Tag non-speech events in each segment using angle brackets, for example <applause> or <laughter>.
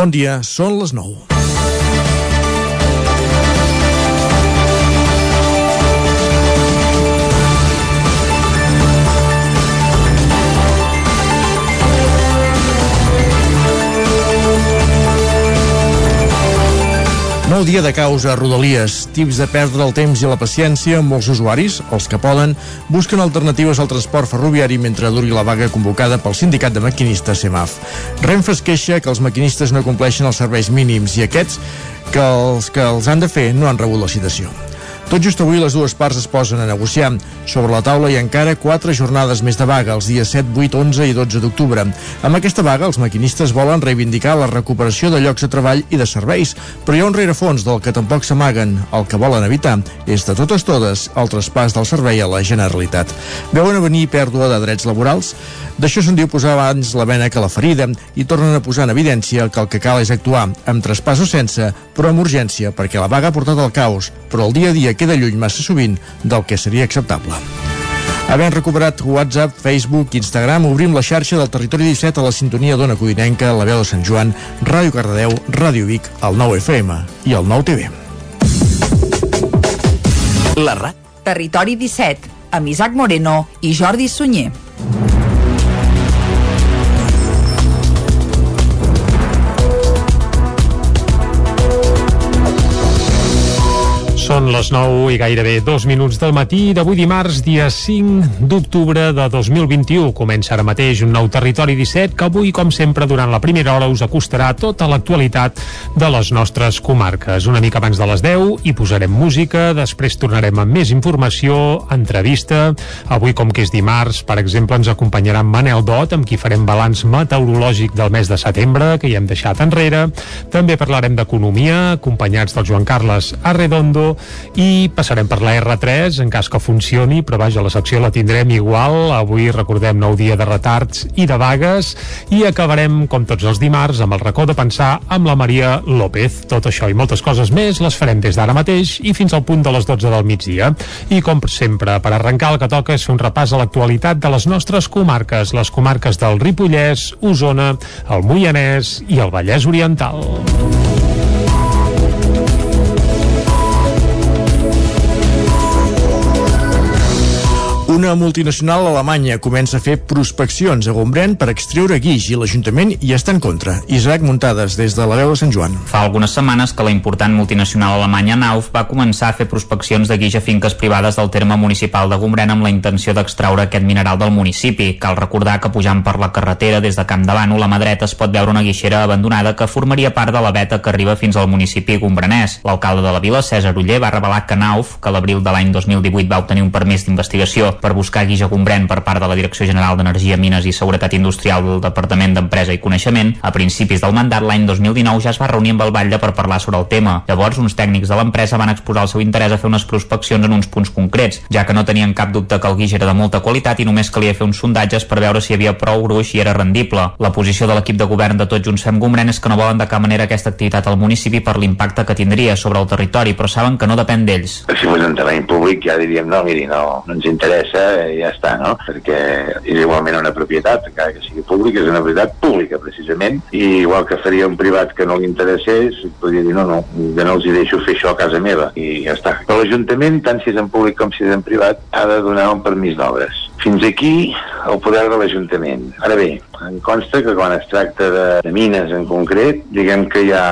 Bon dia, són les 9. Nou dia de causa a Rodalies, tips de perdre el temps i la paciència, molts usuaris, els que poden, busquen alternatives al transport ferroviari mentre duri la vaga convocada pel sindicat de maquinistes CEMAF. Renfe es queixa que els maquinistes no compleixen els serveis mínims i aquests que els que els han de fer no han rebut la citació. Tot just avui les dues parts es posen a negociar. Sobre la taula hi ha encara quatre jornades més de vaga, els dies 7, 8, 11 i 12 d'octubre. Amb aquesta vaga, els maquinistes volen reivindicar la recuperació de llocs de treball i de serveis, però hi ha un rerefons del que tampoc s'amaguen. El que volen evitar és, de totes totes, el traspàs del servei a la Generalitat. Veuen a venir pèrdua de drets laborals? D'això se'n diu posar abans la vena que la ferida i tornen a posar en evidència que el que cal és actuar, amb traspàs o sense, però amb urgència, perquè la vaga ha portat al caos, però el dia a dia queda lluny massa sovint del que seria acceptable. Havent recuperat WhatsApp, Facebook, Instagram, obrim la xarxa del Territori 17 a la sintonia d'Ona Codinenca, la veu de Sant Joan, Ràdio Cardedeu, Ràdio Vic, el 9 FM i el 9 TV. La RAC. Territori 17, amb Isaac Moreno i Jordi Sunyer. Són les 9 i gairebé dos minuts del matí d'avui dimarts, dia 5 d'octubre de 2021. Comença ara mateix un nou Territori 17 que avui, com sempre, durant la primera hora us acostarà tota l'actualitat de les nostres comarques. Una mica abans de les 10 hi posarem música, després tornarem amb més informació, entrevista. Avui, com que és dimarts, per exemple, ens acompanyarà Manel Dot, amb qui farem balanç meteorològic del mes de setembre, que ja hem deixat enrere. També parlarem d'economia, acompanyats del Joan Carles Arredondo i passarem per la R3 en cas que funcioni, però vaja, la secció la tindrem igual, avui recordem nou dia de retards i de vagues i acabarem, com tots els dimarts, amb el racó de pensar amb la Maria López. Tot això i moltes coses més les farem des d'ara mateix i fins al punt de les 12 del migdia. I com sempre, per arrencar el que toca és fer un repàs a l'actualitat de les nostres comarques, les comarques del Ripollès, Osona, el Moianès i el Vallès Oriental. Una multinacional alemanya comença a fer prospeccions a Gombrèn per extreure guix i l'Ajuntament hi està en contra. Isaac Muntades, des de la veu de Sant Joan. Fa algunes setmanes que la important multinacional alemanya Nauf va començar a fer prospeccions de guix a finques privades del terme municipal de Gombrèn amb la intenció d'extraure aquest mineral del municipi. Cal recordar que pujant per la carretera des de Camp de Bànol a mà dreta es pot veure una guixera abandonada que formaria part de la veta que arriba fins al municipi gombrenès. L'alcalde de la vila, César Uller, va revelar que Nauf, que l'abril de l'any 2018 va obtenir un permís d'investigació per buscar guix a Gombrèn per part de la Direcció General d'Energia, Mines i Seguretat Industrial del Departament d'Empresa i Coneixement, a principis del mandat l'any 2019 ja es va reunir amb el Batlle per parlar sobre el tema. Llavors, uns tècnics de l'empresa van exposar el seu interès a fer unes prospeccions en uns punts concrets, ja que no tenien cap dubte que el guix era de molta qualitat i només calia fer uns sondatges per veure si hi havia prou gruix i era rendible. La posició de l'equip de govern de Tots Junts Fem Gombrèn és que no volen de cap manera aquesta activitat al municipi per l'impacte que tindria sobre el territori, però saben que no depèn d'ells. Si fos un terreny públic ja diríem no, miri, no, no ens interessa, i ja està, no? Perquè és igualment una propietat, encara que sigui pública, és una propietat pública, precisament, i igual que faria un privat que no li interessés, podria dir, no, no, jo no els hi deixo fer això a casa meva, i ja està. Però l'Ajuntament, tant si és en públic com si és en privat, ha de donar un permís d'obres. Fins aquí el poder de l'Ajuntament. Ara bé, em consta que quan es tracta de, de mines en concret, diguem que hi ha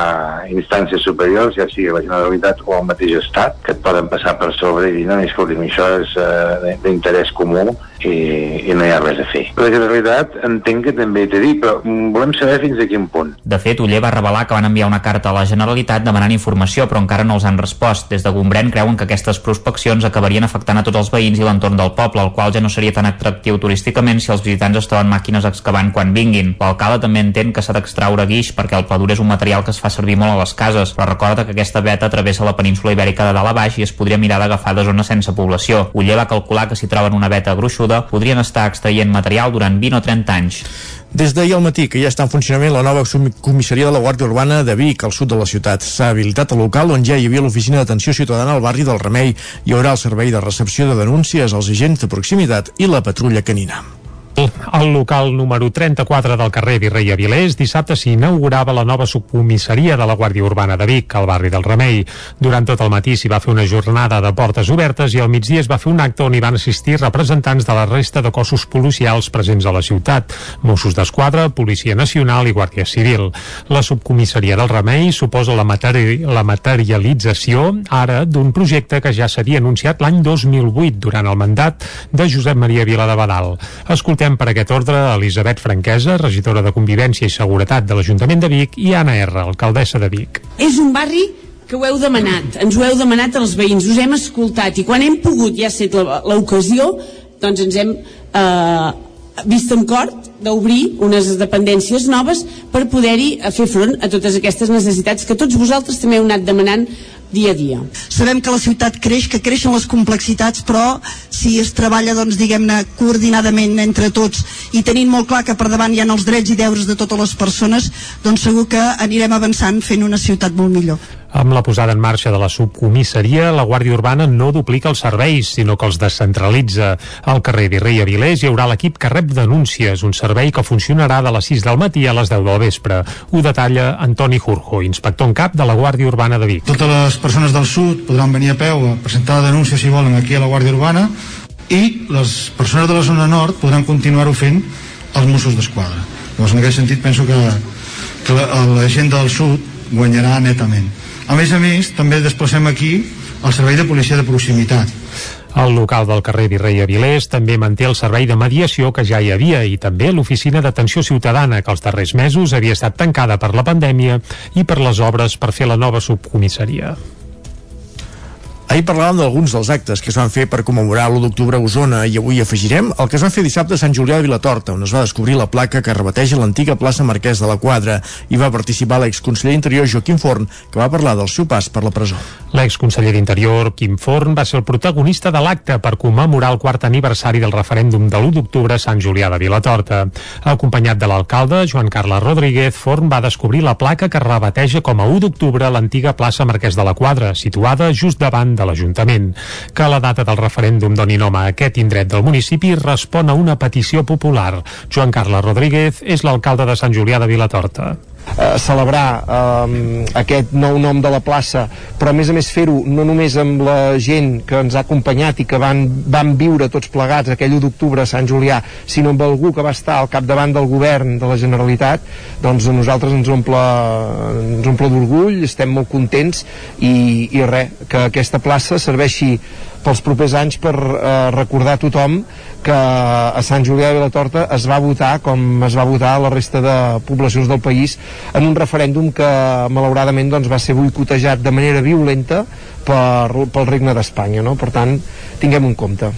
instàncies superiors, ja sigui la Generalitat o el mateix Estat, que et poden passar per sobre i dir, no, escolti'm, això és uh, d'interès comú i, i no hi ha res a fer. La Generalitat entenc que també t'he dit, però volem saber fins a quin punt. De fet, Uller va revelar que van enviar una carta a la Generalitat demanant informació, però encara no els han respost. Des de Gombrèn creuen que aquestes prospeccions acabarien afectant a tots els veïns i l'entorn del poble, el qual ja no seria tan atractiu turísticament si els visitants es troben màquines excavant quan vinguin. L'alcalde també entén que s'ha d'extraure guix perquè el padur és un material que es fa servir molt a les cases, però recorda que aquesta veta travessa la península ibèrica de dalt a baix i es podria mirar d'agafar de zones sense població. Uller va calcular que si troben una veta gruixuda podrien estar extraient material durant 20 o 30 anys. Des d'ahir al matí, que ja està en funcionament la nova comissaria de la Guàrdia Urbana de Vic, al sud de la ciutat. S'ha habilitat el local on ja hi havia l'oficina d'atenció ciutadana al barri del Remei. Hi haurà el servei de recepció de denúncies als agents de proximitat i la patrulla canina. Al local número 34 del carrer Virrei Avilés, dissabte s'inaugurava la nova subcomissaria de la Guàrdia Urbana de Vic, al barri del Remei. Durant tot el matí s'hi va fer una jornada de portes obertes i al migdia es va fer un acte on hi van assistir representants de la resta de cossos policials presents a la ciutat, Mossos d'Esquadra, Policia Nacional i Guàrdia Civil. La subcomissaria del Remei suposa la, materi la materialització ara d'un projecte que ja s'havia anunciat l'any 2008 durant el mandat de Josep Maria Vila de Badal. Escoltem per aquest ordre Elisabet Franquesa, regidora de Convivència i Seguretat de l'Ajuntament de Vic, i Anna R, alcaldessa de Vic. És un barri que ho heu demanat, ens ho heu demanat als veïns, us hem escoltat i quan hem pogut, ja ha estat l'ocasió, doncs ens hem eh, vist en cor d'obrir unes dependències noves per poder-hi fer front a totes aquestes necessitats que tots vosaltres també heu anat demanant dia a dia. Sabem que la ciutat creix, que creixen les complexitats, però si es treballa, doncs, diguem-ne, coordinadament entre tots i tenint molt clar que per davant hi ha els drets i deures de totes les persones, doncs segur que anirem avançant fent una ciutat molt millor. Amb la posada en marxa de la subcomissaria, la Guàrdia Urbana no duplica els serveis, sinó que els descentralitza. Al carrer Virrei Avilés hi haurà l'equip que rep denúncies, un servei que funcionarà de les 6 del matí a les 10 del vespre. Ho detalla Antoni Jurjo, inspector en cap de la Guàrdia Urbana de Vic. Totes les persones del sud podran venir a peu a presentar la denúncia si volen aquí a la Guàrdia Urbana i les persones de la zona nord podran continuar-ho fent els Mossos d'Esquadra. Llavors, en aquest sentit, penso que, que la, la gent del sud guanyarà netament a més a més, també desplacem aquí el servei de policia de proximitat. El local del carrer Virrei Avilés també manté el servei de mediació que ja hi havia i també l'oficina d'atenció ciutadana que els darrers mesos havia estat tancada per la pandèmia i per les obres per fer la nova subcomissaria. Ahir parlàvem d'alguns dels actes que es van fer per commemorar l'1 d'octubre a Osona i avui afegirem el que es va fer dissabte a Sant Julià de Vilatorta, on es va descobrir la placa que rebateja l'antiga plaça Marquès de la Quadra i va participar l'exconseller Interior Joaquim Forn, que va parlar del seu pas per la presó. L'exconseller d'Interior, Quim Forn, va ser el protagonista de l'acte per commemorar el quart aniversari del referèndum de l'1 d'octubre a Sant Julià de Vilatorta. Acompanyat de l'alcalde, Joan Carles Rodríguez, Forn va descobrir la placa que rebateja com a 1 d'octubre l'antiga plaça Marquès de la Quadra, situada just davant de de l'Ajuntament. Que la data del referèndum doni nom a aquest indret del municipi respon a una petició popular. Joan Carles Rodríguez és l'alcalde de Sant Julià de Vilatorta eh, celebrar eh, aquest nou nom de la plaça però a més a més fer-ho no només amb la gent que ens ha acompanyat i que van, van viure tots plegats aquell 1 d'octubre a Sant Julià sinó amb algú que va estar al capdavant del govern de la Generalitat doncs a nosaltres ens omple, ens omple d'orgull, estem molt contents i, i res, que aquesta plaça serveixi pels propers anys per eh, recordar a tothom que a Sant Julià de Vilatorta es va votar com es va votar a la resta de poblacions del país en un referèndum que malauradament doncs, va ser boicotejat de manera violenta per, pel regne d'Espanya no? per tant tinguem un compte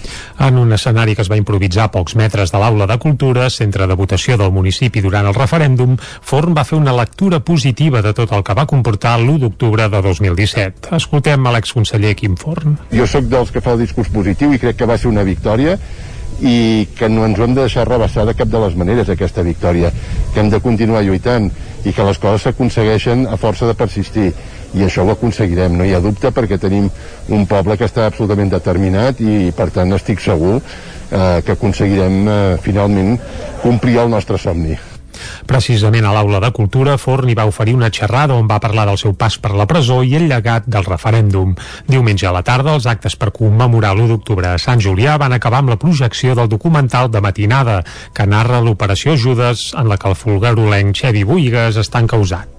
En un escenari que es va improvisar a pocs metres de l'Aula de Cultura, centre de votació del municipi durant el referèndum, Forn va fer una lectura positiva de tot el que va comportar l'1 d'octubre de 2017. Escoltem a l'exconseller Quim Forn. Jo sóc dels que fa el discurs positiu i crec que va ser una victòria i que no ens ho hem de deixar rebassar de cap de les maneres aquesta victòria, que hem de continuar lluitant i que les coses s'aconsegueixen a força de persistir i això ho aconseguirem, no hi ha dubte perquè tenim un poble que està absolutament determinat i per tant estic segur eh, que aconseguirem eh, finalment complir el nostre somni. Precisament a l'Aula de Cultura, Forn hi va oferir una xerrada on va parlar del seu pas per la presó i el llegat del referèndum. Diumenge a la tarda, els actes per commemorar l'1 d'octubre a Sant Julià van acabar amb la projecció del documental de matinada, que narra l'operació Judes en la que el fulgarolenc Xevi Buigas està encausat.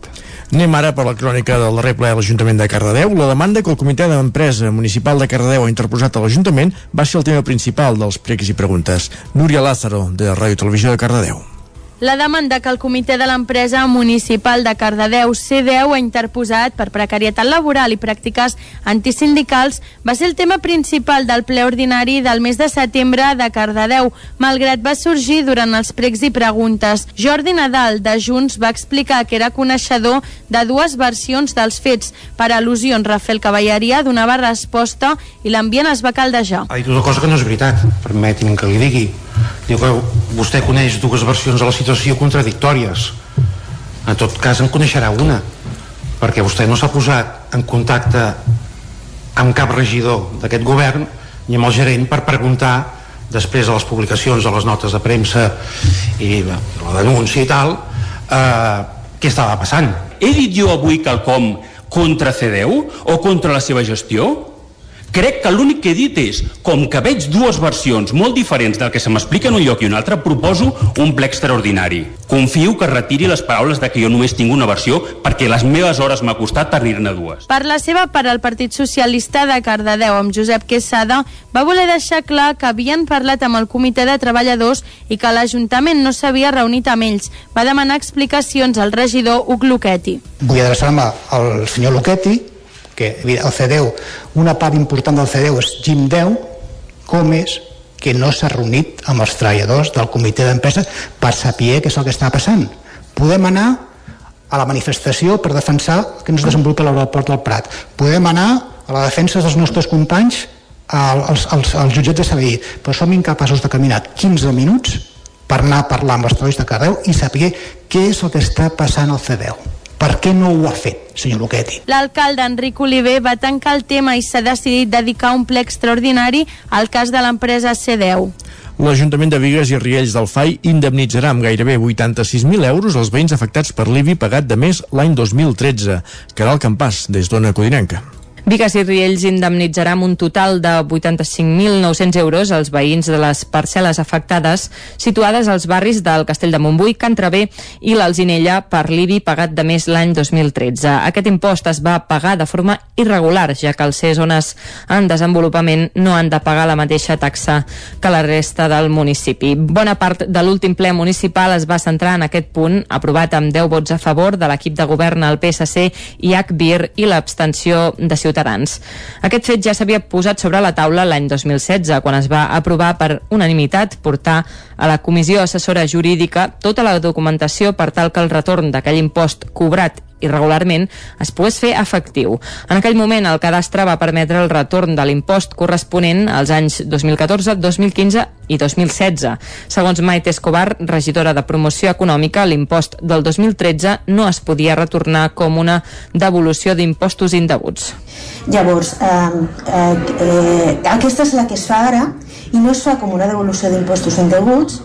Anem ara per la crònica del darrer ple de l'Ajuntament de Cardedeu. La demanda que el Comitè d'Empresa Municipal de Cardedeu ha interposat a l'Ajuntament va ser el tema principal dels pregs i preguntes. Núria Lázaro, de Ràdio Televisió de Cardedeu. La demanda que el Comitè de l'Empresa Municipal de Cardedeu C10 ha interposat per precarietat laboral i pràctiques antisindicals va ser el tema principal del ple ordinari del mes de setembre de Cardedeu, malgrat va sorgir durant els pregs i preguntes. Jordi Nadal, de Junts, va explicar que era coneixedor de dues versions dels fets. Per al·lusions, Rafael Cavalleria donava resposta i l'ambient es va caldejar. Ha dit una cosa que no és veritat, permeti'm que li digui Diu que vostè coneix dues versions de la situació contradictòries. En tot cas en coneixerà una, perquè vostè no s'ha posat en contacte amb cap regidor d'aquest govern ni amb el gerent per preguntar després de les publicacions de les notes de premsa i la denúncia i tal eh, què estava passant he dit jo avui quelcom contra CDU o contra la seva gestió? Crec que l'únic que he dit és, com que veig dues versions molt diferents del que se m'explica en un lloc i un altre, proposo un ple extraordinari. Confio que retiri les paraules de que jo només tinc una versió perquè les meves hores m'ha costat tenir-ne dues. Per la seva part, el Partit Socialista de Cardedeu, amb Josep Quesada, va voler deixar clar que havien parlat amb el comitè de treballadors i que l'Ajuntament no s'havia reunit amb ells. Va demanar explicacions al regidor Uc Luquetti. Vull adreçar-me al senyor Luquetti, que el CDU, una part important del CDU és Jim 10, com és que no s'ha reunit amb els treballadors del comitè d'empresa per saber què és el que està passant. Podem anar a la manifestació per defensar que es desenvolupa l'aeroport del Prat. Podem anar a la defensa dels nostres companys als, als, als jutjats de Sabadell, però som incapaços de caminar 15 minuts per anar a parlar amb els treballadors de Cardeu i saber què és el que està passant al CDU. Per què no ho ha fet, senyor Luquetti? L'alcalde Enric Oliver va tancar el tema i s'ha decidit dedicar un ple extraordinari al cas de l'empresa C10. L'Ajuntament de Vigues i Riells del FAI indemnitzarà amb gairebé 86.000 euros els veïns afectats per l'IBI pagat de més l'any 2013. Caral Campàs, des d'Ona Codinenca. Vigas i Riells indemnitzarà amb un total de 85.900 euros als veïns de les parcel·les afectades situades als barris del Castell de Montbui, Can Travé i l'Alzinella per l'IBI pagat de més l'any 2013. Aquest impost es va pagar de forma irregular, ja que els ser zones en desenvolupament no han de pagar la mateixa taxa que la resta del municipi. Bona part de l'últim ple municipal es va centrar en aquest punt, aprovat amb 10 vots a favor de l'equip de govern al PSC i HBIR i l'abstenció de Ciutadans Ciutadans. Aquest fet ja s'havia posat sobre la taula l'any 2016, quan es va aprovar per unanimitat portar a la Comissió Assessora Jurídica tota la documentació per tal que el retorn d'aquell impost cobrat irregularment es pogués fer efectiu. En aquell moment el cadastre va permetre el retorn de l'impost corresponent als anys 2014, 2015 i 2016. Segons Maite Escobar, regidora de Promoció Econòmica, l'impost del 2013 no es podia retornar com una devolució d'impostos indeguts. Llavors, eh, eh, eh, aquesta és la que es fa ara i no es fa com una devolució d'impostos indeguts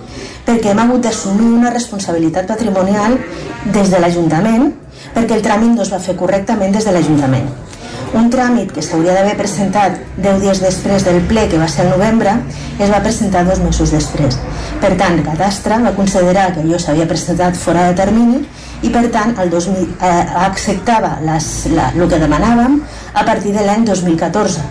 perquè hem hagut d'assumir una responsabilitat patrimonial des de l'Ajuntament perquè el tràmit no es va fer correctament des de l'Ajuntament. Un tràmit que s'hauria d'haver presentat 10 dies després del ple, que va ser el novembre, es va presentar dos mesos després. Per tant, Cadastre va considerar que allò s'havia presentat fora de termini i per tant el 2000, eh, acceptava les, la, el que demanàvem a partir de l'any 2014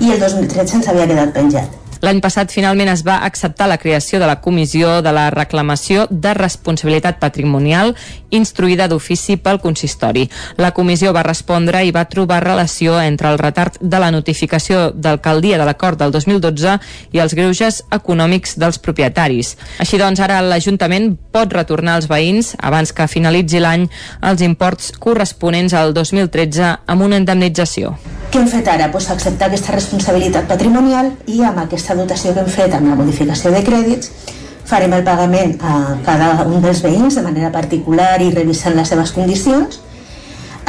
i el 2013 ens havia quedat penjat. L'any passat finalment es va acceptar la creació de la Comissió de la Reclamació de Responsabilitat Patrimonial instruïda d'ofici pel consistori. La comissió va respondre i va trobar relació entre el retard de la notificació d'alcaldia de l'acord del 2012 i els greuges econòmics dels propietaris. Així doncs, ara l'Ajuntament pot retornar als veïns, abans que finalitzi l'any, els imports corresponents al 2013 amb una indemnització. Què hem fet ara? Pues acceptar aquesta responsabilitat patrimonial i amb aquesta dotació que hem fet amb la modificació de crèdits farem el pagament a cada un dels veïns de manera particular i revisant les seves condicions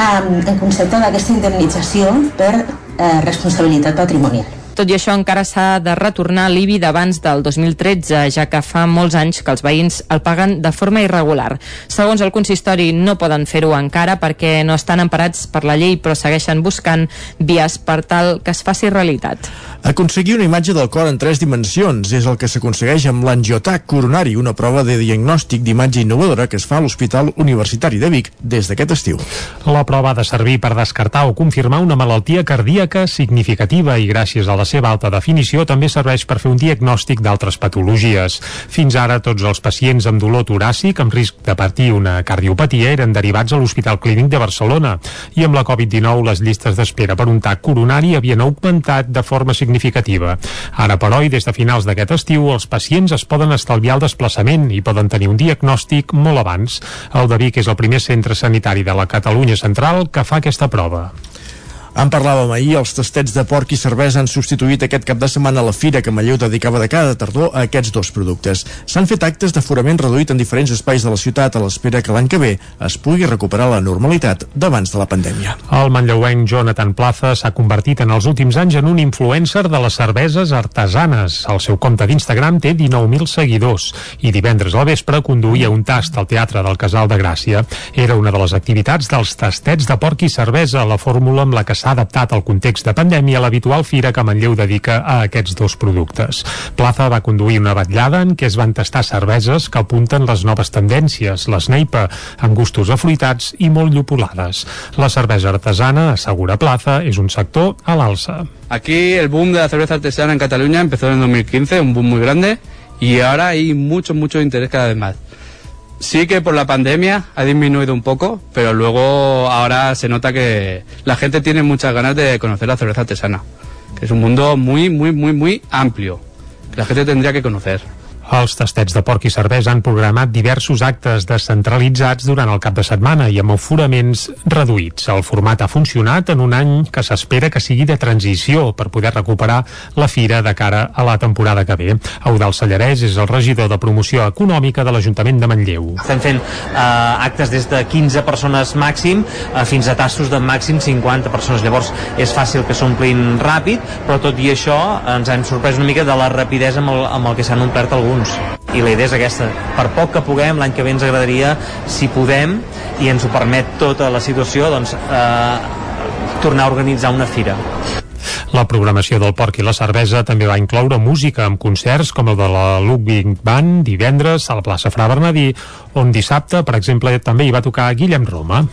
en concepte d'aquesta indemnització per eh, responsabilitat patrimonial. Tot i això, encara s'ha de retornar l'IBI d'abans del 2013, ja que fa molts anys que els veïns el paguen de forma irregular. Segons el consistori, no poden fer-ho encara perquè no estan emparats per la llei, però segueixen buscant vies per tal que es faci realitat. Aconseguir una imatge del cor en tres dimensions és el que s'aconsegueix amb l'angiotac coronari, una prova de diagnòstic d'imatge innovadora que es fa a l'Hospital Universitari de Vic des d'aquest estiu. La prova ha de servir per descartar o confirmar una malaltia cardíaca significativa i gràcies a la seva alta definició també serveix per fer un diagnòstic d'altres patologies. Fins ara tots els pacients amb dolor toràcic amb risc de patir una cardiopatia eren derivats a l'Hospital Clínic de Barcelona i amb la Covid-19 les llistes d'espera per un TAC coronari havien augmentat de forma significativa. Ara, però, i des de finals d'aquest estiu, els pacients es poden estalviar el desplaçament i poden tenir un diagnòstic molt abans. El de Vic és el primer centre sanitari de la Catalunya central que fa aquesta prova. En parlàvem ahir, els tastets de porc i cervesa han substituït aquest cap de setmana la fira que Manlleu dedicava de cada tardor a aquests dos productes. S'han fet actes d'aforament reduït en diferents espais de la ciutat a l'espera que l'any que ve es pugui recuperar la normalitat d'abans de la pandèmia. El manlleuenc Jonathan Plaza s'ha convertit en els últims anys en un influencer de les cerveses artesanes. El seu compte d'Instagram té 19.000 seguidors i divendres al vespre conduïa un tast al Teatre del Casal de Gràcia. Era una de les activitats dels tastets de porc i cervesa, la fórmula amb la que s'ha adaptat al context de pandèmia l'habitual fira que Manlleu dedica a aquests dos productes. Plaza va conduir una batllada en què es van tastar cerveses que apunten les noves tendències, l'Sneipa, amb gustos afruitats i molt llupolades. La cervesa artesana, assegura Plaza, és un sector a l'alça. Aquí el boom de la cerveza artesana en Cataluña empezó en el 2015, un boom muy grande, y ahora hay mucho, mucho interés cada vez más. Sí que por la pandemia ha disminuido un poco, pero luego ahora se nota que la gente tiene muchas ganas de conocer la cerveza artesana, que es un mundo muy, muy, muy, muy amplio, que la gente tendría que conocer. Els tastets de porc i cervesa han programat diversos actes descentralitzats durant el cap de setmana i amb aforaments reduïts. El format ha funcionat en un any que s'espera que sigui de transició per poder recuperar la fira de cara a la temporada que ve. Eudal Sallarès és el regidor de promoció econòmica de l'Ajuntament de Manlleu. Estem fent eh, actes des de 15 persones màxim eh, fins a tassos de màxim 50 persones. Llavors és fàcil que s'omplin ràpid, però tot i això ens hem sorprès una mica de la rapidesa amb el, amb el que s'han omplert alguns alguns. I la idea és aquesta. Per poc que puguem, l'any que ve ens agradaria, si podem, i ens ho permet tota la situació, doncs, eh, tornar a organitzar una fira. La programació del porc i la cervesa també va incloure música amb concerts com el de la Ludwig Band divendres a la plaça Fra Bernadí, on dissabte, per exemple, també hi va tocar Guillem Roma.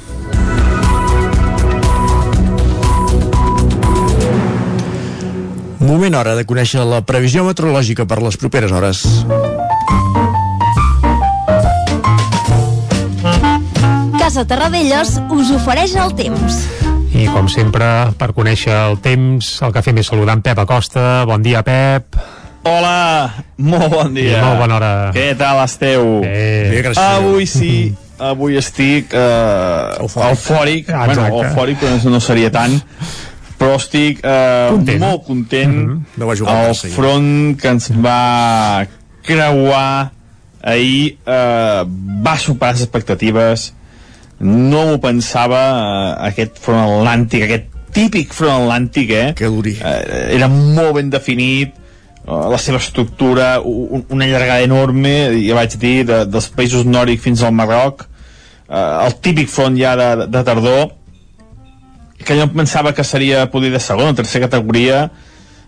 Moment hora de conèixer la previsió meteorològica per les properes hores. Casa Terradellos us ofereix el temps. I com sempre, per conèixer el temps, el que fem és saludar en Pep Acosta. Bon dia, Pep. Hola, molt bon dia. I molt bona hora. Què tal esteu? Bé, Bé gràcies. Avui sí, <laughs> avui estic uh, eufòric. eufòric. Ah, Bueno, eufòric però no seria tant. Però estic uh, Content. molt content. Mhm. No va jugar El massa, front que ens va creuar ahir uh, va superar les expectatives. No m'ho pensava, uh, aquest front atlàntic, aquest típic front atlàntic, eh? Que duri. Uh, era molt ben definit, uh, la seva estructura, un, una llargada enorme, ja vaig dir, de, dels països nòrdics fins al Marroc, uh, el típic front ja de, de tardor, que jo pensava que seria poder de segona o tercera categoria,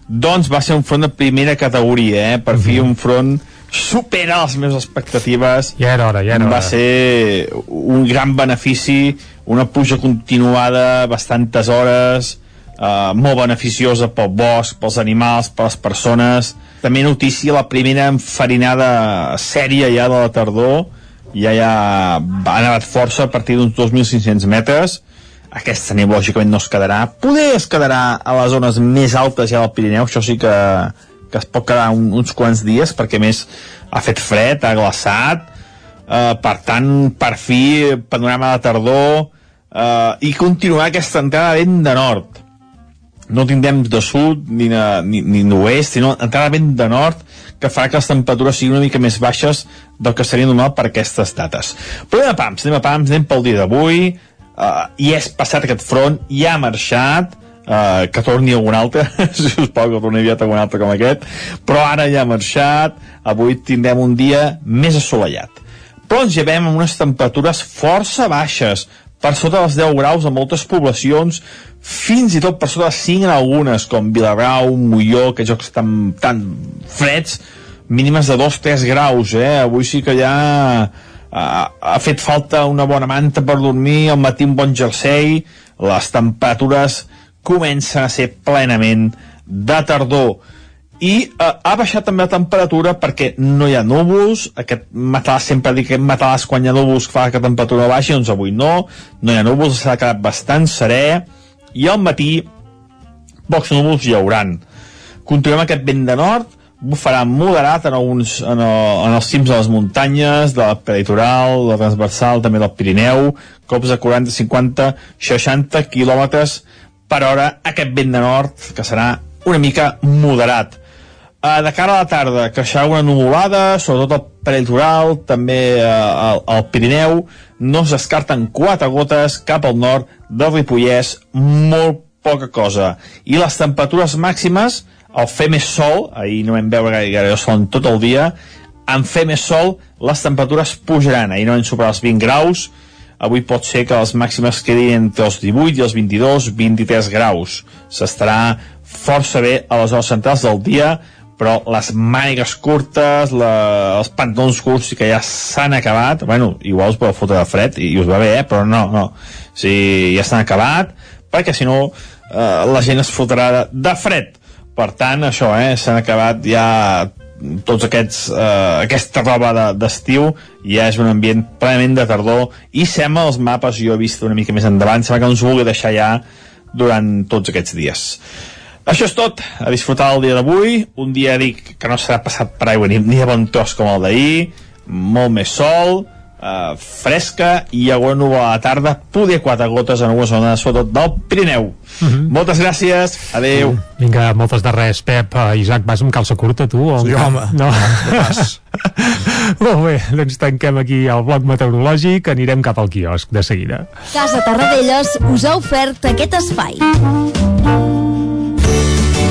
doncs va ser un front de primera categoria, eh? per fi un front supera les meves expectatives. Ja era hora, ja era va hora. ser un gran benefici una pluja continuada bastantes hores eh, molt beneficiosa pel bosc, pels animals, per les persones. També notícia la primera enfarinada sèria ja de la tardor. Ja ja ha nevat força a partir d'uns 2.500 metres aquesta neu lògicament no es quedarà. Poder es quedarà a les zones més altes ja del Pirineu, això sí que, que es pot quedar un, uns quants dies perquè més ha fet fred, ha glaçat. Eh, per tant per fi panorama de tardor eh, i continuar aquesta entrada vent de nord. No tindrem de sud ni, de, ni, ni d'oest, sinó entrada vent de nord que farà que les temperatures siguin una mica més baixes del que seria normal per aquestes dates. Però anem a pams, anem a pams, anem pel dia d'avui, uh, i és passat aquest front, ja ha marxat, uh, que torni algun altre, <laughs> si us plau que torni aviat algun altre com aquest, però ara ja ha marxat, avui tindrem un dia més assolellat. Però ens llevem amb unes temperatures força baixes, per sota dels 10 graus a moltes poblacions, fins i tot per sota dels 5 en algunes, com Vilagrau, Molló, que jocs tan, tan freds, mínimes de 2-3 graus, eh? Avui sí que ja ha, ha fet falta una bona manta per dormir, al matí un bon jersei, les temperatures comencen a ser plenament de tardor. I eh, ha baixat també la temperatura perquè no hi ha núvols aquest matalàs, sempre dic que matalàs quan hi ha núvols fa que la temperatura baixi doncs avui no, no hi ha núvols s'ha quedat bastant serè. I al matí pocs núvols hi hauran. Continuem aquest vent de nord bufarà moderat en, alguns, en, el, en els cims de les muntanyes, de la peritoral, de la transversal, també del Pirineu, cops de 40, 50, 60 quilòmetres per hora aquest vent de nord, que serà una mica moderat. Uh, de cara a la tarda, creixerà una nuvolada, sobretot al prelitoral, també uh, al, al Pirineu, no es descarten quatre gotes cap al nord del Ripollès, molt poca cosa. I les temperatures màximes, al fer més sol, ahir no vam veure gaire, sol tot el dia, en fer més sol, les temperatures pujaran. Ahir no vam superar els 20 graus, avui pot ser que les màximes quedin entre els 18 i els 22, 23 graus. S'estarà força bé a les hores centrals del dia, però les mànigues curtes, la, els pantalons curts que ja s'han acabat, bueno, igual us podeu fotre de fred i, i us va bé, eh? però no, no. Sigui, ja s'han acabat, perquè si no eh, la gent es fotrà de, de fred. Per tant, això, eh, s'han acabat ja tots aquests, eh, aquesta roba d'estiu. De, ja és un ambient plenament de tardor i sembla els mapes, jo he vist una mica més endavant, sembla que ens vulgui deixar ja durant tots aquests dies. Això és tot, a disfrutar el dia d'avui, un dia dic que no serà passat per aigua ni, ni de bon tros com el d'ahir, molt més sol, eh, fresca i alguna nova a la tarda, poder quatre gotes en algunes zones, sobretot del Pirineu. Uh -huh. Moltes gràcies, adeu. Uh, vinga, moltes de res, Pep. Uh, Isaac, vas amb calça curta, tu? O sí, home. No. <laughs> Molt bé, doncs tanquem aquí el bloc meteorològic, anirem cap al quiosc de seguida. Casa Tarradellas us ha ofert aquest espai.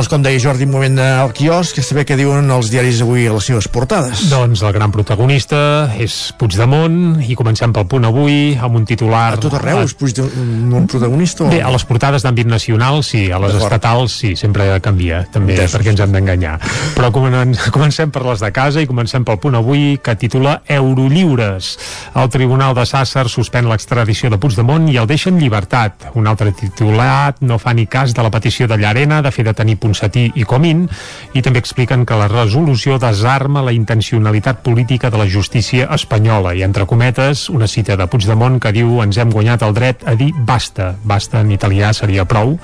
Doncs com deia Jordi, un moment al quiosc, que saber què diuen els diaris avui a les seves portades. Doncs el gran protagonista és Puigdemont i comencem pel punt avui amb un titular... A tot arreu és Puigdemont protagonista? O... Bé, a les portades d'àmbit nacional sí, a les estatals sí, sempre canvia, també, Entesos. perquè ens han d'enganyar. Però comen <laughs> comencem per les de casa i comencem pel punt avui que titula Eurolliures. El Tribunal de Sàsser suspèn l'extradició de Puigdemont i el deixa en llibertat. Un altre titulat no fa ni cas de la petició de Llarena de fer detenir Ponsatí i Comín i també expliquen que la resolució desarma la intencionalitat política de la justícia espanyola. I entre cometes una cita de Puigdemont que diu ens hem guanyat el dret a dir basta basta en italià seria prou.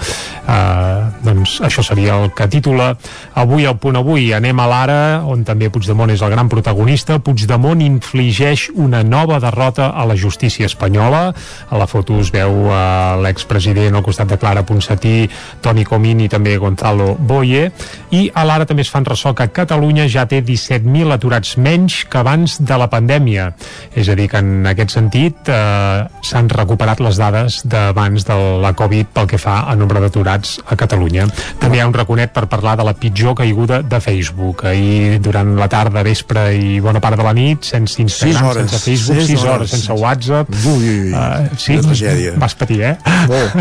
Uh, doncs això seria el que titula avui al punt avui anem a l'ara on també Puigdemont és el gran protagonista. Puigdemont infligeix una nova derrota a la justícia espanyola. A la foto es veu uh, l'expresident al costat de Clara Ponsatí Toni Comín i també Gonzalo Boye i a l'ara també es fan ressò que Catalunya ja té 17.000 aturats menys que abans de la pandèmia és a dir que en aquest sentit eh, s'han recuperat les dades d'abans de la Covid pel que fa a nombre d'aturats a Catalunya també hi ha un raconet per parlar de la pitjor caiguda de Facebook ahir durant la tarda, vespre i bona part de la nit sense Instagram, hores. sense Facebook, Sis 6 hores, hores. sense WhatsApp Ui, ui, ui. Uh, sí, vas patir, eh? Molt.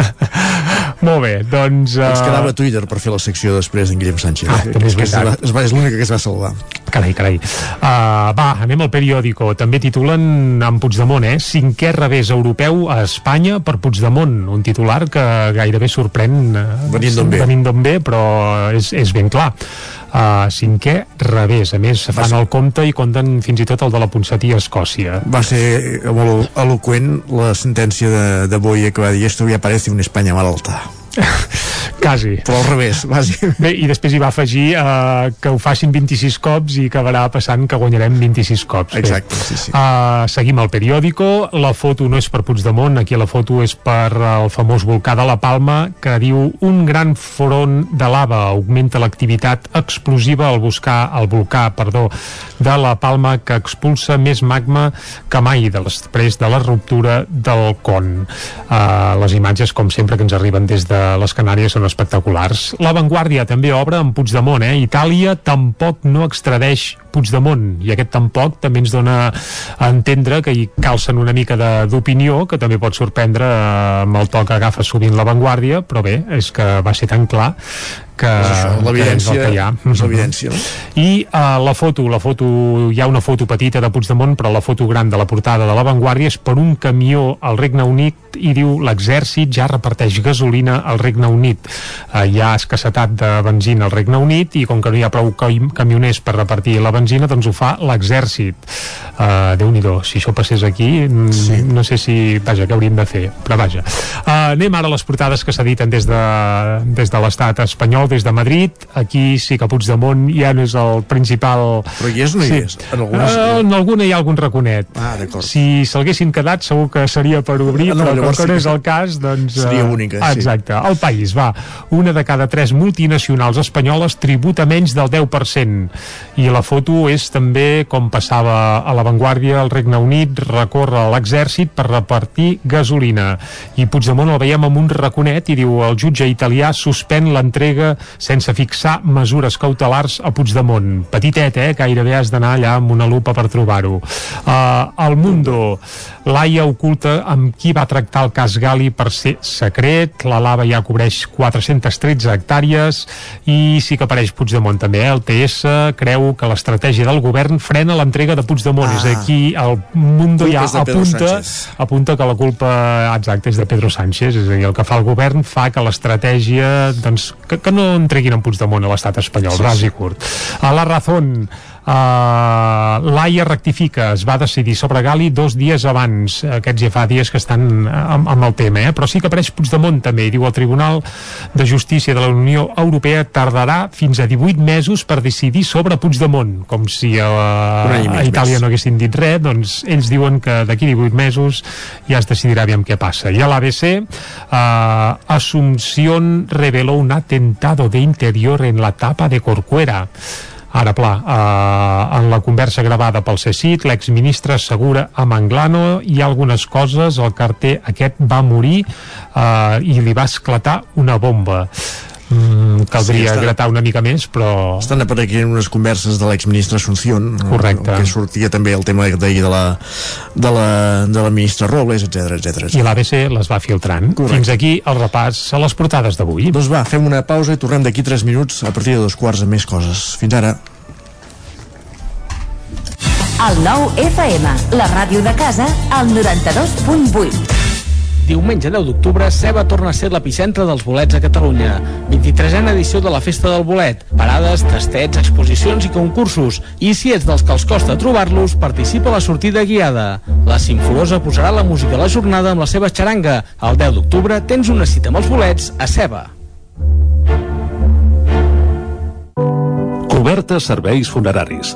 <laughs> Molt bé, doncs... Uh... Ens quedava a Twitter per fer la secció després d'en Guillem Sánchez. Ah, també és veritat. es va, és l'única que es va salvar. Carai, carai. Uh, va, anem al periòdico. També titulen amb Puigdemont, eh? Cinquè revés europeu a Espanya per Puigdemont. Un titular que gairebé sorprèn... Uh, Venint d'on ve. Venint d'on ve, però és, és ben clar. Uh, cinquè revés. A més, fan el compte i compten fins i tot el de la Ponsatí a Escòcia. Va ser molt eloquent la sentència de, de Boye que va dir esto ya parece una España malalta. <laughs> Quasi. Però al revés, bàsicament. Bé, i després hi va afegir uh, que ho facin 26 cops i acabarà passant que guanyarem 26 cops. Exacte, sí, sí. Uh, seguim el periòdico, la foto no és per Puigdemont, aquí la foto és per el famós volcà de la Palma, que diu un gran front de lava augmenta l'activitat explosiva al buscar al volcà, perdó, de la Palma que expulsa més magma que mai de després de la ruptura del con. Uh, les imatges, com sempre, que ens arriben des de les Canàries són espectaculars. La Vanguardia també obre amb Puigdemont, eh? Itàlia tampoc no extradeix Puigdemont i aquest tampoc també ens dona a entendre que hi calcen una mica d'opinió que també pot sorprendre eh, amb el to que agafa sovint la Vanguardia però bé, és que va ser tan clar que, això, que l'evidència- és l'evidència, no? I uh, la foto, la foto, hi ha una foto petita de Puigdemont, però la foto gran de la portada de l'avantguàrdia és per un camió al Regne Unit i diu l'exèrcit ja reparteix gasolina al Regne Unit. Uh, hi ha escassetat de benzina al Regne Unit i com que no hi ha prou cam camioners per repartir la benzina, doncs ho fa l'exèrcit. Uh, Déu-n'hi-do, si això passés aquí, sí. no sé si, vaja, què hauríem de fer, però vaja. Uh, anem ara a les portades que s'editen des de, des de l'estat espanyol, des de Madrid. Aquí sí que Puigdemont ja no és el principal... Però hi és o no hi sí. és? En algunes- Uh, en alguna hi ha algun raconet. Ah, d'acord. Si se'lguessin quedat segur que seria per obrir, no, però com que sí no és el cas, doncs... seria eh, única, sí. Exacte. El país, va. Una de cada tres multinacionals espanyoles tributa menys del 10%. I la foto és també com passava a l'avantguàrdia el Regne Unit recorre a l'exèrcit per repartir gasolina. I Puigdemont el veiem amb un raconet i diu el jutge italià suspèn l'entrega sense fixar mesures cautelars a Puigdemont. Petitet, eh? Gairebé has d'anar allà amb una lupa per trobar-ho. Uh, el Mundo, l'AIA oculta amb qui va tractar el cas Gali per ser secret, la lava ja cobreix 413 hectàrees i sí que apareix Puigdemont també, eh? el TS creu que l'estratègia del govern frena l'entrega de Puigdemont, Ah. és aquí el Mundo ja apunta, apunta que la culpa exacta és de Pedro Sánchez, és a dir, el que fa el govern fa que l'estratègia doncs, que, que no entreguin en Puigdemont a l'estat espanyol, Sí, ras i curt. A la Razón Uh, Laia rectifica, es va decidir sobre Gali dos dies abans, aquests ja fa dies que estan amb, amb el tema, eh? però sí que apareix Puigdemont també, diu el Tribunal de Justícia de la Unió Europea tardarà fins a 18 mesos per decidir sobre Puigdemont, com si a, a Itàlia no haguessin dit res, doncs ells diuen que d'aquí 18 mesos ja es decidirà aviam què passa. I a l'ABC, uh, Asunción reveló un atentado de interior en la tapa de Corcuera. Ara, pla, eh, en la conversa gravada pel CECIT, l'exministre assegura a Manglano hi ha algunes coses, el carter aquest va morir eh, i li va esclatar una bomba. Mm, caldria Sí, gratar una mica més, però... Estan apareixent unes converses de l'exministre Asunción Correcte. que sortia també el tema deia de la, de la, de la ministra Robles, etc etc. I l'ABC les va filtrant. Correcte. Fins aquí el repàs a les portades d'avui. Doncs va, fem una pausa i tornem d'aquí 3 minuts a partir de dos quarts amb més coses. Fins ara. El nou FM, la ràdio de casa, al 92.8. Diumenge 10 d'octubre, Ceba torna a ser l'epicentre dels bolets a Catalunya. 23a edició de la Festa del Bolet. Parades, tastets, exposicions i concursos. I si ets dels que els costa trobar-los, participa a la sortida guiada. La Simforosa posarà la música a la jornada amb la seva xaranga. El 10 d'octubre tens una cita amb els bolets a Ceba. Cobertes serveis funeraris.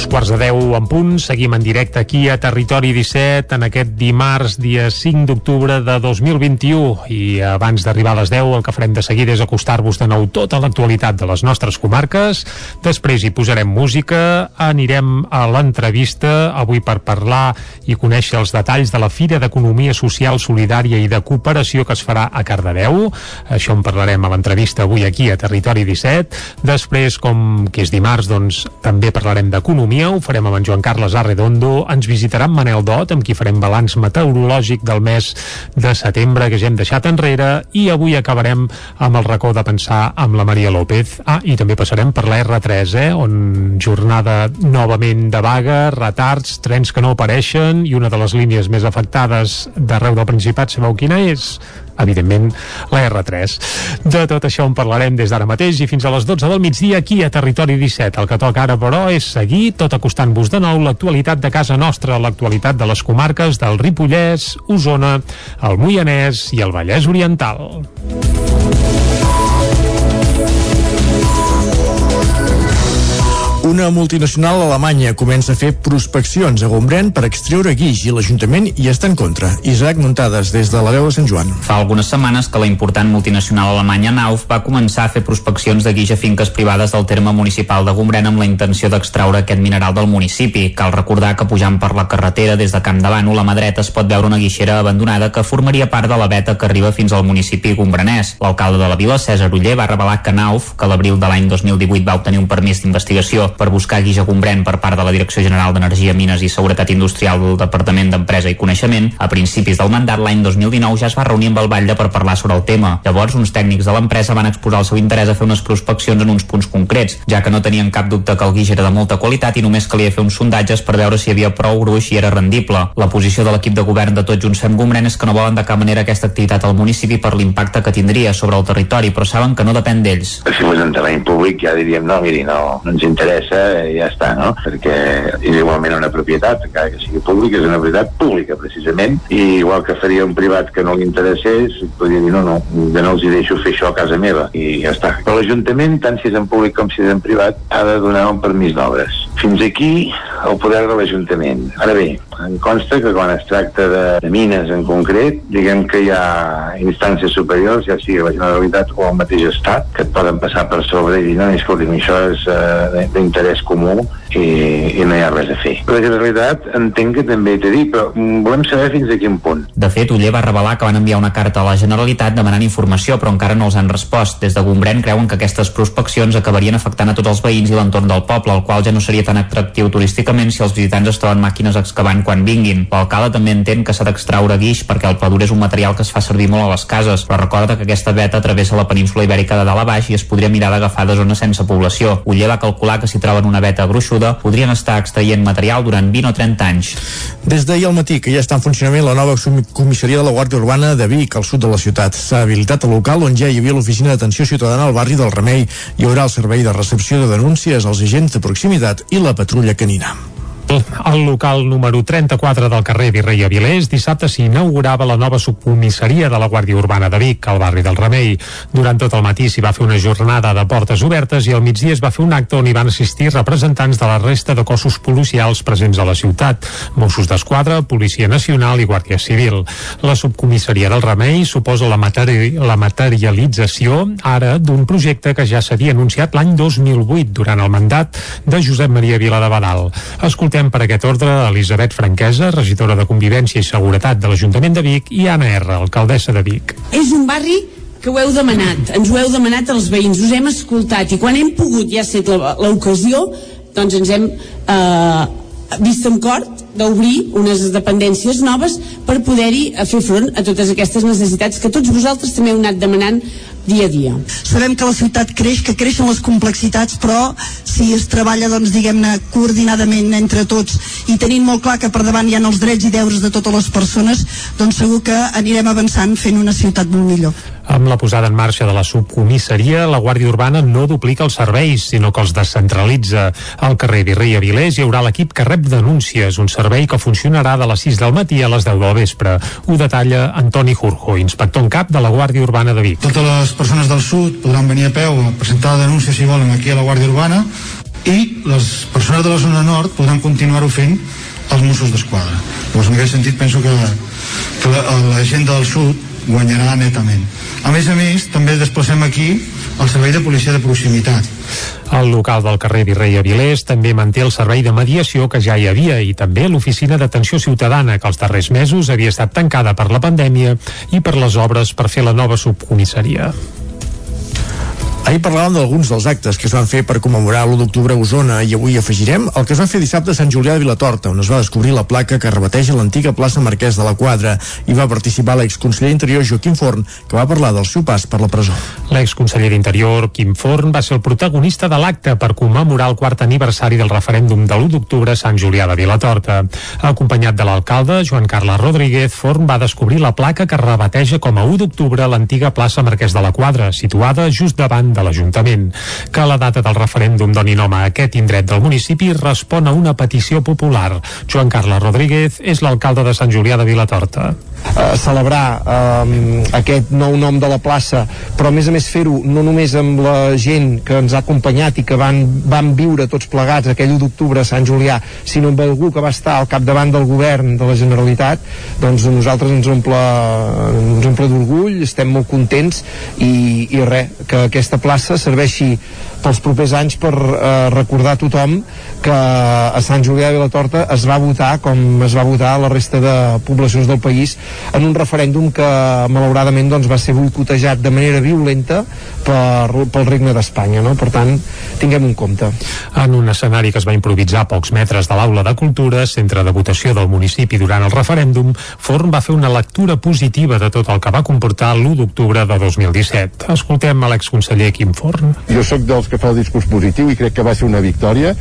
Dos quarts de deu en punt, seguim en directe aquí a Territori 17 en aquest dimarts, dia 5 d'octubre de 2021 i abans d'arribar a les 10 el que farem de seguida és acostar-vos de nou tota l'actualitat de les nostres comarques. Després hi posarem música anirem a l'entrevista avui per parlar i conèixer els detalls de la Fira d'Economia Social Solidària i de Cooperació que es farà a Cardedeu. Això en parlarem a l'entrevista avui aquí a Territori 17 després com que és dimarts doncs també parlarem d'economia Economia, ho farem amb en Joan Carles Arredondo, ens visitarà en Manel Dot, amb qui farem balanç meteorològic del mes de setembre que ja hem deixat enrere, i avui acabarem amb el racó de pensar amb la Maria López. Ah, i també passarem per la R3, eh, on jornada novament de vaga, retards, trens que no apareixen, i una de les línies més afectades d'arreu del Principat, sabeu quina és? Evidentment, la R3. De tot això en parlarem des d'ara mateix i fins a les 12 del migdia aquí a Territori 17. El que toca ara, però, és seguir tot acostant-vos de nou l'actualitat de casa nostra, l'actualitat de les comarques del Ripollès, Osona, el Moianès i el Vallès Oriental. Una multinacional alemanya comença a fer prospeccions a Gombrèn per extreure guix i l'Ajuntament hi està en contra. Isaac Muntades, des de la veu de Sant Joan. Fa algunes setmanes que la important multinacional alemanya Nauf va començar a fer prospeccions de guix a finques privades del terme municipal de Gombrèn amb la intenció d'extraure aquest mineral del municipi. Cal recordar que pujant per la carretera des de Camp de Bànol a mà dreta es pot veure una guixera abandonada que formaria part de la veta que arriba fins al municipi gombrenès. L'alcalde de la vila, César Uller, va revelar que Nauf, que l'abril de l'any 2018 va obtenir un permís d'investigació per buscar guix a Gombrèn per part de la Direcció General d'Energia, Mines i Seguretat Industrial del Departament d'Empresa i Coneixement, a principis del mandat l'any 2019 ja es va reunir amb el Batlle per parlar sobre el tema. Llavors, uns tècnics de l'empresa van exposar el seu interès a fer unes prospeccions en uns punts concrets, ja que no tenien cap dubte que el guix era de molta qualitat i només calia fer uns sondatges per veure si hi havia prou gruix i era rendible. La posició de l'equip de govern de Tots Junts Fem Gombrèn és que no volen de cap manera aquesta activitat al municipi per l'impacte que tindria sobre el territori, però saben que no depèn d'ells. Si fos en terreny públic ja diríem no, miri, no, no ens interessa, i ja està, no? Perquè és igualment una propietat, encara que sigui pública, és una propietat pública, precisament, i igual que faria un privat que no li interessés, podria dir, no, no, jo no els hi deixo fer això a casa meva, i ja està. Però l'Ajuntament, tant si és en públic com si és en privat, ha de donar un permís d'obres. Fins aquí el poder de l'Ajuntament. Ara bé, em consta que quan es tracta de, de mines en concret, diguem que hi ha instàncies superiors, ja sigui la Generalitat o el mateix Estat, que et poden passar per sobre i dir, no, escolti'm, això és uh, d'interès comú i, i no hi ha res a fer. La Generalitat entenc que també t'he dit, però volem saber fins a quin punt. De fet, Uller va revelar que van enviar una carta a la Generalitat demanant informació, però encara no els han respost. Des de Gombrèn creuen que aquestes prospeccions acabarien afectant a tots els veïns i l'entorn del poble, el qual ja no seria tan atractiu turísticament si els visitants es troben màquines excavant quan vinguin. L'alcalde també entén que s'ha d'extraure guix perquè el pla dur és un material que es fa servir molt a les cases, però recorda que aquesta veta travessa la península ibèrica de dalt a baix i es podria mirar d'agafar de zones sense població. Uller va calcular que si troben una veta gruixuda podrien estar extraient material durant 20 o 30 anys. Des d'ahir al matí que ja està en funcionament la nova comissaria de la Guàrdia Urbana de Vic, al sud de la ciutat. S'ha habilitat el local on ja hi havia l'oficina d'atenció ciutadana al barri del Remei. Hi haurà el servei de recepció de denúncies als agents de proximitat i la patrulla canina. Al local número 34 del carrer Virrei Avilés, dissabte s'inaugurava la nova subcomissaria de la Guàrdia Urbana de Vic, al barri del Remei. Durant tot el matí s'hi va fer una jornada de portes obertes i al migdia es va fer un acte on hi van assistir representants de la resta de cossos policials presents a la ciutat, Mossos d'Esquadra, Policia Nacional i Guàrdia Civil. La subcomissaria del Remei suposa la, materi la materialització ara d'un projecte que ja s'havia anunciat l'any 2008 durant el mandat de Josep Maria Vila de Badal. Escoltem Escoltem per aquest ordre Elisabet Franquesa, regidora de Convivència i Seguretat de l'Ajuntament de Vic, i Anna R, alcaldessa de Vic. És un barri que ho heu demanat, ens ho heu demanat als veïns, us hem escoltat i quan hem pogut, ja ha estat l'ocasió, doncs ens hem eh, vist en cort d'obrir unes dependències noves per poder-hi fer front a totes aquestes necessitats que tots vosaltres també heu anat demanant dia a dia. Sabem que la ciutat creix, que creixen les complexitats, però si es treballa, doncs, diguem-ne, coordinadament entre tots i tenint molt clar que per davant hi ha els drets i deures de totes les persones, doncs segur que anirem avançant fent una ciutat molt millor. Amb la posada en marxa de la subcomissaria, la Guàrdia Urbana no duplica els serveis, sinó que els descentralitza. Al carrer Virrei Avilés hi haurà l'equip que rep denúncies, un servei que funcionarà de les 6 del matí a les 10 del vespre. Ho detalla Antoni Jurjo, inspector en cap de la Guàrdia Urbana de Vic. Totes les persones del sud podran venir a peu a presentar la denúncia, si volen, aquí a la Guàrdia Urbana, i les persones de la zona nord podran continuar-ho fent els Mossos d'Esquadra. Llavors, en aquest sentit, penso que, que la, la gent del sud guanyarà netament. A més a més, també desplacem aquí el servei de policia de proximitat. El local del carrer Virrei Avilés també manté el servei de mediació que ja hi havia i també l'oficina d'atenció ciutadana que els darrers mesos havia estat tancada per la pandèmia i per les obres per fer la nova subcomissaria. Ahir parlàvem d'alguns dels actes que es van fer per commemorar l'1 d'octubre a Osona i avui afegirem el que es va fer dissabte a Sant Julià de Vilatorta, on es va descobrir la placa que rebateja l'antiga plaça Marquès de la Quadra i va participar l'exconseller d'Interior Joaquim Forn, que va parlar del seu pas per la presó. L'exconseller d'Interior, Quim Forn, va ser el protagonista de l'acte per commemorar el quart aniversari del referèndum de l'1 d'octubre a Sant Julià de Vilatorta. Acompanyat de l'alcalde, Joan Carles Rodríguez, Forn va descobrir la placa que rebateja com a 1 d'octubre l'antiga plaça Marquès de la Quadra, situada just davant de l'Ajuntament. Que la data del referèndum doni nom a aquest indret del municipi respon a una petició popular. Joan Carles Rodríguez és l'alcalde de Sant Julià de Vilatorta. Uh, celebrar uh, aquest nou nom de la plaça però a més a més fer-ho no només amb la gent que ens ha acompanyat i que van, van viure tots plegats aquell 1 d'octubre a Sant Julià sinó amb algú que va estar al capdavant del govern de la Generalitat doncs a nosaltres ens omple, ens omple d'orgull estem molt contents i, i res, que aquesta plaça serveixi pels propers anys per eh, recordar a tothom que a Sant Julià de Vilatorta es va votar com es va votar a la resta de poblacions del país en un referèndum que malauradament doncs, va ser boicotejat de manera violenta per, pel regne d'Espanya no? per tant, tinguem un compte En un escenari que es va improvisar a pocs metres de l'Aula de Cultura, centre de votació del municipi durant el referèndum, Forn va fer una lectura positiva de tot el que va comportar l'1 d'octubre de 2017. Escoltem a l'exconseller Quim Forn. Jo sóc dels que fa el discurs positiu i crec que va ser una victòria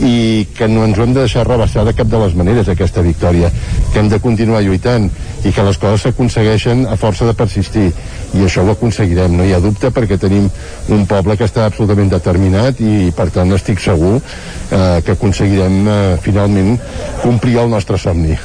i que no ens ho hem de deixar rebaixar de cap de les maneres aquesta victòria que hem de continuar lluitant i que les coses s'aconsegueixen a força de persistir. I això ho aconseguirem, no hi ha dubte perquè tenim un poble que està absolutament determinat i per tant estic segur eh, que aconseguirem eh, finalment complir el nostre somni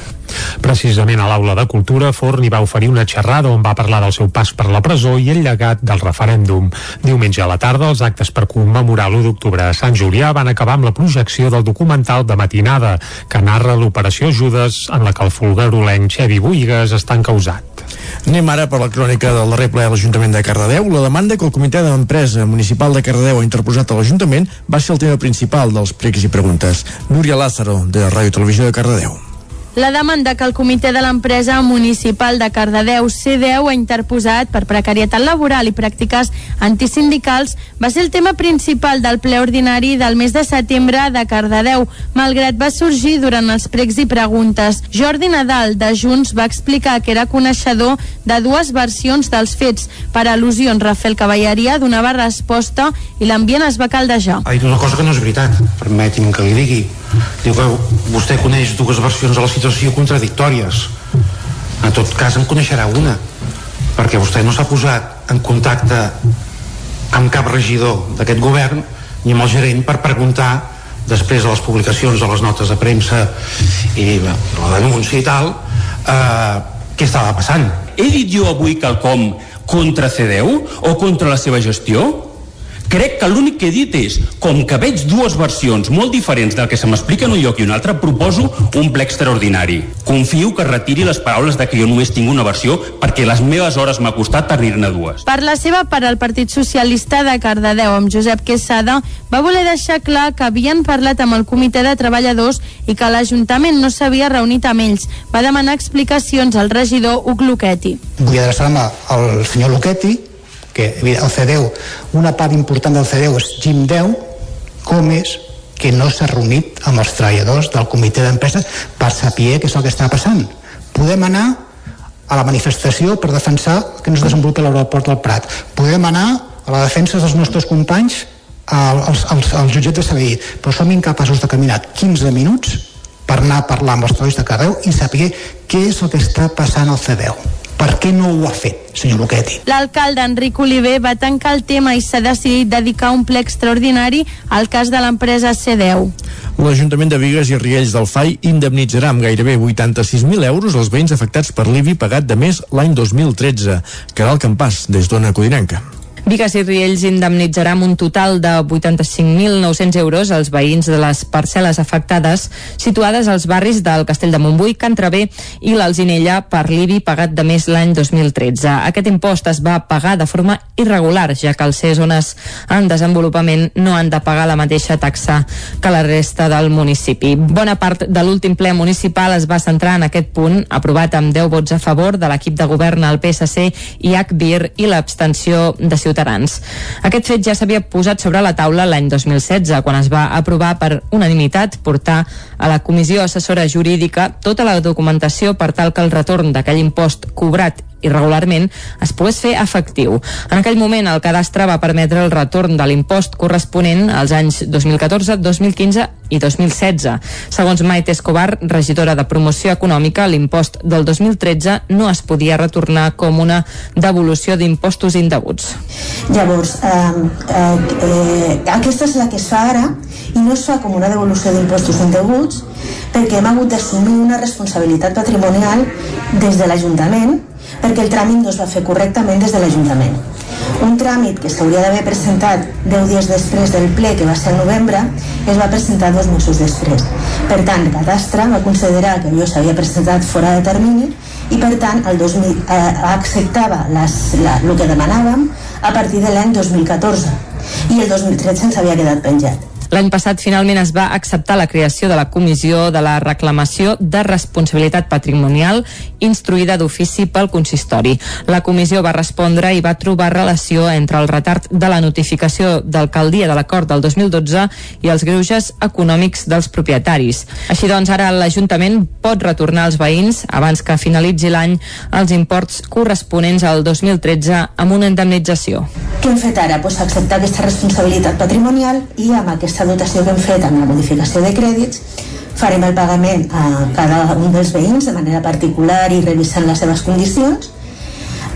Precisament a l'Aula de Cultura, Forn hi va oferir una xerrada on va parlar del seu pas per la presó i el llegat del referèndum. Diumenge a la tarda, els actes per commemorar l'1 d'octubre a Sant Julià van acabar amb la projecció del documental de matinada, que narra l'operació Judes en la que el fulgarolenc Xevi Buigas està encausat. Anem ara per la crònica del darrer ple a l'Ajuntament de Cardedeu. La demanda que el Comitè d'Empresa Municipal de Cardedeu ha interposat a l'Ajuntament va ser el tema principal dels pregs i preguntes. Núria Lázaro, de Ràdio Televisió de Cardedeu. La demanda que el Comitè de l'Empresa Municipal de Cardedeu, C10, ha interposat per precarietat laboral i pràctiques antisindicals va ser el tema principal del ple ordinari del mes de setembre de Cardedeu, malgrat va sorgir durant els pregs i preguntes. Jordi Nadal, de Junts, va explicar que era coneixedor de dues versions dels fets. Per al·lusions, Rafael Cavalleria donava resposta i l'ambient es va caldejar. Ha dit una cosa que no és veritat, permeti'm que li digui. Diu que vostè coneix dues versions de la situació contradictòries. En tot cas, en coneixerà una, perquè vostè no s'ha posat en contacte amb cap regidor d'aquest govern ni amb el gerent per preguntar després de les publicacions de les notes de premsa i la denúncia i tal eh, què estava passant he dit jo avui quelcom contra CDU o contra la seva gestió? Crec que l'únic que he dit és, com que veig dues versions molt diferents del que se m'explica en un lloc i un altre, proposo un ple extraordinari. Confio que retiri les paraules de que jo només tinc una versió perquè les meves hores m'ha costat tenir-ne dues. Per la seva part, el Partit Socialista de Cardedeu, amb Josep Quesada, va voler deixar clar que havien parlat amb el comitè de treballadors i que l'Ajuntament no s'havia reunit amb ells. Va demanar explicacions al regidor Huc Luquetti. Vull adreçar-me al senyor Luquetti, que el CDU, una part important del CDU és Jim 10, com és que no s'ha reunit amb els treballadors del comitè d'empresa per saber què és el que està passant. Podem anar a la manifestació per defensar que no es desenvolupi l'aeroport del Prat. Podem anar a la defensa dels nostres companys als, als, als jutjats de Sabadell, però som incapaços de caminar 15 minuts per anar a parlar amb els treballadors de Cardeu i saber què és el que està passant al C10 per què no ho ha fet, senyor Luquetti? L'alcalde Enric Oliver va tancar el tema i s'ha decidit dedicar un ple extraordinari al cas de l'empresa C10. L'Ajuntament de Vigues i Riells del FAI indemnitzarà amb gairebé 86.000 euros els veïns afectats per l'IBI pagat de més l'any 2013. Caral Campàs, des d'Ona Codinenca. Vigues i Riells indemnitzarà amb un total de 85.900 euros als veïns de les parcel·les afectades situades als barris del Castell de Montbui, Can Travé i l'Alzinella per l'IBI pagat de més l'any 2013. Aquest impost es va pagar de forma irregular, ja que els zones en desenvolupament no han de pagar la mateixa taxa que la resta del municipi. Bona part de l'últim ple municipal es va centrar en aquest punt, aprovat amb 10 vots a favor de l'equip de govern al PSC i HBIR i l'abstenció de Ciutadans ciutadans. Aquest fet ja s'havia posat sobre la taula l'any 2016, quan es va aprovar per unanimitat portar a la Comissió Assessora Jurídica tota la documentació per tal que el retorn d'aquell impost cobrat irregularment es pogués fer efectiu. En aquell moment el cadastre va permetre el retorn de l'impost corresponent als anys 2014, 2015 i 2016. Segons Maite Escobar, regidora de Promoció Econòmica, l'impost del 2013 no es podia retornar com una devolució d'impostos indeguts. Llavors, eh, eh, eh, aquesta és la que es fa ara i no es fa com una devolució d'impostos indeguts perquè hem hagut d'assumir una responsabilitat patrimonial des de l'Ajuntament perquè el tràmit no es va fer correctament des de l'Ajuntament. Un tràmit que s'hauria d'haver presentat 10 dies després del ple, que va ser novembre, es va presentar dos mesos després. Per tant, Cadastre va considerar que jo s'havia presentat fora de termini i per tant el 2000, eh, acceptava les, la, el que demanàvem a partir de l'any 2014 i el 2013 ens havia quedat penjat. L'any passat finalment es va acceptar la creació de la Comissió de la Reclamació de Responsabilitat Patrimonial instruïda d'ofici pel consistori. La comissió va respondre i va trobar relació entre el retard de la notificació d'alcaldia de l'acord del 2012 i els greuges econòmics dels propietaris. Així doncs, ara l'Ajuntament pot retornar als veïns, abans que finalitzi l'any, els imports corresponents al 2013 amb una indemnització. Què hem fet ara? Pues acceptar aquesta responsabilitat patrimonial i amb aquesta aquesta dotació que hem fet amb la modificació de crèdits farem el pagament a cada un dels veïns de manera particular i revisant les seves condicions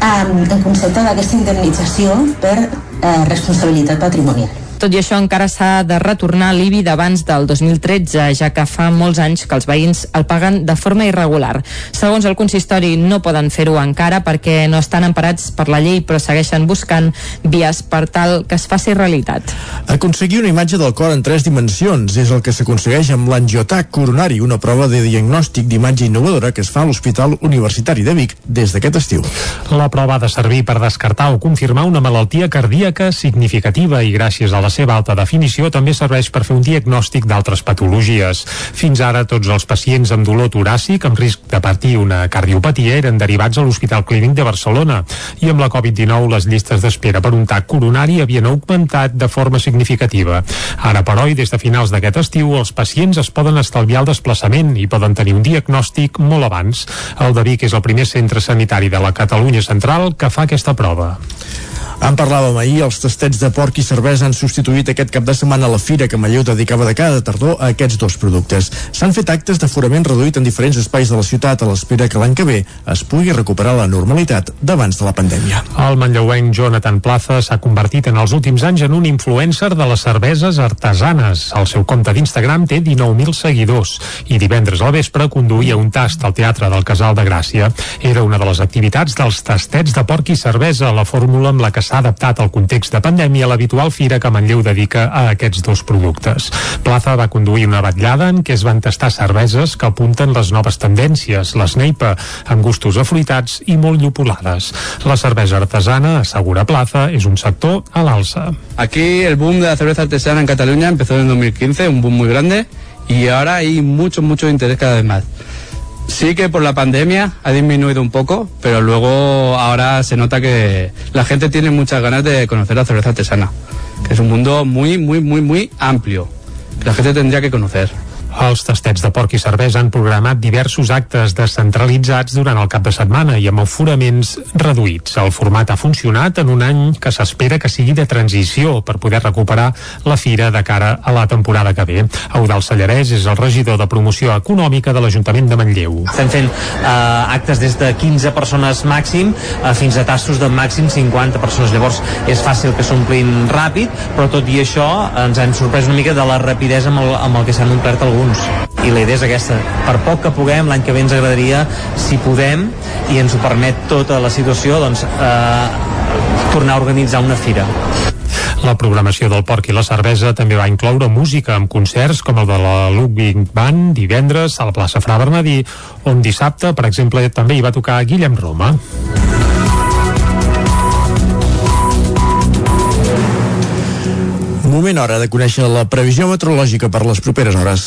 en concepte d'aquesta indemnització per eh, responsabilitat patrimonial. Tot i això, encara s'ha de retornar l'IBI d'abans del 2013, ja que fa molts anys que els veïns el paguen de forma irregular. Segons el consistori, no poden fer-ho encara perquè no estan emparats per la llei, però segueixen buscant vies per tal que es faci realitat. Aconseguir una imatge del cor en tres dimensions és el que s'aconsegueix amb l'angiotac coronari, una prova de diagnòstic d'imatge innovadora que es fa a l'Hospital Universitari de Vic des d'aquest estiu. La prova ha de servir per descartar o confirmar una malaltia cardíaca significativa i gràcies a la seva alta definició també serveix per fer un diagnòstic d'altres patologies. Fins ara, tots els pacients amb dolor toràcic amb risc de patir una cardiopatia eren derivats a l'Hospital Clínic de Barcelona i amb la Covid-19 les llistes d'espera per un TAC coronari havien augmentat de forma significativa. Ara, però, i des de finals d'aquest estiu, els pacients es poden estalviar el desplaçament i poden tenir un diagnòstic molt abans. El de Vic és el primer centre sanitari de la Catalunya central que fa aquesta prova. En parlàvem ahir, els tastets de porc i cervesa han substituït aquest cap de setmana la fira que Manlleu dedicava de cada tardor a aquests dos productes. S'han fet actes d'aforament reduït en diferents espais de la ciutat a l'espera que l'any que ve es pugui recuperar la normalitat d'abans de la pandèmia. El manlleuenc Jonathan Plaza s'ha convertit en els últims anys en un influencer de les cerveses artesanes. El seu compte d'Instagram té 19.000 seguidors i divendres al vespre conduïa un tast al Teatre del Casal de Gràcia. Era una de les activitats dels tastets de porc i cervesa, la fórmula amb la que s'ha adaptat al context de pandèmia l'habitual fira que Manlleu dedica a aquests dos productes. Plaza va conduir una batllada en què es van tastar cerveses que apunten les noves tendències, l'Sneipa, amb gustos afruitats i molt llupolades. La cervesa artesana, assegura Plaza, és un sector a l'alça. Aquí el boom de la cerveza artesana en Cataluña empezó en 2015, un boom muy grande, y ahora hay mucho, mucho interés cada vez más. Sí que por la pandemia ha disminuido un poco, pero luego ahora se nota que la gente tiene muchas ganas de conocer la cerveza artesana, que es un mundo muy, muy, muy, muy amplio, que la gente tendría que conocer. Els tastets de porc i cervesa han programat diversos actes descentralitzats durant el cap de setmana i amb aforaments reduïts. El format ha funcionat en un any que s'espera que sigui de transició per poder recuperar la fira de cara a la temporada que ve. Eudal Sallarès és el regidor de promoció econòmica de l'Ajuntament de Manlleu. Estem fent eh, actes des de 15 persones màxim eh, fins a tastos de màxim 50 persones. Llavors és fàcil que s'omplin ràpid, però tot i això ens hem sorprès una mica de la rapidesa amb el, amb el que s'han omplert alguns. I la idea és aquesta. Per poc que puguem, l'any que ve ens agradaria, si podem, i ens ho permet tota la situació, doncs eh, tornar a organitzar una fira. La programació del porc i la cervesa també va incloure música amb concerts com el de la Ludwig Band divendres a la plaça Fra Bernadí, on dissabte, per exemple, també hi va tocar Guillem Roma. Moment hora de conèixer la previsió meteorològica per les properes hores.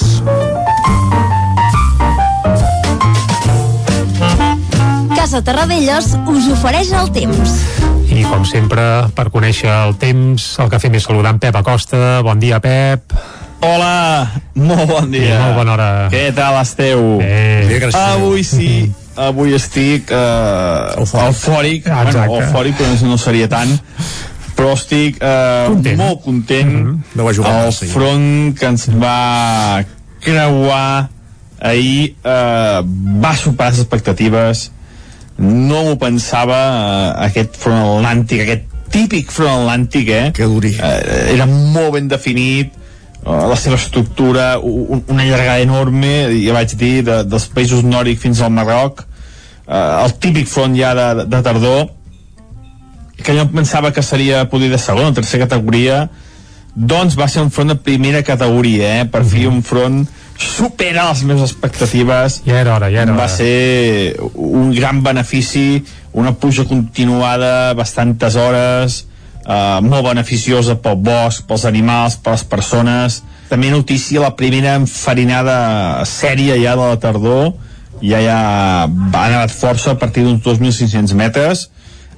Casa Terradellos us ofereix el temps. I com sempre, per conèixer el temps, el que fem és saludar en Pep Acosta. Bon dia, Pep. Hola, molt bon dia. I molt bona hora. Què tal esteu? Eh, Bé, avui sí, avui estic uh, eufòric, eufòric, Ah, bueno, eufòric però no seria tant però estic uh, Content. molt content mm -hmm. No va jugar el massa, front que ens va creuar ahir uh, va superar les expectatives no m'ho pensava uh, aquest front atlàntic aquest típic front atlàntic eh? que duri uh, era molt ben definit uh, la seva estructura un, una llargada enorme ja vaig dir de, dels països nòrdics fins al Marroc uh, el típic front ja de, de tardor que jo pensava que seria poder de segona o tercera categoria doncs va ser un front de primera categoria eh? per fi un front supera les meves expectatives ja era hora, ja era va hora. ser un gran benefici una puja continuada bastantes hores eh, molt beneficiosa pel bosc, pels animals, per les persones també notícia la primera enfarinada sèria ja de la tardor ja ja ha anat força a partir d'uns 2.500 metres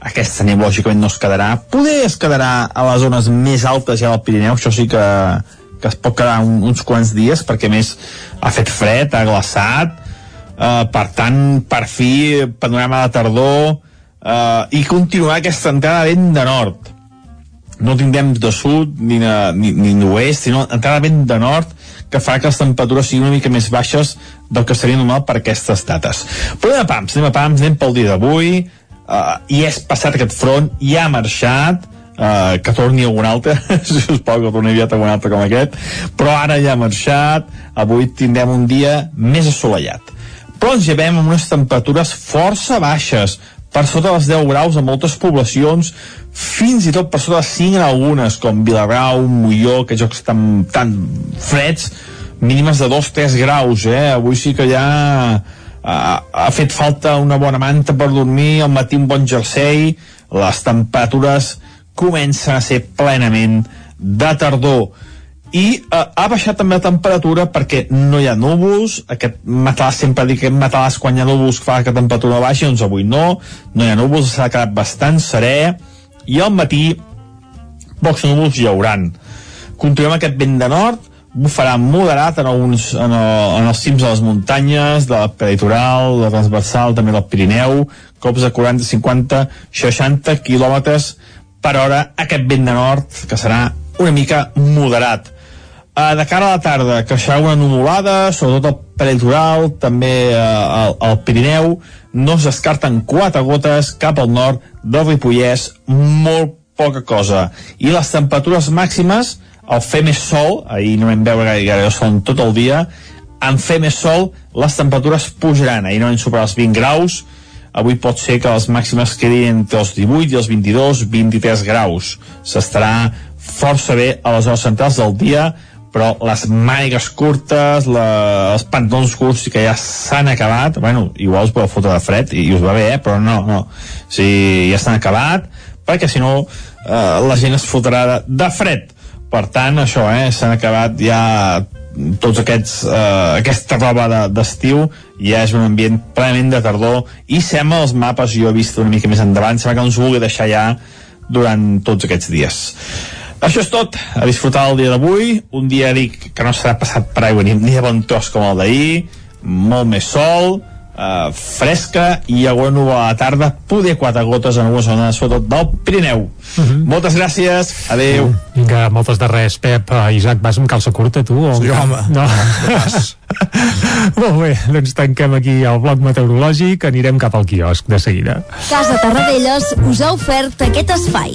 aquesta neu lògicament no es quedarà. Poder es quedarà a les zones més altes ja del Pirineu, això sí que, que es pot quedar un, uns quants dies perquè més ha fet fred, ha glaçat. Uh, per tant per fi panorama de tardor uh, i continuarà aquesta entrada vent de nord. No tindrem de sud ni, ni d'oest, sinó entrada vent de nord que farà que les temperatures siguin una mica més baixes del que seria normal per aquestes dates. Però anem a pams, anem a pams, anem pel dia d'avui, uh, i és passat aquest front, i ha marxat, uh, que torni algun altre, <laughs> si us plau que torni aviat algun altre com aquest, però ara ja ha marxat, avui tindrem un dia més assolellat. Però ens llevem amb unes temperatures força baixes, per sota dels 10 graus a moltes poblacions, fins i tot per sota de 5 en algunes, com Vilagrau, Molló, que jocs tan, tan freds, mínimes de 2-3 graus, eh? Avui sí que ja ha, ha fet falta una bona manta per dormir, al matí un bon jersei, les temperatures comencen a ser plenament de tardor. I eh, ha baixat també la temperatura perquè no hi ha núvols aquest matalàs sempre dic que matalàs quan hi ha núvols fa que la temperatura baixa doncs avui no, no hi ha núvols s'ha quedat bastant serè i al matí pocs núvols hi hauran. Continuem aquest vent de nord bufarà moderat en, alguns, en, el, en els cims de les muntanyes, de la peritoral, la transversal, també del Pirineu, cops de 40, 50, 60 quilòmetres per hora aquest vent de nord, que serà una mica moderat. Uh, de cara a la tarda, creixerà una nuvolada, sobretot al prelitoral, també uh, al, al Pirineu, no es descarten quatre gotes cap al nord del Ripollès, molt poca cosa. I les temperatures màximes, al fer més sol, ahir no vam veure gaire, gaire sol tot el dia, en fer més sol, les temperatures pujaran. Ahir no vam superar els 20 graus, avui pot ser que les màximes quedin entre els 18 i els 22, 23 graus. S'estarà força bé a les hores centrals del dia, però les maigues curtes, la, els pantalons curts que ja s'han acabat, bueno, igual us podeu fotre de fred i, i us va bé, eh? però no, no. Sigui, ja s'han acabat, perquè si no eh, la gent es fotrà de, de fred. Per tant, això, eh, s'han acabat ja tots aquests, eh, aquesta roba d'estiu. De, ja és un ambient plenament de tardor i sembla els mapes, jo he vist una mica més endavant, sembla que ens vulgui deixar ja durant tots aquests dies. Això és tot, a disfrutar el dia d'avui, un dia dic que no serà passat per aigua ni, ni de bon tros com el d'ahir, molt més sol, eh, fresca i alguna nova a la tarda, poder quatre gotes en algunes zones, sobretot del Pirineu. Uh -huh. Moltes gràcies, adeu. Uh, vinga, moltes de res, Pep. Uh, Isaac, vas amb calça curta, tu? O sí, home. No. <laughs> Molt bé, doncs tanquem aquí el bloc meteorològic, anirem cap al quiosc de seguida. Casa Tarradellas us ha ofert aquest espai.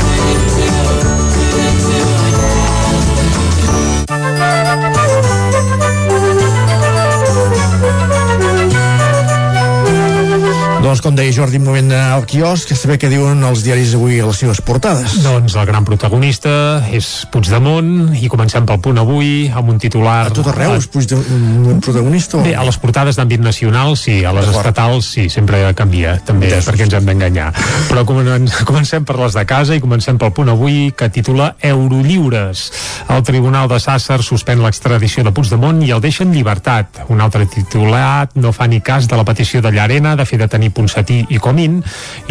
Doncs com deia Jordi, un moment al quiosc, a saber què diuen els diaris avui a les seves portades. Doncs el gran protagonista és Puigdemont i comencem pel punt avui amb un titular... A tot arreu és Puigdemont un protagonista? O... Bé, a les portades d'àmbit nacional sí, a les estatals sí, sempre canvia, també, Entesos. perquè ens hem d'enganyar. Però comencem per les de casa i comencem pel punt avui que titula Eurolliures. El Tribunal de Sàsser suspèn l'extradició de Puigdemont i el deixa en llibertat. Un altre titulat no fa ni cas de la petició de Llarena de fer detenir Ponsatí i Comín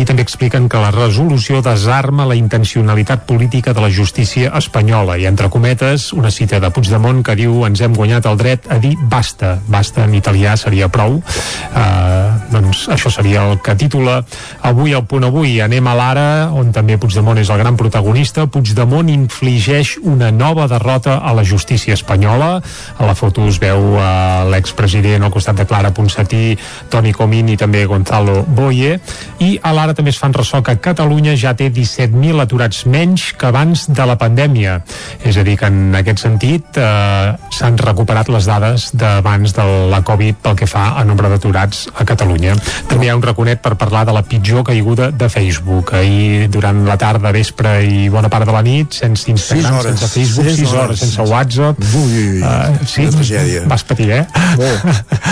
i també expliquen que la resolució desarma la intencionalitat política de la justícia espanyola. I entre cometes una cita de Puigdemont que diu ens hem guanyat el dret a dir basta basta en italià seria prou. Uh, doncs això seria el que titula avui al punt avui anem a l'ara on també Puigdemont és el gran protagonista. Puigdemont infligeix una nova derrota a la justícia espanyola. A la foto es veu uh, l'expresident al costat de Clara Ponsatí Toni Comín i també Gonzalo Boye. I a l'ara també es fan ressò que Catalunya ja té 17.000 aturats menys que abans de la pandèmia. És a dir que en aquest sentit eh, s'han recuperat les dades d'abans de la Covid pel que fa a nombre d'aturats a Catalunya. També hi ha un raconet per parlar de la pitjor caiguda de Facebook. Ahir durant la tarda, vespre i bona part de la nit sense Instagram, hores, sense Facebook 6 hores, hores. sense WhatsApp. Ui, ui, ui. Uh, sí, vas patir, eh? Molt.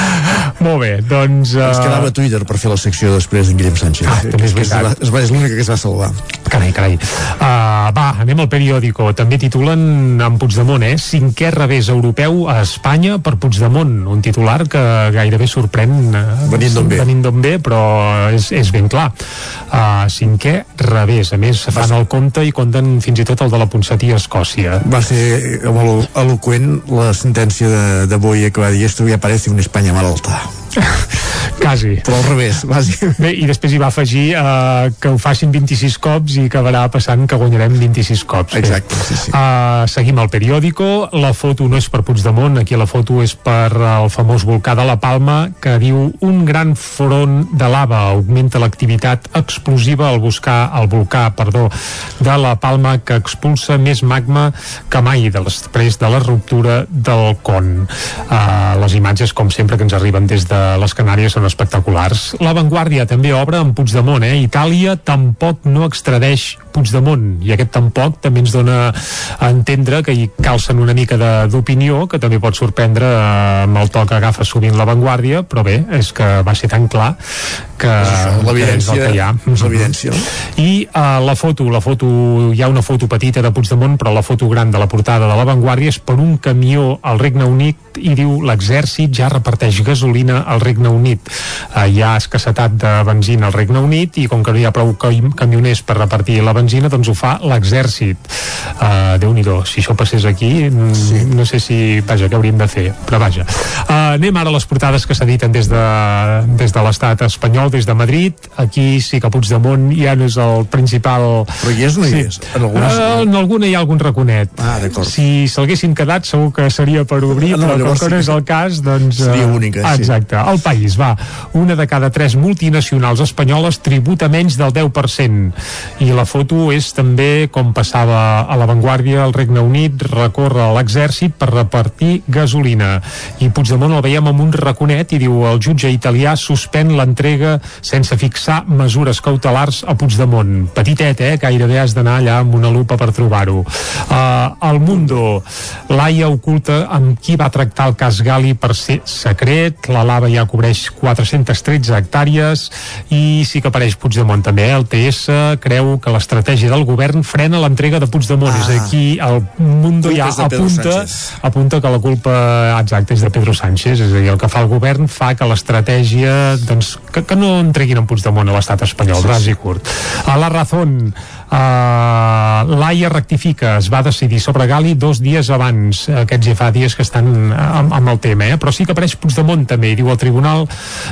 <laughs> Molt bé, doncs... Uh... Es quedava a Twitter per fer la secció després d'en Guillem Sánchez. Ah, també és veritat. És, és l'única que es va salvar. Carai, carai. Uh, va, anem al periòdico. També titulen en Puigdemont, eh? Cinquè revés europeu a Espanya per Puigdemont. Un titular que gairebé sorprèn... Uh, venint d'on ve. Venint d'on ve, però és, és ben clar. Uh, cinquè revés. A més, fan el compte i compten fins i tot el de la Ponsatí a Escòcia. Va ser molt eloquent la sentència de, de Boye que va dir esto ya parece una Espanya malalta. <laughs> Quasi. Però al revés, bàsicament. Bé, i després hi va afegir uh, que ho facin 26 cops i acabarà passant que guanyarem 26 cops. Exacte, sí, sí. Uh, seguim el periòdico, la foto no és per Puigdemont, aquí la foto és per el famós volcà de la Palma, que diu un gran front de lava augmenta l'activitat explosiva al buscar el volcà, perdó, de la Palma que expulsa més magma que mai després de la ruptura del con. Uh, les imatges, com sempre, que ens arriben des de les Canàries són espectaculars. La Vanguardia també obre amb Puigdemont, eh? Itàlia tampoc no extradeix Puigdemont i aquest tampoc també ens dona a entendre que hi calcen una mica d'opinió que també pot sorprendre eh, amb el to que agafa sovint la Vanguardia però bé, és que va ser tan clar que, l'evidència que que hi ha l'evidència no? i uh, la foto, la foto hi ha una foto petita de Puigdemont però la foto gran de la portada de la Vanguardia és per un camió al Regne Unit i diu l'exèrcit ja reparteix gasolina al Regne Unit. Uh, hi ha escassetat de benzina al Regne Unit i com que no hi ha prou camioners per repartir la benzina doncs ho fa l'exèrcit. Uh, déu nhi si això passés aquí sí. no sé si, vaja, què hauríem de fer però vaja, uh, anem ara a les portades que s'editen des de, des de l'estat espanyol, des de Madrid. Aquí sí que Puigdemont ja no és el principal però hi és o no hi és? En, algunes, uh, en alguna hi ha algun raconet. Ah, si s'haguessin quedat segur que seria per obrir no, però com que no és el cas doncs, seria única uh, exacte, sí. el país va. Una de cada tres multinacionals espanyoles tributa menys del 10% i la foto és també com passava a l'avantguàrdia el Regne Unit recorre a l'exèrcit per repartir gasolina. I Puigdemont el veiem amb un raconet i diu el jutge italià suspèn l'entrega sense fixar mesures cautelars a Puigdemont. Petitet, eh? gairebé has d'anar allà amb una lupa per trobar-ho. Uh, el Mundo. l'AIA oculta amb qui va tractar el cas Gali per ser secret la lava ja cobreix 413 hectàrees i sí que apareix Puigdemont també, el TS creu que l'estratègia del govern frena l'entrega de Puigdemont, ah. és aquí el Mundo ja apunta, apunta que la culpa exacta és de Pedro Sánchez. És a dir, el que fa el govern fa que l'estratègia doncs, que, que no entreguin en Puigdemont a l'estat espanyol, sí. ras i curt. A la Razón Uh, l'AIA rectifica, es va decidir sobre Gali dos dies abans, aquests ja fa dies que estan amb, amb el tema, eh? però sí que apareix Puigdemont també, diu el Tribunal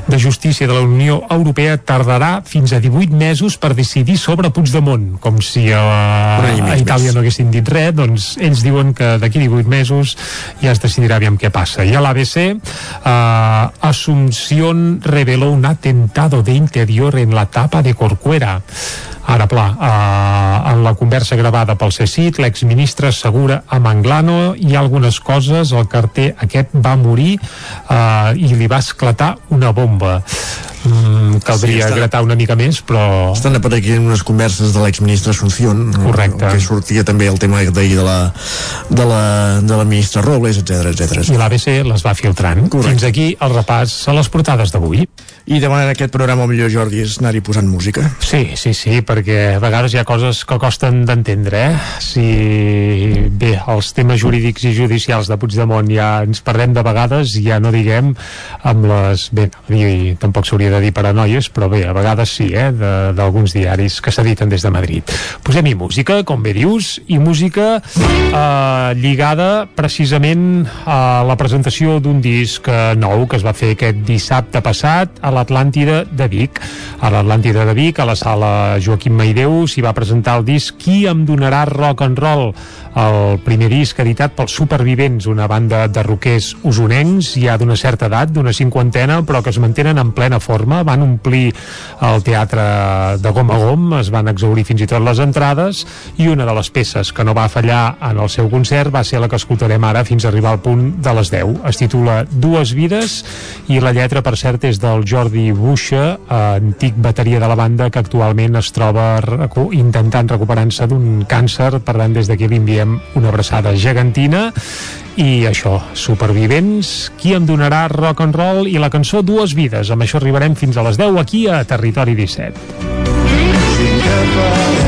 de Justícia de la Unió Europea tardarà fins a 18 mesos per decidir sobre Puigdemont, com si a, a Itàlia no haguessin dit res, doncs ells diuen que d'aquí 18 mesos ja es decidirà aviam què passa. I a l'ABC, uh, Asunción reveló un atentado de interior en la tapa de Corcuera. Ara, pla, eh, en la conversa gravada pel CECIT, l'exministre assegura a Manglano hi ha algunes coses, el carter aquest va morir eh, i li va esclatar una bomba mm, caldria sí, estan, gratar una mica més, però... Estan apareixent unes converses de l'exministre Asunción, Correcte. que sortia també el tema d'ahir de la, de la, de la ministra Robles, etc etc. I l'ABC les va filtrant. Correcte. Fins aquí el repàs a les portades d'avui. I demanar aquest programa el millor, Jordi, és anar-hi posant música. Sí, sí, sí, perquè a vegades hi ha coses que costen d'entendre, eh? Si bé, els temes jurídics i judicials de Puigdemont ja ens perdem de vegades, ja no diguem amb les... Bé, dir, tampoc s'hauria de dir paranoies, però bé, a vegades sí, eh? D'alguns diaris que s'editen des de Madrid. Posem-hi música, com bé dius, i música eh, lligada precisament a la presentació d'un disc nou que es va fer aquest dissabte passat a l'Atlàntida de Vic. A l'Atlàntida de Vic, a la sala Joaquim Maideu, s'hi va presentar el disc Qui em donarà rock and roll? El primer disc editat pels Supervivents, una banda de roquers usonencs, ja d'una certa edat, d'una cinquantena, però que es mantenen en plena forma. Van omplir el teatre de gom a gom, es van exaurir fins i tot les entrades, i una de les peces que no va fallar en el seu concert va ser la que escoltarem ara fins a arribar al punt de les 10. Es titula Dues vides, i la lletra, per cert, és del Jordi Buixa, antic bateria de la banda que actualment es troba intentant recuperar-se d'un càncer, per tant des d'aquí li enviem una abraçada gegantina. I això, supervivents qui em donarà rock and roll i la cançó Dues vides, amb això arribarem fins a les 10 aquí a Territori 17 I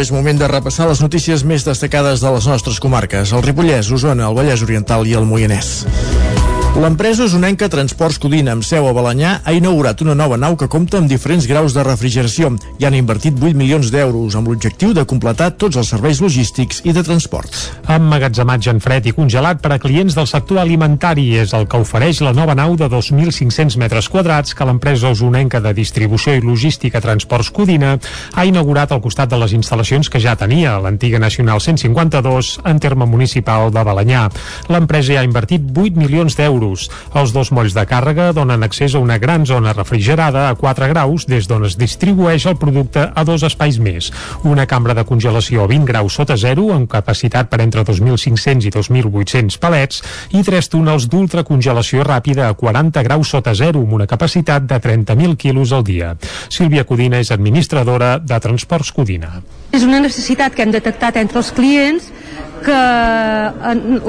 hora és moment de repassar les notícies més destacades de les nostres comarques, el Ripollès, Osona, el Vallès Oriental i el Moianès. L'empresa usonenca Transports Codina, amb seu a Balanyà, ha inaugurat una nova nau que compta amb diferents graus de refrigeració i han invertit 8 milions d'euros amb l'objectiu de completar tots els serveis logístics i de transport. Emmagatzematge en fred i congelat per a clients del sector alimentari és el que ofereix la nova nau de 2.500 metres quadrats que l'empresa usonenca de distribució i logística Transports Codina ha inaugurat al costat de les instal·lacions que ja tenia l'antiga Nacional 152 en terme municipal de Balanyà. L'empresa ja ha invertit 8 milions d'euros euros. Els dos molls de càrrega donen accés a una gran zona refrigerada a 4 graus des d'on es distribueix el producte a dos espais més. Una cambra de congelació a 20 graus sota zero amb capacitat per entre 2.500 i 2.800 palets i tres túnels d'ultracongelació ràpida a 40 graus sota zero amb una capacitat de 30.000 quilos al dia. Sílvia Codina és administradora de Transports Codina. És una necessitat que hem detectat entre els clients que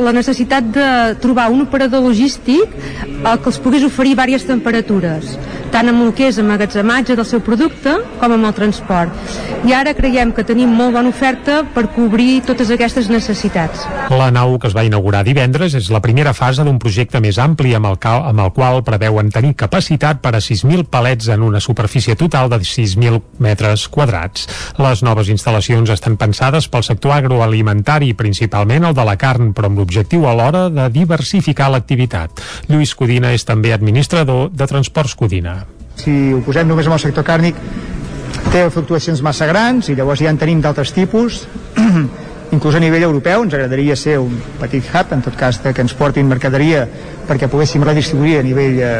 la necessitat de trobar un operador logístic que els pogués oferir diverses temperatures tant amb el que és emmagatzematge del seu producte com amb el transport. I ara creiem que tenim molt bona oferta per cobrir totes aquestes necessitats. La nau que es va inaugurar divendres és la primera fase d'un projecte més ampli amb el, cal, amb el qual preveuen tenir capacitat per a 6.000 palets en una superfície total de 6.000 metres quadrats. Les noves instal·lacions estan pensades pel sector agroalimentari, principalment el de la carn, però amb l'objectiu alhora de diversificar l'activitat. Lluís Codina és també administrador de Transports Codina si ho posem només amb el sector càrnic té fluctuacions massa grans i llavors ja en tenim d'altres tipus <clears throat> inclús a nivell europeu ens agradaria ser un petit hub en tot cas que ens portin mercaderia perquè poguéssim redistribuir a nivell eh,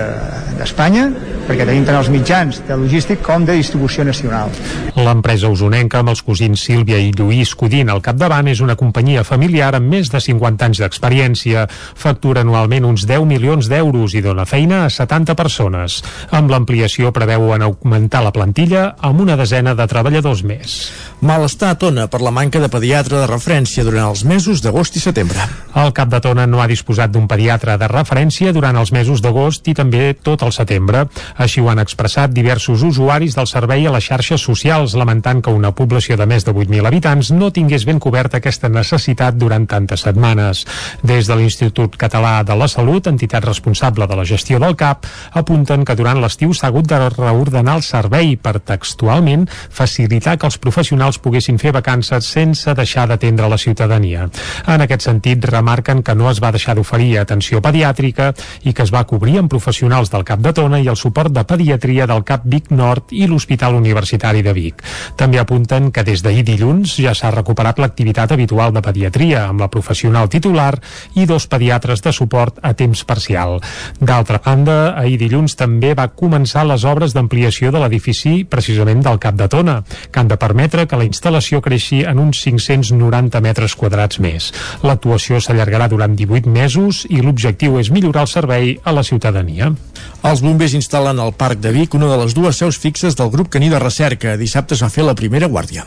d'Espanya, perquè tenim tant els mitjans de logístic com de distribució nacional. L'empresa usonenca amb els cosins Sílvia i Lluís Codín al capdavant és una companyia familiar amb més de 50 anys d'experiència. Factura anualment uns 10 milions d'euros i dona feina a 70 persones. Amb l'ampliació preveuen augmentar la plantilla amb una desena de treballadors més. Malestar a Tona per la manca de pediatre de referència durant els mesos d'agost i setembre. El cap de Tona no ha disposat d'un pediatre de referència durant els mesos d'agost i també tot el setembre. Així ho han expressat diversos usuaris del servei a les xarxes socials, lamentant que una població de més de 8.000 habitants no tingués ben coberta aquesta necessitat durant tantes setmanes. Des de l'Institut Català de la Salut, entitat responsable de la gestió del CAP, apunten que durant l'estiu s'ha hagut de reordenar el servei per textualment facilitar que els professionals poguessin fer vacances sense deixar d'atendre la ciutadania. En aquest sentit, remarquen que no es va deixar d'oferir atenció pediàtrica i que es va cobrir amb professionals del CAP de Tona i el suport de pediatria del CAP Vic Nord i l'Hospital Universitari de Vic. També apunten que des d'ahir dilluns ja s'ha recuperat l'activitat habitual de pediatria amb la professional titular i dos pediatres de suport a temps parcial. D'altra banda, ahir dilluns també va començar les obres d'ampliació de l'edifici precisament del Cap de Tona, que han de permetre que la instal·lació creixi en uns 590 metres quadrats més. L'actuació s'allargarà durant 18 mesos i l'objectiu és millorar el servei a la ciutadania. Els bombers instal·len al Parc de Vic una de les dues seus fixes del grup caní de recerca. Dissabte es va fer la primera guàrdia.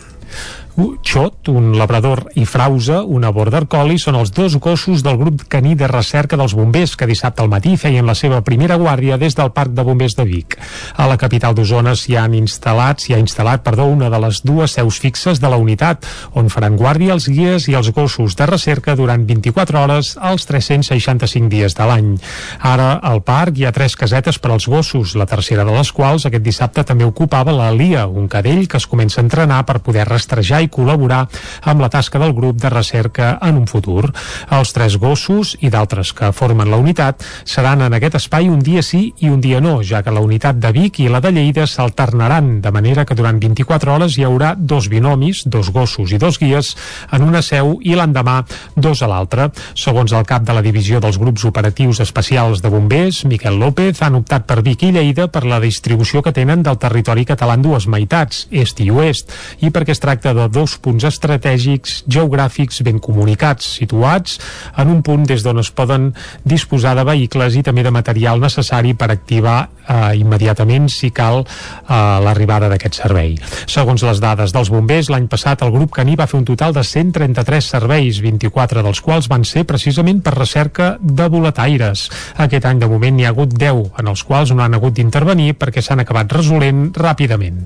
Xot, un labrador i frausa, una border collie, són els dos gossos del grup caní de recerca dels bombers que dissabte al matí feien la seva primera guàrdia des del Parc de Bombers de Vic. A la capital d'Osona s'hi han instal·lat, s'hi ha instal·lat, perdó, una de les dues seus fixes de la unitat, on faran guàrdia els guies i els gossos de recerca durant 24 hores als 365 dies de l'any. Ara, al parc hi ha tres casetes per als gossos, la tercera de les quals aquest dissabte també ocupava la Lia, un cadell que es comença a entrenar per poder rastrejar i col·laborar amb la tasca del grup de recerca en un futur. Els tres gossos i d'altres que formen la unitat seran en aquest espai un dia sí i un dia no, ja que la unitat de Vic i la de Lleida s'alternaran, de manera que durant 24 hores hi haurà dos binomis, dos gossos i dos guies, en una seu i l'endemà dos a l'altra. Segons el cap de la divisió dels grups operatius especials de bombers, Miquel López, han optat per Vic i Lleida per la distribució que tenen del territori català en dues meitats, est i oest, i perquè es tracta de dos punts estratègics geogràfics ben comunicats, situats en un punt des d'on es poden disposar de vehicles i també de material necessari per activar eh, immediatament si cal eh, l'arribada d'aquest servei. Segons les dades dels bombers, l'any passat el grup Caní va fer un total de 133 serveis, 24 dels quals van ser precisament per recerca de boletaires. Aquest any de moment n'hi ha hagut 10, en els quals no han hagut d'intervenir perquè s'han acabat resolent ràpidament.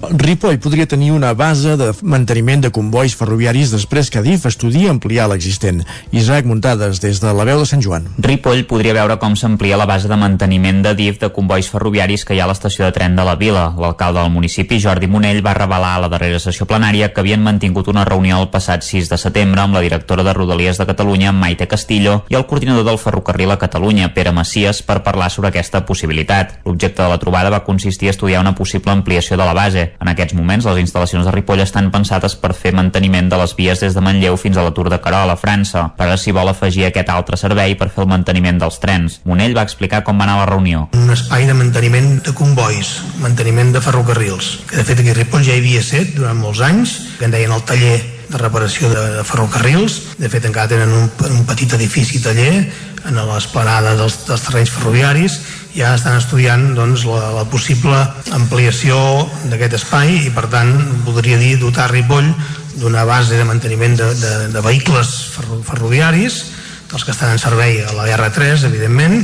Ripoll podria tenir una base de manteniment de convois ferroviaris després que DIF estudia ampliar l'existent. Isaac Muntades, des de la veu de Sant Joan. Ripoll podria veure com s'amplia la base de manteniment de DIF de convois ferroviaris que hi ha a l'estació de tren de la vila. L'alcalde del municipi, Jordi Monell, va revelar a la darrera sessió plenària que havien mantingut una reunió el passat 6 de setembre amb la directora de Rodalies de Catalunya, Maite Castillo, i el coordinador del ferrocarril a Catalunya, Pere Macias, per parlar sobre aquesta possibilitat. L'objecte de la trobada va consistir a estudiar una possible ampliació de la base. En aquests moments, les instal·lacions de Ripoll estan pensades per fer manteniment de les vies des de Manlleu fins a la Tour de Carol, a França, per ara s'hi vol afegir aquest altre servei per fer el manteniment dels trens. Monell va explicar com va anar la reunió. Un espai de manteniment de convois, manteniment de ferrocarrils, que de fet aquí a Ripoll ja hi havia set durant molts anys, que en deien el taller de reparació de ferrocarrils. De fet, encara tenen un, un petit edifici taller en l'esplanada dels, dels terrenys ferroviaris ja estan estudiant doncs, la, la possible ampliació d'aquest espai i per tant voldria dir dotar Ripoll d'una base de manteniment de, de, de vehicles ferro, ferroviaris dels que estan en servei a la R3 evidentment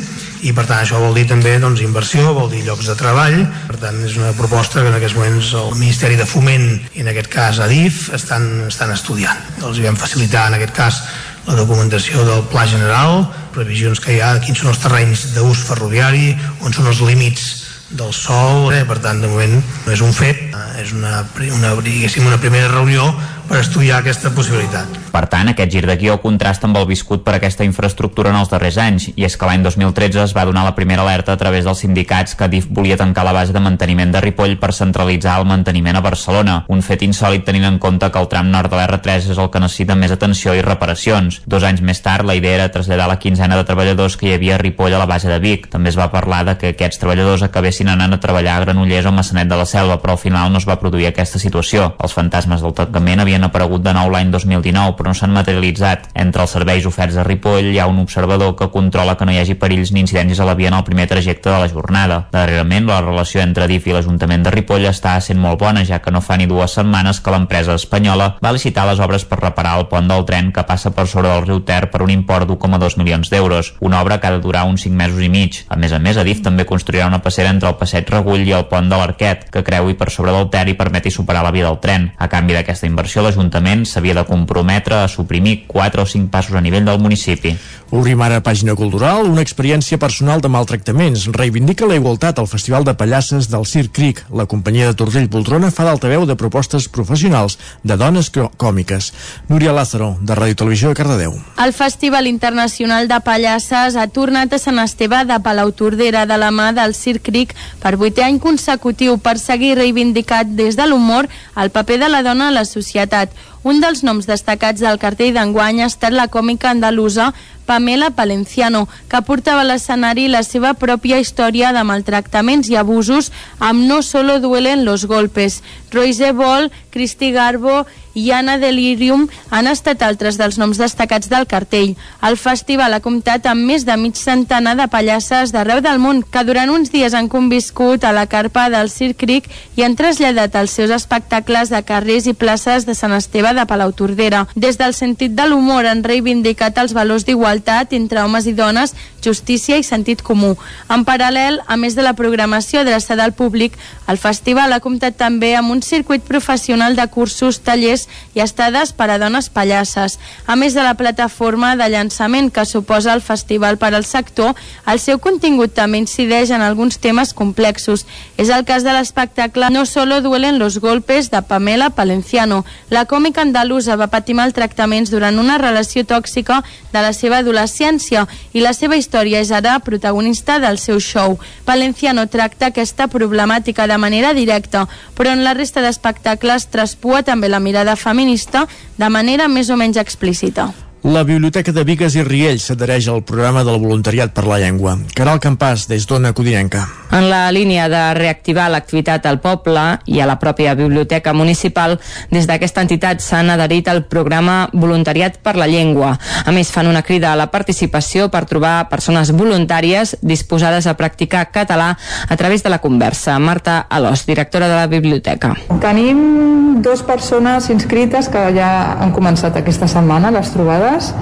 i per tant això vol dir també doncs, inversió, vol dir llocs de treball. Per tant és una proposta que en aquests moments el Ministeri de Foment i en aquest cas Adif estan, estan estudiant. Els vam facilitar en aquest cas la documentació del Pla General, previsions que hi ha, quins són els terrenys d'ús ferroviari, on són els límits del sol, eh? per tant, de moment no és un fet, eh? és una, una, una primera reunió per estudiar aquesta possibilitat. Per tant, aquest gir de guió contrasta amb el viscut per aquesta infraestructura en els darrers anys, i és que l'any 2013 es va donar la primera alerta a través dels sindicats que DIF volia tancar la base de manteniment de Ripoll per centralitzar el manteniment a Barcelona, un fet insòlid tenint en compte que el tram nord de l'R3 és el que necessita més atenció i reparacions. Dos anys més tard, la idea era traslladar la quinzena de treballadors que hi havia a Ripoll a la base de Vic. També es va parlar de que aquests treballadors acabessin anant a treballar a Granollers o Massanet de la Selva, però al final no es va produir aquesta situació. Els fantasmes del tancament havien aparegut de nou l'any 2019, però no s'han materialitzat. Entre els serveis oferts a Ripoll hi ha un observador que controla que no hi hagi perills ni incidències a la via en el primer trajecte de la jornada. Darrerament, la relació entre DIF i l'Ajuntament de Ripoll està sent molt bona, ja que no fa ni dues setmanes que l'empresa espanyola va licitar les obres per reparar el pont del tren que passa per sobre del riu Ter per un import d'1,2 milions d'euros, una obra que ha de durar uns 5 mesos i mig. A més a més, Adif també construirà una passera entre el passeig Regull i el pont de l'Arquet, que creui per sobre del Ter i permeti superar la via del tren. A canvi d'aquesta inversió, l'Ajuntament s'havia de comprometre a suprimir 4 o 5 passos a nivell del municipi. Obrim ara pàgina cultural, una experiència personal de maltractaments. Reivindica la igualtat al Festival de Pallasses del Circ Cric. La companyia de Torrell Poltrona fa d'altaveu de propostes professionals de dones còmiques. Núria Lázaro, de Ràdio Televisió de Cardedeu. El Festival Internacional de Pallasses ha tornat a Sant Esteve de Palautordera de la mà del Circ Cric per vuitè any consecutiu per seguir reivindicat des de l'humor el paper de la dona a la societat. Un dels noms destacats del cartell d'enguany ha estat la còmica andalusa Pamela Palenciano, que portava a l'escenari la seva pròpia història de maltractaments i abusos amb No solo duelen los golpes. Royce Ball, Cristi Garbo i Anna Delirium han estat altres dels noms destacats del cartell. El festival ha comptat amb més de mig centenar de pallasses d'arreu del món que durant uns dies han conviscut a la carpa del Circ Cric i han traslladat els seus espectacles de carrers i places de Sant Esteve de Palautordera. Des del sentit de l'humor han reivindicat els valors d'igualtat entre homes i dones, justícia i sentit comú. En paral·lel, a més de la programació adreçada al públic, el festival ha comptat també amb un circuit professional de cursos, tallers i estades per a dones pallasses. A més de la plataforma de llançament que suposa el festival per al sector, el seu contingut també incideix en alguns temes complexos. És el cas de l'espectacle No solo duelen los golpes de Pamela Palenciano. La còmica andalusa va patir maltractaments durant una relació tòxica de la seva adolescència i la seva història és ara protagonista del seu show. Palenciano tracta aquesta problemàtica de manera directa, però en la resta d'espectacles traspua també la mirada feminista de manera més o menys explícita. La Biblioteca de Vigues i Riells s'adhereix al programa del voluntariat per la llengua. Caral Campàs, des d'Ona Codinenca. En la línia de reactivar l'activitat al poble i a la pròpia biblioteca municipal, des d'aquesta entitat s'han adherit al programa Voluntariat per la Llengua. A més, fan una crida a la participació per trobar persones voluntàries disposades a practicar català a través de la conversa. Marta Alós, directora de la biblioteca. Tenim dues persones inscrites que ja han començat aquesta setmana les trobades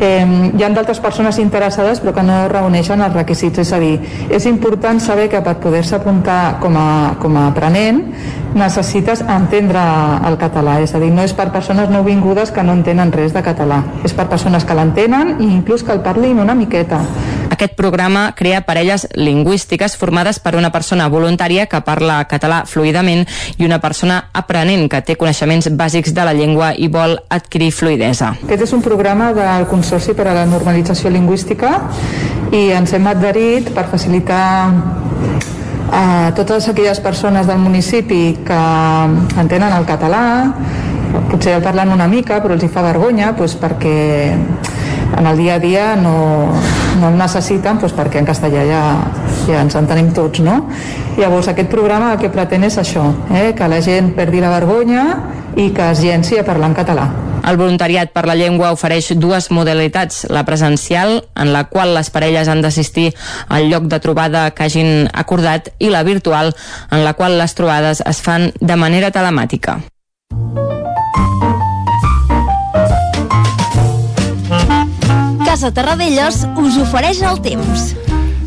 eh, hi ha d'altres persones interessades però que no reuneixen els requisits, és a dir, és important saber que per poder-se apuntar com a, com a aprenent necessites entendre el català, és a dir, no és per persones no vingudes que no entenen res de català, és per persones que l'entenen i inclús que el parlin una miqueta. Aquest programa crea parelles lingüístiques formades per una persona voluntària que parla català fluidament i una persona aprenent que té coneixements bàsics de la llengua i vol adquirir fluidesa. Aquest és un programa del Consorci per a la Normalització Lingüística i ens hem adherit per facilitar a totes aquelles persones del municipi que entenen el català, potser el parlen una mica però els hi fa vergonya doncs perquè en el dia a dia no, no el necessiten doncs perquè en castellà ja, ja ens entenem tots, no? Llavors aquest programa el que pretén és això, eh? que la gent perdi la vergonya i que es llenci a parlar en català. El voluntariat per la llengua ofereix dues modalitats, la presencial, en la qual les parelles han d'assistir al lloc de trobada que hagin acordat, i la virtual, en la qual les trobades es fan de manera telemàtica. Casa Terradellos us ofereix el temps.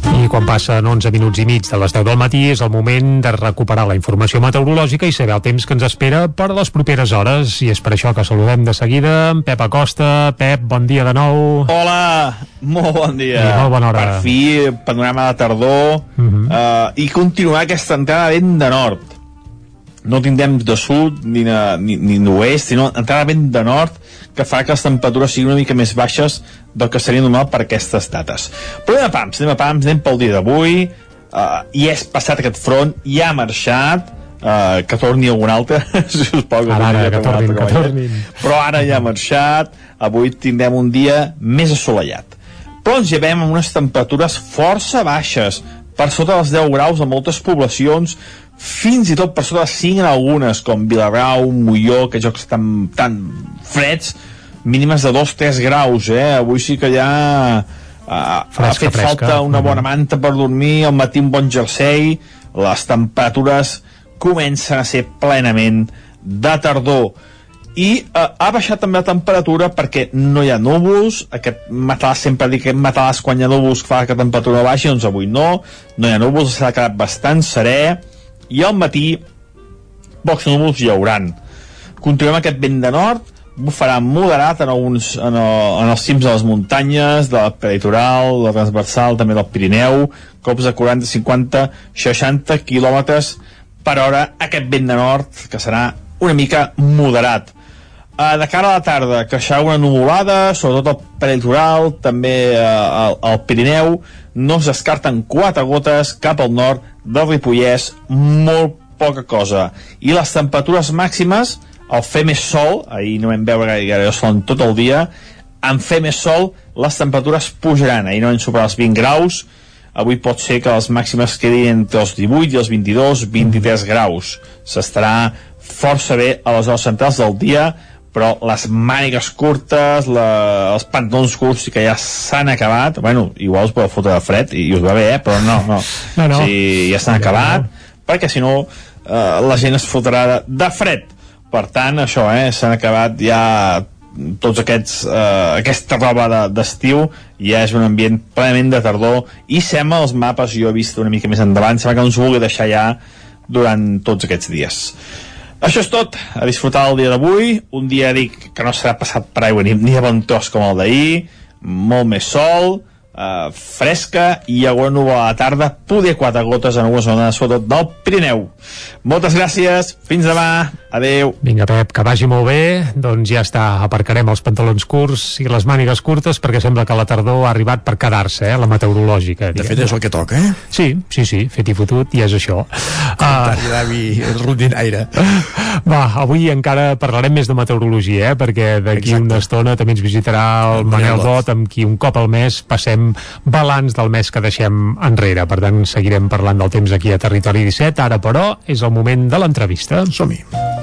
I quan passen 11 minuts i mig de les 10 del matí és el moment de recuperar la informació meteorològica i saber el temps que ens espera per a les properes hores. I és per això que saludem de seguida en Pep Acosta. Pep, bon dia de nou. Hola, molt bon dia. I molt bona hora. Per fi, panorama de tardor uh -huh. uh, i continuar aquesta entrada vent de nord. No tindrem de sud ni, de, ni, ni d'oest, sinó entrada vent de nord que fa que les temperatures siguin una mica més baixes del que seria normal per aquestes dates. Però anem a pams, anem a pams, anem pel dia d'avui, uh, i és passat aquest front, ja ha marxat, uh, que torni algun altre, <laughs> si us pot, Ara, ara, que tornin, que tornin. Però ara ja ha marxat, avui tindrem un dia més assolellat. Però ens llevem amb unes temperatures força baixes, per sota dels 10 graus a moltes poblacions, fins i tot per sota de 5 en algunes, com Vilabrau, Molló, que jocs tan, tan freds, mínimes de 2-3 graus, eh? Avui sí que ja ha, Fresca, ha fet fresca. falta una bona manta per dormir, al matí un bon jersei, les temperatures comencen a ser plenament de tardor i eh, ha baixat també la temperatura perquè no hi ha núvols aquest matalàs sempre dic que aquest matalàs quan hi ha núvols fa que la temperatura baixi doncs avui no, no hi ha núvols s'ha quedat bastant serè i al matí pocs núvols hi hauran continuem aquest vent de nord bufarà moderat en, alguns, en, el, en els cims de les muntanyes, de la peritoral, la transversal, també del Pirineu, cops de 40, 50, 60 quilòmetres per hora, aquest vent de nord, que serà una mica moderat. Uh, de cara a la tarda, creixerà una nuvolada, sobretot al peritoral, també uh, al, al Pirineu, no es descarten quatre gotes cap al nord del Ripollès, molt poca cosa. I les temperatures màximes, al fer més sol, ahir no vam veure gaire, sol tot el dia, en fer més sol les temperatures pujaran, ahir no vam superar els 20 graus, avui pot ser que les màximes quedin entre els 18 i els 22, 23 graus. S'estarà força bé a les hores centrals del dia, però les mànigues curtes, la, els pantalons curts que ja s'han acabat, bueno, igual us podeu fotre de fred i, i us va bé, eh? però no, no, <laughs> No, no. Sí, ja s'han acabat, perquè si no eh, la gent es fotrà de, de fred. Per tant, això, eh, s'han acabat ja tots aquests, eh, aquesta roba de- d'estiu ja és un ambient plenament de tardor i sembla els mapes, jo he vist una mica més endavant, sembla que no ens vulgui deixar ja durant tots aquests dies. Això és tot, a disfrutar el dia d'avui, un dia dic que no serà passat per aigua ni, ni de bon com el d'ahir, molt més sol, eh, fresca i haurà núvol a la tarda, poder quatre gotes en algunes zones, sobretot del Pirineu. Moltes gràcies, fins demà, adeu. Vinga, Pep, que vagi molt bé. Doncs ja està, aparcarem els pantalons curts i les mànigues curtes perquè sembla que la tardor ha arribat per quedar-se, eh, la meteorològica. De fet, és el que toca, eh? Sí, sí, sí, fet i fotut, i és això. Comentari d'avi rondinaire. <laughs> Va, avui encara parlarem més de meteorologia, eh? perquè d'aquí una estona també ens visitarà el Manel Dot, amb qui un cop al mes passem balanç del mes que deixem enrere. Per tant, seguirem parlant del temps aquí a Territori 17. Ara, però, és el moment de l'entrevista. Som-hi.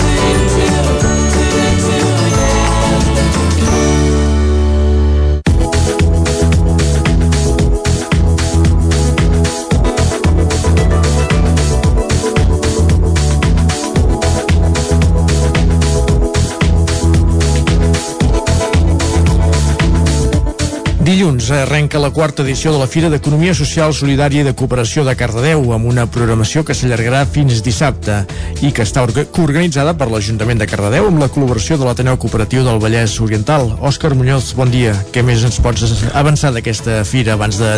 Dilluns arrenca la quarta edició de la Fira d'Economia Social Solidària i de Cooperació de Cardedeu amb una programació que s'allargarà fins dissabte i que està orga organitzada per l'Ajuntament de Cardedeu amb la col·laboració de l'Ateneu Cooperatiu del Vallès Oriental. Òscar Muñoz, bon dia. Què més ens pots avançar d'aquesta fira abans de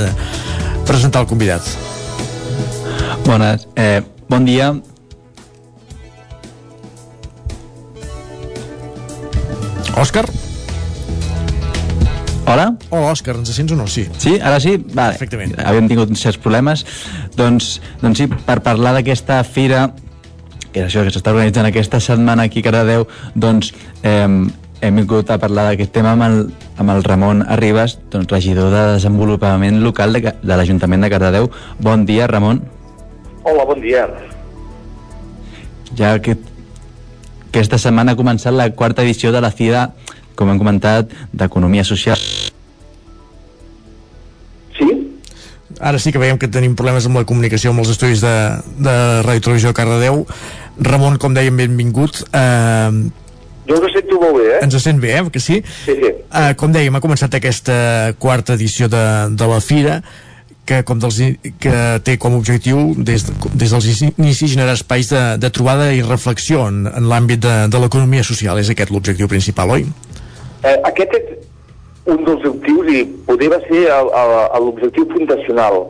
presentar el convidat? Bones. Eh, bon dia. Òscar? Hola? Hola, Òscar, ens sents o no? Sí. Sí, ara sí? Vale. Perfectament. Havíem tingut uns certs problemes. Doncs, doncs sí, per parlar d'aquesta fira, que és això que s'està organitzant aquesta setmana aquí a Cardedeu, doncs eh, hem vingut a parlar d'aquest tema amb el, amb el Ramon Arribas, doncs, regidor de Desenvolupament Local de, de l'Ajuntament de Cardedeu. Bon dia, Ramon. Hola, bon dia. Ja que aquesta setmana ha començat la quarta edició de la Fira, com hem comentat, d'Economia Social. Sí? Ara sí que veiem que tenim problemes amb la comunicació amb els estudis de, de Ràdio Televisió de Cardedeu. Ramon, com dèiem, benvingut. Uh, jo us sento molt bé, eh? Ens sent bé, eh? Que sí? Sí, sí. Uh, com dèiem, ha començat aquesta quarta edició de, de la Fira que, com dels, que té com a objectiu des, des dels inicis generar espais de, de trobada i reflexió en, en l'àmbit de, de l'economia social. És aquest l'objectiu principal, oi? Eh, aquest és un dels objectius i poder va ser l'objectiu fundacional.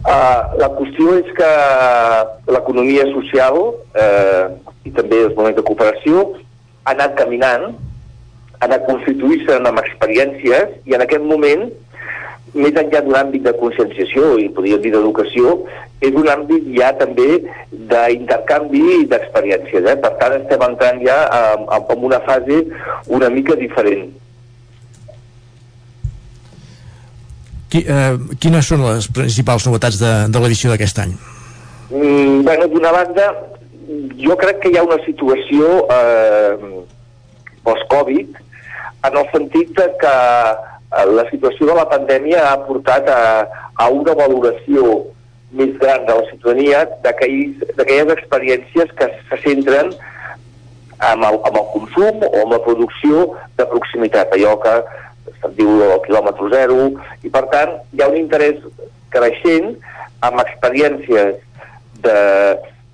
Uh, la qüestió és que l'economia social eh, i també els moments de cooperació ha anat caminant, ha anat constituint-se amb experiències i en aquest moment més enllà d'un àmbit de conscienciació i podríem dir d'educació, és un àmbit ja també d'intercanvi i d'experiències. Eh? Per tant, estem entrant ja en una fase una mica diferent. Qui, eh, quines són les principals novetats de, de l'edició d'aquest any? Mm, bueno, d'una banda, jo crec que hi ha una situació eh, post-Covid en el sentit de que la situació de la pandèmia ha portat a, a una valoració més gran de la ciutadania d'aquelles experiències que se centren amb el, amb el consum o amb la producció de proximitat, allò que se'n diu el quilòmetre zero, i per tant hi ha un interès creixent amb experiències de,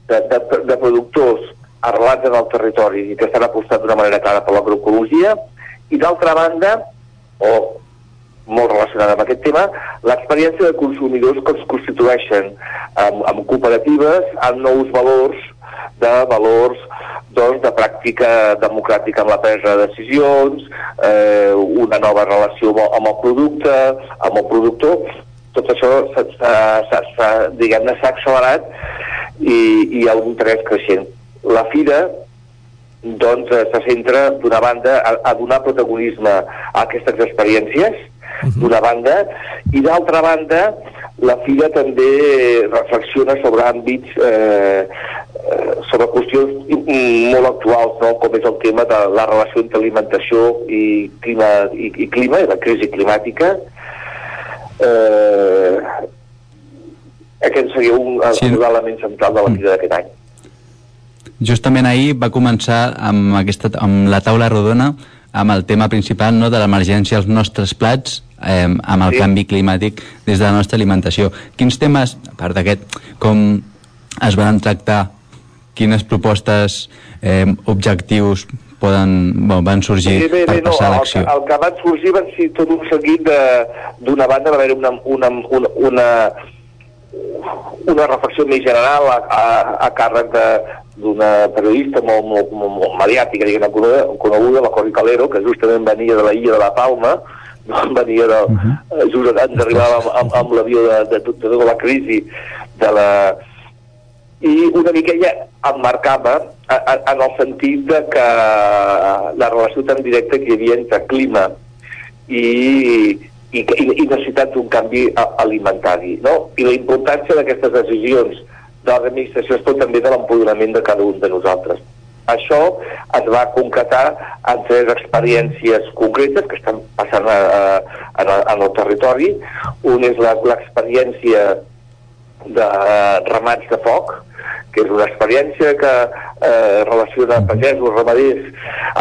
de, de, de productors arrelats en el territori i que estan apostant d'una manera clara per l'agroecologia, i d'altra banda, o molt relacionada amb aquest tema, l'experiència de consumidors que es constitueixen amb, amb cooperatives, amb nous valors, de valors doncs, de pràctica democràtica amb la presa de decisions, eh, una nova relació amb el producte, amb el productor, tot això s'ha accelerat i, i hi ha un interès creixent. La fira doncs se centra d'una banda a, a donar protagonisme a aquestes experiències uh -huh. d'una banda, i d'altra banda la Fira també reflexiona sobre àmbits, eh, sobre qüestions molt actuals, no? com és el tema de la relació entre alimentació i clima, i, i clima, i la crisi climàtica. Eh, aquest seria un, sí. un element central de la vida d'aquest any. Justament ahir va començar amb, aquesta, amb la taula rodona amb el tema principal no, de l'emergència als nostres plats eh, amb el sí. canvi climàtic des de la nostra alimentació. Quins temes, a part d'aquest, com es van tractar, quines propostes, eh, objectius poden, bueno, van sorgir sí, bé, per bé, passar no, a l'acció? El, el que van sorgir van ser tot un seguit de... D'una banda va haver una, una, una, una una reflexió més general a, a, a càrrec d'una periodista molt, molt, molt, molt mediàtica, diguem, coneguda, la Cori Calero, que justament venia de la illa de la Palma, <laughs> venia de, uh -huh. just abans d'arribar amb, amb, amb l'avió de, de, de, de tota la crisi de la, i una mica ella emmarcava en el sentit de que la relació tan directa que hi havia entre clima i, i, i necessitat d'un canvi alimentari no? i la importància d'aquestes decisions de l'administració però també de l'empoderament de cada un de nosaltres això es va concretar en tres experiències concretes que estan passant a, a, a, en el territori. Un és l'experiència de ramats de foc, que és una experiència que eh, relaciona pagesos, ramaders,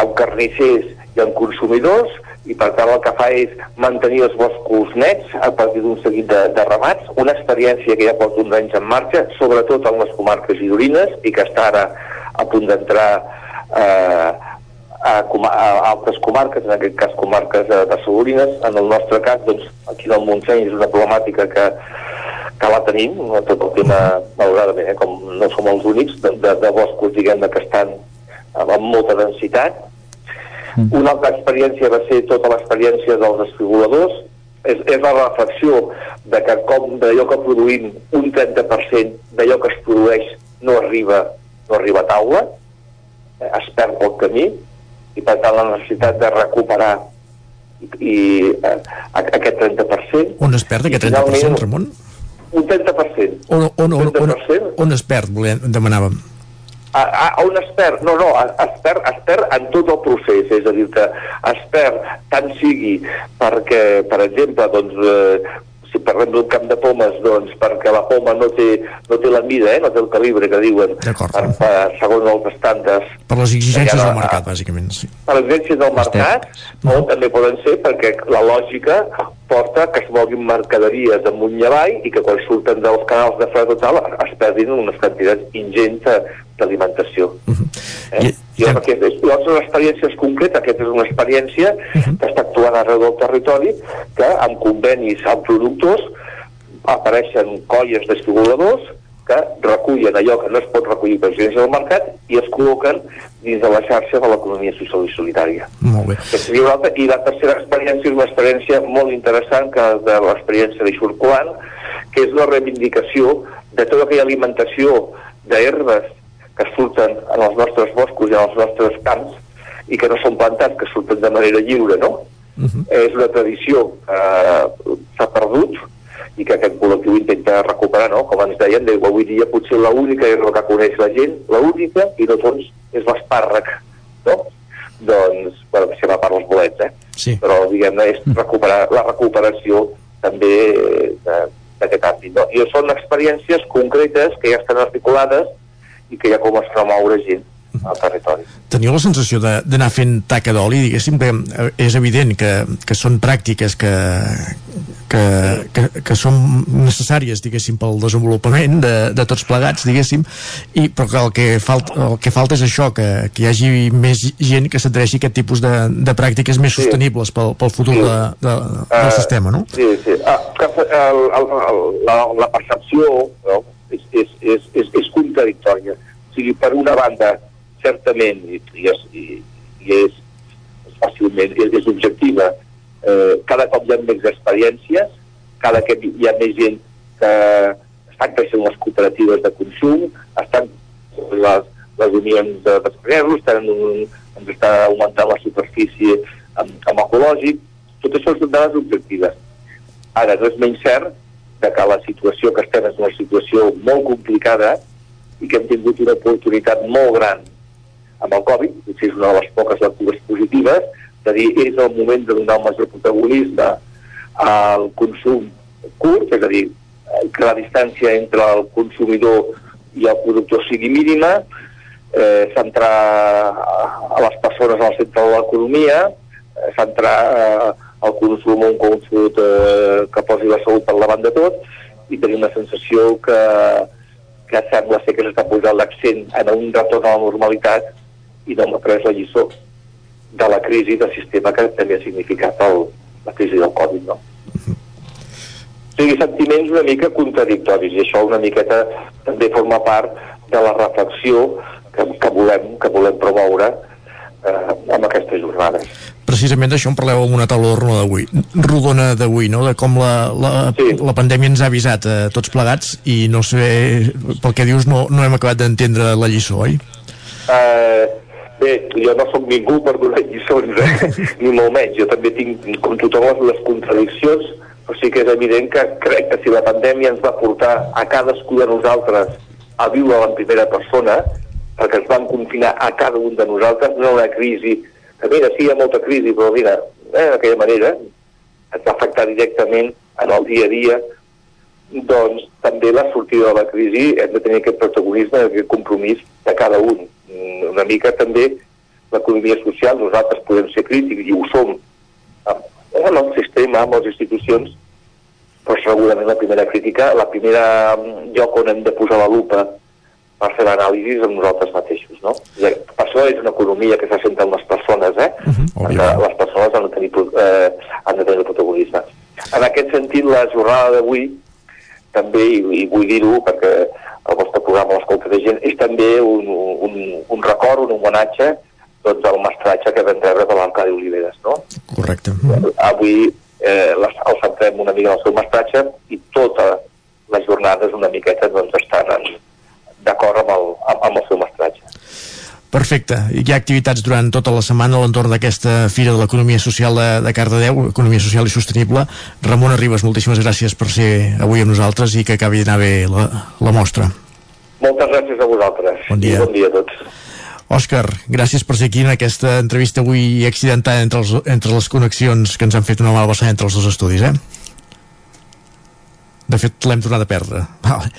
amb carnissers i amb consumidors, i per tant el que fa és mantenir els boscos nets a partir d'un seguit de, de ramats, una experiència que ja porta uns anys en marxa, sobretot en les comarques gironines i que està ara a punt d'entrar eh, a, a, altres comarques, en aquest cas comarques de, de Solorines. En el nostre cas, doncs, aquí del Montseny és una problemàtica que que la tenim, tot el tema, malauradament, eh, com no som els únics, de, de, de boscos, diguem que estan amb molta densitat. Mm. Una altra experiència va ser tota l'experiència dels desfibuladors, és, és la reflexió de que com d'allò que produïm un 30% d'allò que es produeix no arriba, no arriba a taula, eh, es perd pel camí, i per tant la necessitat de recuperar i, i eh, aquest 30%. On es perd aquest 30%, Ramon? un 30%. On, on, on, on, on es perd, volem, demanàvem? A, a, on es perd? No, no, es perd, es perd en tot el procés, és a dir, que es perd tant sigui perquè, per exemple, doncs, eh, si parlem d'un camp de pomes, doncs perquè la poma no té, no té la mida, eh, no té el calibre que diuen, per, per, segons els estàndards. Per les exigències del mercat, bàsicament, sí. Per les exigències del mercat, o també poden ser perquè la lògica porta que es moguin mercaderies amunt i avall i que quan surten dels canals de fred total es perdin unes quantitats ingents d'alimentació. Uh -huh. eh? I, I, aquest, és, altres experiències concretes, aquesta és una experiència uh -huh. que està actuant arreu del territori, que amb convenis amb productors apareixen colles d'estimuladors que recullen allò que no es pot recollir per agents del mercat i es col·loquen dins de la xarxa de l'economia social i solidària. Molt bé. I la tercera experiència és una experiència molt interessant que és de l'experiència de Xurcolant, que és la reivindicació de tota aquella alimentació d'herbes que surten en els nostres boscos i en els nostres camps i que no són plantats, que surten de manera lliure, no? Uh -huh. És una tradició que uh, s'ha perdut i que aquest col·lectiu intenta recuperar, no? Com ens deien, de, avui dia potser l'única herba que coneix la gent, l'única, i no tots, és l'espàrrec, no? Doncs, bueno, si va per els bolets, eh? Sí. Però, diguem-ne, és recuperar, la recuperació també d'aquest àmbit, no? I són experiències concretes que ja estan articulades i que ja comença a moure gent al territori. Teniu la sensació d'anar fent taca d'oli, diguéssim, que eh, és evident que, que són pràctiques que, que, que, que són necessàries, diguéssim, pel desenvolupament de, de tots plegats, diguéssim, i, però que el que, falta, el que falta és això, que, que hi hagi més gent que s'adreci a aquest tipus de, de pràctiques més sí. sostenibles pel, pel futur sí. de, de, del uh, sistema, no? Sí, sí. Ah, que, el, el, el, la, la percepció no? És, és, és, és, és contradictòria. O sigui, per una banda, certament, i, i, és, i, i és, fàcilment, és, és objectiva, eh, cada cop hi ha més experiències, cada cop hi ha més gent que estan creixent les cooperatives de consum, estan les, les unions de pescadors, estan, ens està augmentant la superfície amb, amb ecològic, tot això són dades objectives. Ara, no és menys cert de que la situació que estem és una situació molt complicada i que hem tingut una oportunitat molt gran amb el Covid, potser és una de les poques lectures positives, de dir és el moment de donar un major protagonisme al consum curt, és a dir, que la distància entre el consumidor i el productor sigui mínima, eh, centrar a les persones al centre de l'economia, eh, centrar eh, el consum un consum eh, que posi la salut per davant de tot i tenir una sensació que, que sembla ser que s'està posant l'accent en un retorn a la normalitat i no m'ha pres la lliçó de la crisi del sistema que també ha significat el, la crisi del Covid, no? O sigui, sentiments una mica contradictoris i això una miqueta també forma part de la reflexió que, que, volem, que volem promoure eh, amb aquestes jornades. Precisament d'això en parleu amb una taula rodona d'avui, rodona d'avui, no? de com la, la, sí. la pandèmia ens ha avisat a tots plegats i no sé, pel que dius no, no hem acabat d'entendre la lliçó, oi? Eh, bé, jo no sóc ningú per donar lliçons, eh? <laughs> ni molt menys. Jo també tinc, com tothom, les, les contradiccions o sigui que és evident que crec que si la pandèmia ens va portar a cadascú de nosaltres a viure en primera persona, perquè ens van confinar a cada un de nosaltres, no una crisi, que mira, sí, hi ha molta crisi, però mira, eh, d'aquella manera ens va afectar directament en el dia a dia, doncs també la sortida de la crisi hem de tenir aquest protagonisme, aquest compromís de cada un. Una mica també l'economia social, nosaltres podem ser crítics i ho som amb el sistema, amb les institucions, però segurament la primera crítica, la primera mm, lloc on hem de posar la lupa per fer l'anàlisi amb nosaltres mateixos, no? Per això és una economia que s'assenta en les persones, eh? Uh -huh, Perquè les persones han de tenir, eh, han de tenir el protagonisme. En aquest sentit, la jornada d'avui, també, i, i vull dir-ho perquè el vostre programa l'escolta de gent, és també un, un, un record, un homenatge doncs, el mestratge que vam rebre de l'Arcadi Oliveres, no? Correcte. Avui eh, les, el centrem una mica en el seu mestratge i tota les jornades una miqueta doncs, estan d'acord amb, el, amb, amb el seu mestratge. Perfecte. Hi ha activitats durant tota la setmana a l'entorn d'aquesta Fira de l'Economia Social de, de Cardedeu, Economia Social i Sostenible. Ramon Arribas, moltíssimes gràcies per ser avui amb nosaltres i que acabi d'anar bé la, la mostra. Moltes gràcies a vosaltres. Bon dia. I bon dia a tots. Òscar, gràcies per ser aquí en aquesta entrevista avui accidentada entre, els, entre les connexions que ens han fet una mala vessant entre els dos estudis, eh? De fet, l'hem tornat a perdre. Vale.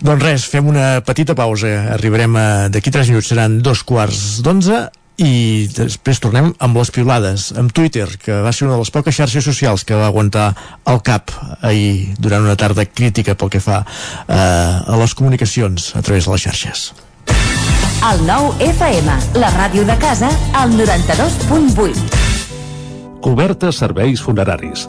Doncs res, fem una petita pausa. Arribarem a... D'aquí 3 minuts seran dos quarts d'onze i després tornem amb les piulades amb Twitter, que va ser una de les poques xarxes socials que va aguantar el cap ahir durant una tarda crítica pel que fa eh, a les comunicacions a través de les xarxes. El nou FM, la ràdio de casa, al 92.8. Cobertes serveis funeraris.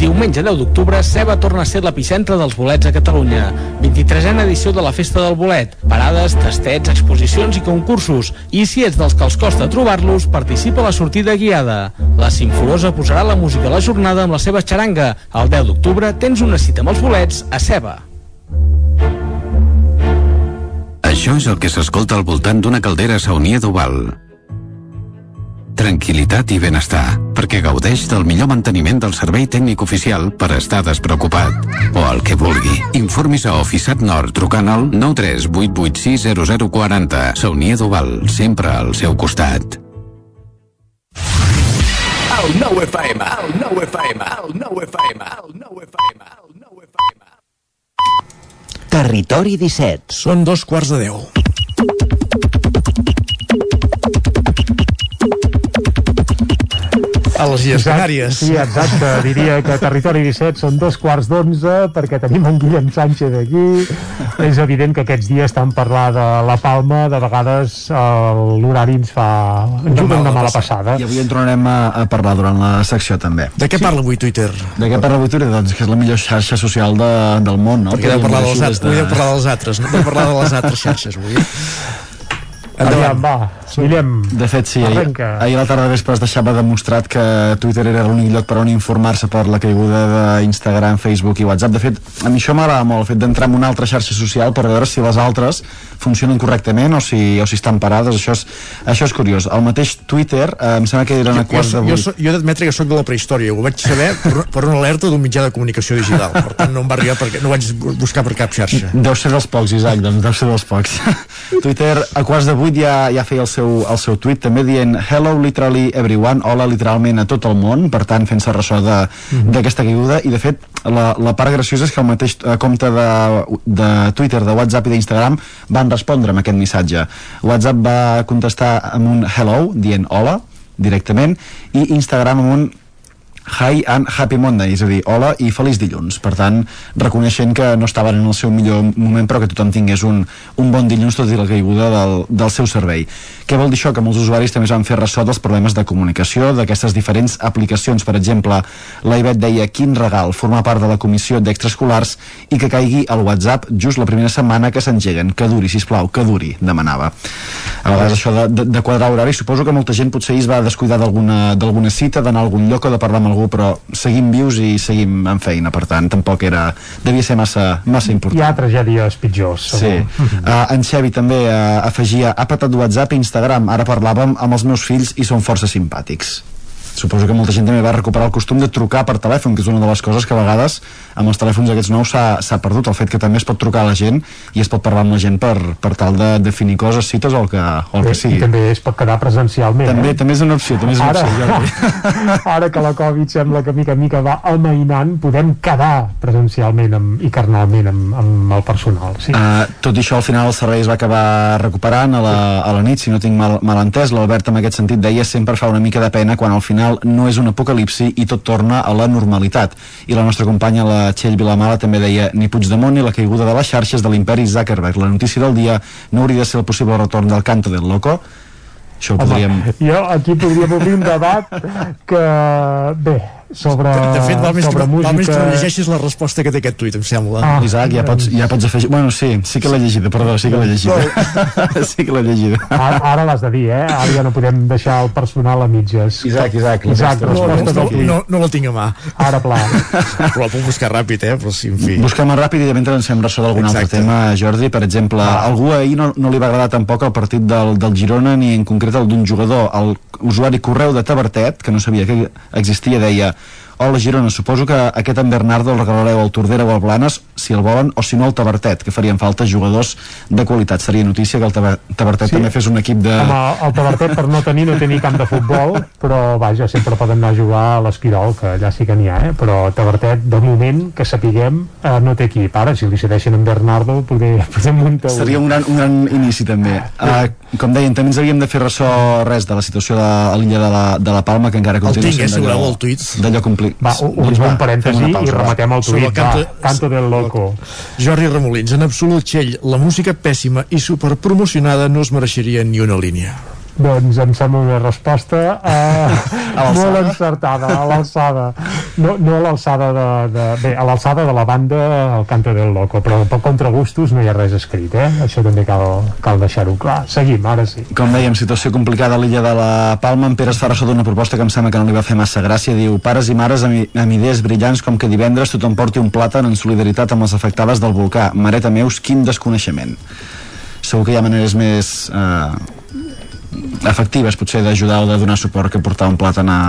Diumenge 10 d'octubre, Ceba torna a ser l'epicentre dels bolets a Catalunya. 23a edició de la Festa del Bolet. Parades, tastets, exposicions i concursos. I si ets dels que els costa trobar-los, participa a la sortida guiada. La Simforosa posarà la música a la jornada amb la seva xaranga. El 10 d'octubre tens una cita amb els bolets a Ceba. Això és el que s'escolta al voltant d'una caldera saunia d'Oval. Tranquil·litat i benestar, perquè gaudeix del millor manteniment del servei tècnic oficial per estar despreocupat. O el que vulgui. Informis a Oficiat Nord trucant al 938860040. Saunia Duval, sempre al seu costat. El nou FM, el nou FM, el nou FM, el nou FM, el nou FM. Territori 17. Són dos quarts de deu. A les Illes Canàries. Sí, exacte. Diria que Territori 17 són dos quarts d'onze perquè tenim en Guillem Sánchez aquí. És evident que aquests dies estan parlar de la Palma, de vegades eh, l'horari ens fa... ens juga una mala passada. I avui en tornarem a, a parlar durant la secció també. De què parla avui Twitter? De què parla avui Twitter? Doncs que és la millor xarxa social de, del món, no? Perquè deu parlar, dels, altres, de... parlar dels altres, no? Deu parlar de les altres xarxes avui. Aviam, va, Guillem, De fet, sí, ahir, Arrenca. ahir a la tarda de vespre es deixava demostrat que Twitter era l'únic lloc per on informar-se per la caiguda d'Instagram, Facebook i WhatsApp. De fet, a mi això m'agrada molt, el fet d'entrar en una altra xarxa social per veure si les altres funcionen correctament o si, o si estan parades. Això és, això és curiós. El mateix Twitter, eh, em sembla que eren a Jo, quarts de jo, vuit. jo he d'admetre que sóc de la prehistòria, ho vaig saber per, per una alerta d'un mitjà de comunicació digital, per tant no em va arribar perquè no vaig buscar per cap xarxa. Deu ser dels pocs, Isaac, doncs deu ser dels pocs. <laughs> Twitter a quarts de vuit ja, ja feia el seu, el seu tuit també dient hello literally everyone, hola literalment a tot el món, per tant fent-se ressò de- d'aquesta caiguda. I de fet la, la part graciosa és que el mateix eh, compte de, de Twitter, de WhatsApp i d'Instagram van respondre amb aquest missatge. WhatsApp va contestar amb un hello, dient hola directament, i Instagram amb un Hi and Happy Monday, és a dir, hola i feliç dilluns. Per tant, reconeixent que no estaven en el seu millor moment, però que tothom tingués un, un bon dilluns tot i la caiguda del, del seu servei. Què vol dir això? Que molts usuaris també es van fer ressò dels problemes de comunicació d'aquestes diferents aplicacions. Per exemple, la Ivet deia quin regal formar part de la comissió d'extraescolars i que caigui al WhatsApp just la primera setmana que s'engeguen. Que duri, sisplau, que duri, demanava. A vegades això de, de, de quadrar horari, suposo que molta gent potser es va descuidar d'alguna cita, d'anar a algun lloc o de parlar amb algú, però seguim vius i seguim en feina, per tant, tampoc era... devia ser massa, massa important. Hi ha tragèdies pitjors, Sí. segur. Uh, en Xevi també uh, afegia ha patat WhatsApp i Instagram, ara parlàvem amb els meus fills i són força simpàtics suposo que molta gent també va recuperar el costum de trucar per telèfon, que és una de les coses que a vegades amb els telèfons aquests nous s'ha perdut el fet que també es pot trucar a la gent i es pot parlar amb la gent per, per tal de definir coses, cites o el que, o el que I sigui també es pot quedar presencialment. també, eh? també és una opció, també és una Ara, opció Jordi. <laughs> ara que la Covid sembla que mica mica va amainant, podem quedar presencialment amb, i carnalment amb, amb el personal. Sí. Uh, tot i això, al final el servei es va acabar recuperant a la, a la nit, si no tinc mal, mal entès. L'Albert, en aquest sentit, deia sempre fa una mica de pena quan al final no és un apocalipsi i tot torna a la normalitat. I la nostra companya, la Txell Vilamala, també deia ni Puigdemont ni la caiguda de les xarxes de l'imperi Zuckerberg. La notícia del dia no hauria de ser el possible retorn del canto del loco. Això ho podríem... Jo aquí podríem obrir un debat que, bé, sobre, De fet, val més, que, sobre no- val més que no música... llegeixis la resposta que té aquest tuit, em sembla. Ah. Isaac, ja pots, ja pots afegir... Bueno, sí, sí que l'he llegida, perdó, sí que l'he llegida. <laughs> sí que l'he llegida. Ara, ara l'has de dir, eh? Ara ja no podem deixar el personal a mitges. Isaac, Isaac, Isaac, resta- resposta no, tuit. no, no la tinc a mà. Ara pla. <laughs> Però la puc buscar ràpid, eh? Però sí, en fi. Busquem ràpid i de mentre ens fem ressò d'algun altre tema, Jordi. Per exemple, ah. algú ahir no, no li va agradar tampoc el partit del, del Girona ni en concret el d'un jugador. El usuari Correu de Tabertet, que no sabia que existia, deia Hola Girona, suposo que aquest en Bernardo el regalareu al Tordera o al Blanes, si el volen, o si no al Tabertet, que farien falta jugadors de qualitat. Seria notícia que el Taber- Tabertet Sí. també fes un equip de... Home, el Tabertet per no tenir no tenir camp de futbol però vaja, sempre poden anar a jugar a l'Esquirol que allà sí que n'hi ha, eh? però Tabertet de moment, que sapiguem eh, no té equip, ara si li cedeixen en Bernardo poder, poder muntar un Seria un gran, un gran inici també uh, com deien, també ens havíem de fer ressò res de la situació de, a l'illa de, la, de la Palma que encara continua tinc, eh, sent d'allò- el tuit. d'allò complicat Va, un parèntesi i rematem el tuit, canto- va, canto del loco Jordi Remolins, en absolut, Txell, la música pèssima i superpromocionada no es mereixeria ni una línia. Doncs em sembla una resposta eh, <laughs> molt encertada a l'alçada no, no a l'alçada de, de, bé, a l'alçada de la banda el canto del loco, però per contra gustos no hi ha res escrit, eh? això també cal, cal deixar-ho clar, seguim, ara sí Com dèiem, situació complicada a l'illa de la Palma. En Pere es fa ressò d'una proposta que em sembla que no li va fer massa gràcia. Diu, pares i mares amb idees brillants com que divendres tothom porti un plàtan en solidaritat amb les afectades del volcà. Mareta meus, quin desconeixement. Segur que hi ha maneres més... Eh, efectives potser d'ajudar o de donar suport que portar un plàtan a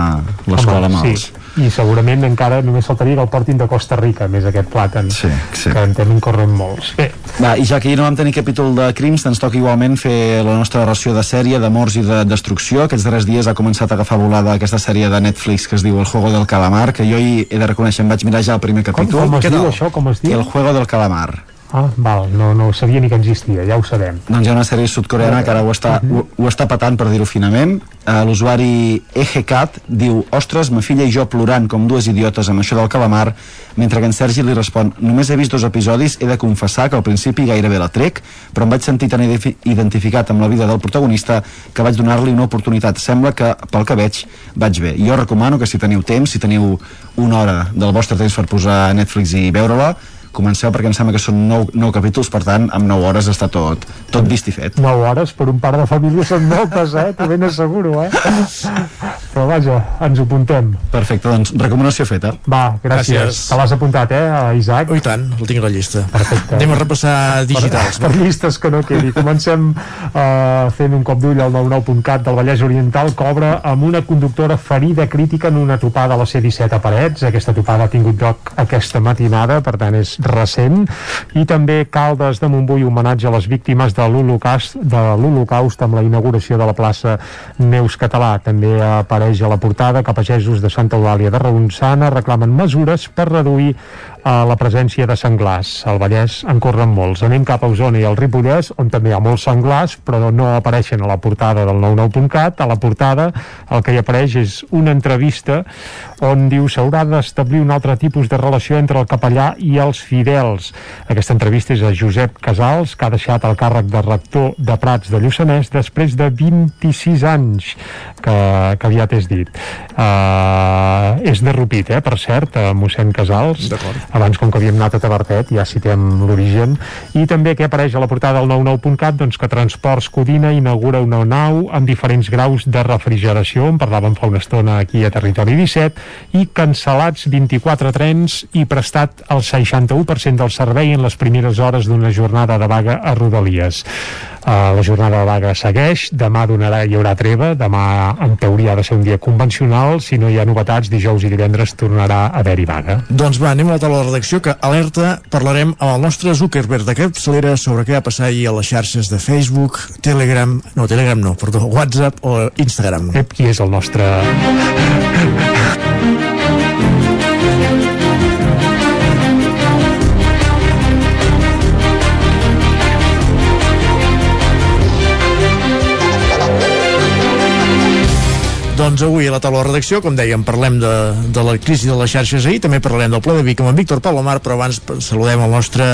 l'escola amb els... sí. i segurament encara només faltaria que el portin de Costa Rica més aquest plàtan sí, sí. que en tenen corren molts Bé, Va, i ja que ahir no vam tenir capítol de crims, ens toca igualment fer la nostra ració de sèrie de morts i de destrucció. Aquests darrers dies ha començat a agafar volada aquesta sèrie de Netflix que es diu El Juego del Calamar, que jo hi he de reconèixer, em vaig mirar ja el primer com, capítol. com es Què diu tal? això? Com es diu? El Juego del Calamar. Ah, val, no, no sabia ni que existia, ja ho sabem Doncs hi ha una sèrie sud-coreana que ara ho està, ho, ho està patant, per dir-ho finament. Uh, L'usuari EGCAT diu Ostres, ma filla i jo plorant com dues idiotes amb això del calamar, mentre que en Sergi li respon Només he vist dos episodis, he de confessar que al principi gairebé la trec, però em vaig sentir tan identifi- identificat amb la vida del protagonista que vaig donar-li una oportunitat. Sembla que, pel que veig, vaig bé. Jo recomano que si teniu temps, si teniu una hora del vostre temps per posar Netflix i veure-la, comenceu perquè em sembla que són 9, 9 capítols, per tant, amb 9 hores està tot, tot vist i fet. 9 hores per un pare de família són moltes, eh? T'ho ben asseguro, eh? Però vaja, ens ho apuntem. Perfecte, doncs recomanació feta. Va, gràcies. Gràcies. Te l'has apuntat, eh, Isaac? Oh, i tant, el tinc a la llista. Perfecte. Anem a repassar digitals. Per, per llistes que no quedi. Comencem uh, fent un cop d'ull al 99.cat del Vallès Oriental cobra amb una conductora ferida crítica en una topada a la C-17 a Parets. Aquesta topada ha tingut lloc aquesta matinada, per tant és recent. I també Caldes de Montbui homenatge a les víctimes de l'Holocaust de l'Holocaust amb la inauguració de la plaça Neus Català. També apareix a la portada que pagesos de Santa Eulàlia de Ronçana reclamen mesures per reduir a la presència de senglars. Al Vallès en corren molts. Anem cap a Osona i al Ripollès, on també hi ha molts senglars, però no apareixen a la portada del 99.cat. A la portada el que hi apareix és una entrevista on diu s'haurà d'establir un altre tipus de relació entre el capellà i els fidels. Aquesta entrevista és a Josep Casals, que ha deixat el càrrec de rector de Prats de Lluçanès després de 26 anys, que, que aviat és dit. Uh, és de Rupit, eh, per cert, uh, mossèn Casals. D'acord abans com que havíem anat a Tavertet ja citem l'origen. I també que apareix a la portada del 99.cat doncs que Transports Codina inaugura una nau amb diferents graus de refrigeració. En parlàvem fa una estona aquí a Territori 17 i cancel·lats 24 trens i prestat el 61% del servei en les primeres hores d'una jornada de vaga a Rodalies la jornada de vaga segueix, demà donarà, hi haurà treva, demà en teoria ha de ser un dia convencional, si no hi ha novetats, dijous i divendres tornarà a haver-hi vaga. Doncs va, anem a la taula de redacció que alerta, parlarem amb el nostre Zuckerberg de capçalera sobre què va passar ahir a les xarxes de Facebook, Telegram, no, Telegram no, perdó, WhatsApp o Instagram. Ep, qui és el nostre... Doncs avui a la taula de redacció, com dèiem, parlem de, de la crisi de les xarxes ahir, també parlarem del Pla de Vic amb en Víctor Palomar, però abans saludem el nostre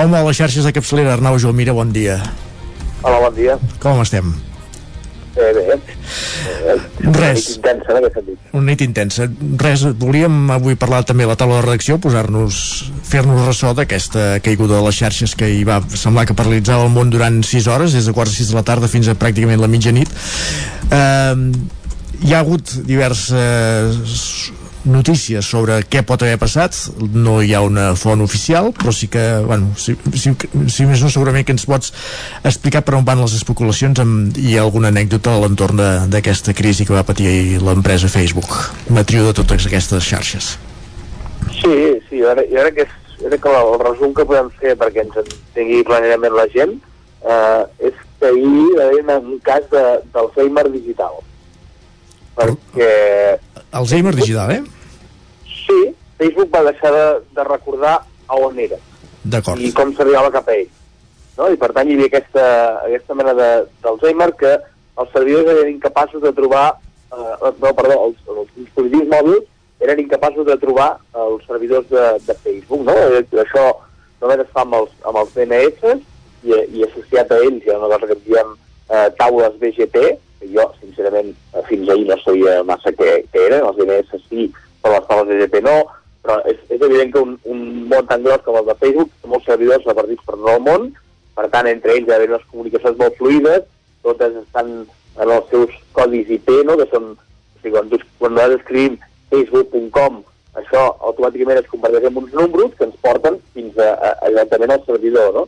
home a les xarxes de capçalera, Arnau Jolmira, bon dia. Hola, bon dia. Com estem? Eh, bé. Eh, Res. Intensa, en aquest sentit. Una nit intensa. Res, volíem avui parlar també a la taula de redacció, posar-nos, fer-nos ressò d'aquesta caiguda de les xarxes que hi va semblar que paralitzava el món durant 6 hores, des de quarts a 6 de la tarda fins a pràcticament la mitjanit. Eh, hi ha hagut diverses notícies sobre què pot haver passat. No hi ha una font oficial però sí que, bueno, si, si, si més no segurament que ens pots explicar per on van les especulacions amb, i alguna anècdota a l'entorn d'aquesta crisi que va patir l'empresa Facebook. Matriu de totes aquestes xarxes. Sí, sí, jo crec, jo crec que, és, jo crec que el resum que podem fer perquè ens entengui plenament la gent eh, és que ahir hi haver un cas de, d'Alzheimer digital. Perquè Alzheimer digital, eh? sí, Facebook va deixar de, de recordar a on era D'acord. i com s'arribava cap a ell. No? I per tant hi havia aquesta, aquesta mena d'Alzheimer que els servidors eren incapaços de trobar, eh, no, perdó, els, els dispositius mòbils eren incapaços de trobar els servidors de, de Facebook, no? Eh, Això només es fa amb els, amb els DNS i, i associat a ells hi ha una cosa que en diem eh, taules BGP, jo, sincerament, fins ahir no sabia massa què, què eren, els DNS sí, però les taules BGP no, però és, és evident que un, un món tan gros com el de Facebook té molts servidors repartits per tot el món, per tant, entre ells hi ha unes comunicacions molt fluides, totes estan en els seus codis IP, no?, que són, o sigui, quan, quan nosaltres escrivim facebook.com, això automàticament es converteix en uns números que ens porten fins a, a, exactament al servidor, no?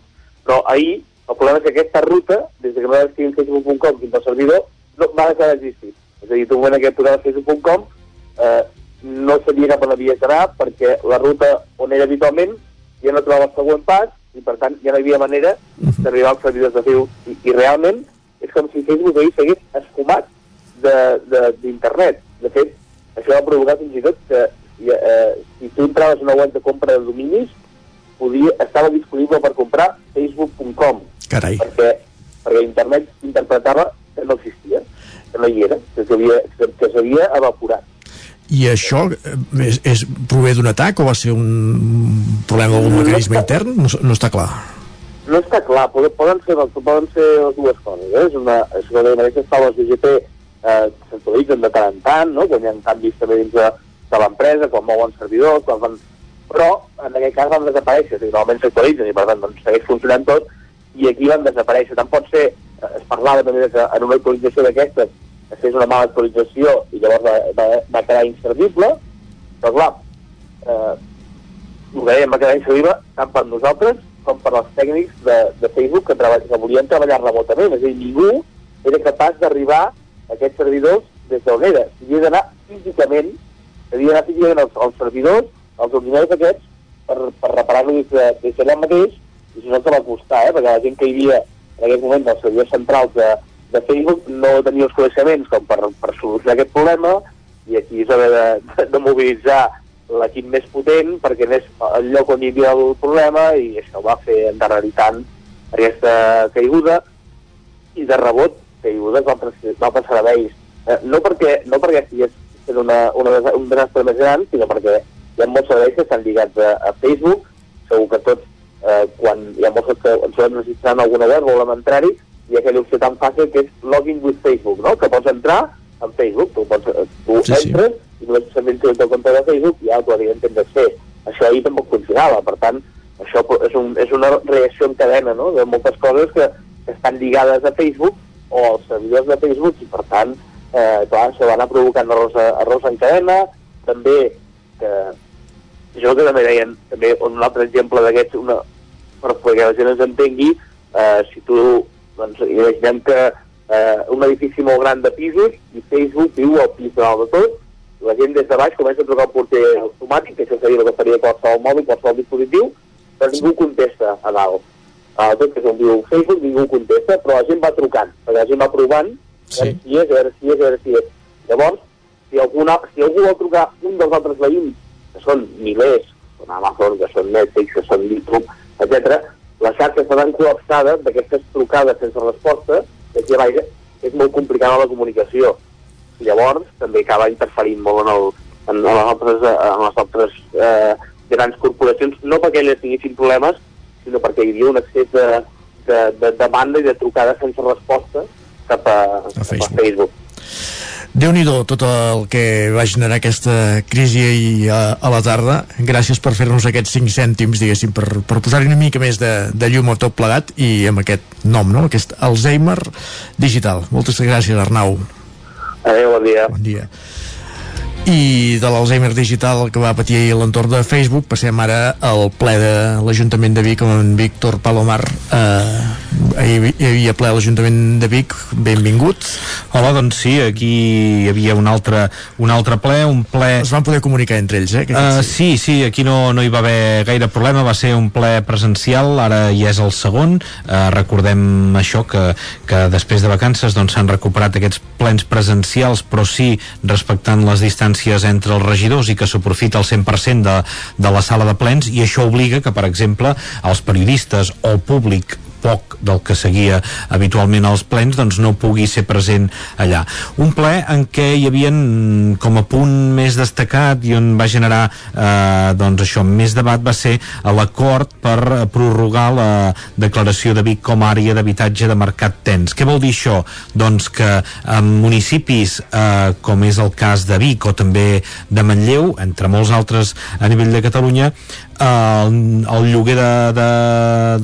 Però ahir el problema és que aquesta ruta, des de que nosaltres escrivim facebook.com fins al servidor, va deixar d'existir. És a dir, tu en què posava facebook.com eh, no sabia cap on havia d'anar perquè la ruta on era habitualment ja no trobava el següent pas i per tant ja no hi havia manera d'arribar als servidors de Facebook. I, I realment és com si Facebook ahir s'hagués esfumat d'internet. De, de, de fet, això va provocar fins i tot que eh, si tu entraves a una web de compra de dominis, podia, estava disponible per comprar facebook.com. Carai. Perquè, perquè internet interpretava que no existia, que no hi era, que s'havia evaporat. I això eh, és, és prové d'un atac o va ser un problema d'algun mecanisme no intern? No, no està clar. No està clar, poden, poden, ser, poden ser les dues coses. Eh? És una, és una de manera que les BGP eh, s'actualitzen de tant en tant, no? quan hi ha canvis també dins de, de l'empresa, quan mouen servidors, quan fan... però en aquest cas van desaparèixer, normalment s'actualitzen i per tant doncs, segueix funcionant tot i aquí van desaparèixer. Tant pot ser, es parlava també que en una actualització d'aquestes es fes una mala actualització i llavors va, va, va quedar inservible, però clar, eh, que dèiem va quedar inservible tant per nosaltres com per als tècnics de, de Facebook que, treball, que volien treballar remotament, és a dir, ningú era capaç d'arribar a aquests servidors des d'on era. Havia d'anar físicament, havia d'anar físicament als, als servidors, als ordinadors aquests, per, per reparar-lo des d'allà de, mateix, i si no te va costar, eh? perquè la gent que hi havia en aquest moment dels servidors centrals de, de Facebook no tenia els coneixements com per, per solucionar aquest problema, i aquí és haver de, de, mobilitzar l'equip més potent perquè anés al lloc on hi havia el problema i això va fer endarrerir tant aquesta caiguda i de rebot caigudes d'altres serveis. Eh, no perquè, no perquè estigués fent una, una, un desastre més gran, sinó perquè hi ha molts serveis que estan lligats a, a Facebook, segur que tots, eh, quan hi ha molts que ens trobem registrant alguna web, volem entrar-hi, hi ha aquella opció tan fàcil que és login with Facebook, no? que pots entrar en Facebook, tu, pots, tu sí, entres sí. i només s'enventa el teu compte de Facebook i automàticament tens accés. Això ahir tampoc funcionava, per tant, això és, un, és una reacció en cadena no? de moltes coses que, que estan lligades a Facebook o als servidors de Facebook i per tant eh, clar, això va anar provocant errors, errors en cadena també que jo que també deien també un altre exemple d'aquests una, per que la gent ens entengui eh, si tu doncs, imaginem que eh, un edifici molt gran de pisos i Facebook viu al pis de dalt de tot la gent des de baix comença a trucar el porter automàtic, que això seria el que faria qualsevol mòbil, qualsevol dispositiu, però ningú contesta a dalt uh, tot que és un viu Facebook, ningú contesta, però la gent va trucant, perquè la gent va provant, sí. si és, a veure si és, a veure si és. Llavors, si, alguna, si algú vol trucar un dels altres veïns, que són milers, són Amazon, que són Netflix, que són YouTube, etc, les xarxes estaran col·lapsades d'aquestes trucades sense resposta, que aquí a baix és molt complicada la comunicació. Llavors també acaba interferint molt en, el, en, en les altres, en les altres eh, grans corporacions, no perquè elles tinguessin problemes, sinó perquè hi havia un excés de, de, de demanda i de trucades sense resposta cap a, a Facebook. Cap a Facebook déu nhi tot el que va generar aquesta crisi ahir a, a la tarda. Gràcies per fer-nos aquests 5 cèntims, diguéssim, per, per posar-hi una mica més de, de llum a tot plegat i amb aquest nom, no? aquest Alzheimer digital. Moltes gràcies, Arnau. Adéu, bon dia. Bon dia i de l'Alzheimer digital que va patir ahir l'entorn de Facebook. Passem ara al ple de l'Ajuntament de Vic amb en Víctor Palomar eh, ahir hi havia ple a l'Ajuntament de Vic. Benvingut. Hola, doncs sí, aquí hi havia un altre, un altre ple, un ple... Es van poder comunicar entre ells, eh? Uh, sí, sí, aquí no, no hi va haver gaire problema, va ser un ple presencial, ara hi és el segon, uh, recordem això, que, que després de vacances doncs s'han recuperat aquests plens presencials, però sí respectant les distàncies distàncies entre els regidors i que s'aprofita el 100% de, de la sala de plens i això obliga que, per exemple, els periodistes o el públic poc del que seguia habitualment als plens doncs no pugui ser present allà. Un ple en què hi havia com a punt més destacat i on va generar eh, doncs això, més debat va ser l'acord per prorrogar la declaració de Vic com a àrea d'habitatge de mercat tens. Què vol dir això? Doncs que en municipis eh, com és el cas de Vic o també de Manlleu, entre molts altres a nivell de Catalunya, el, el lloguer de, de,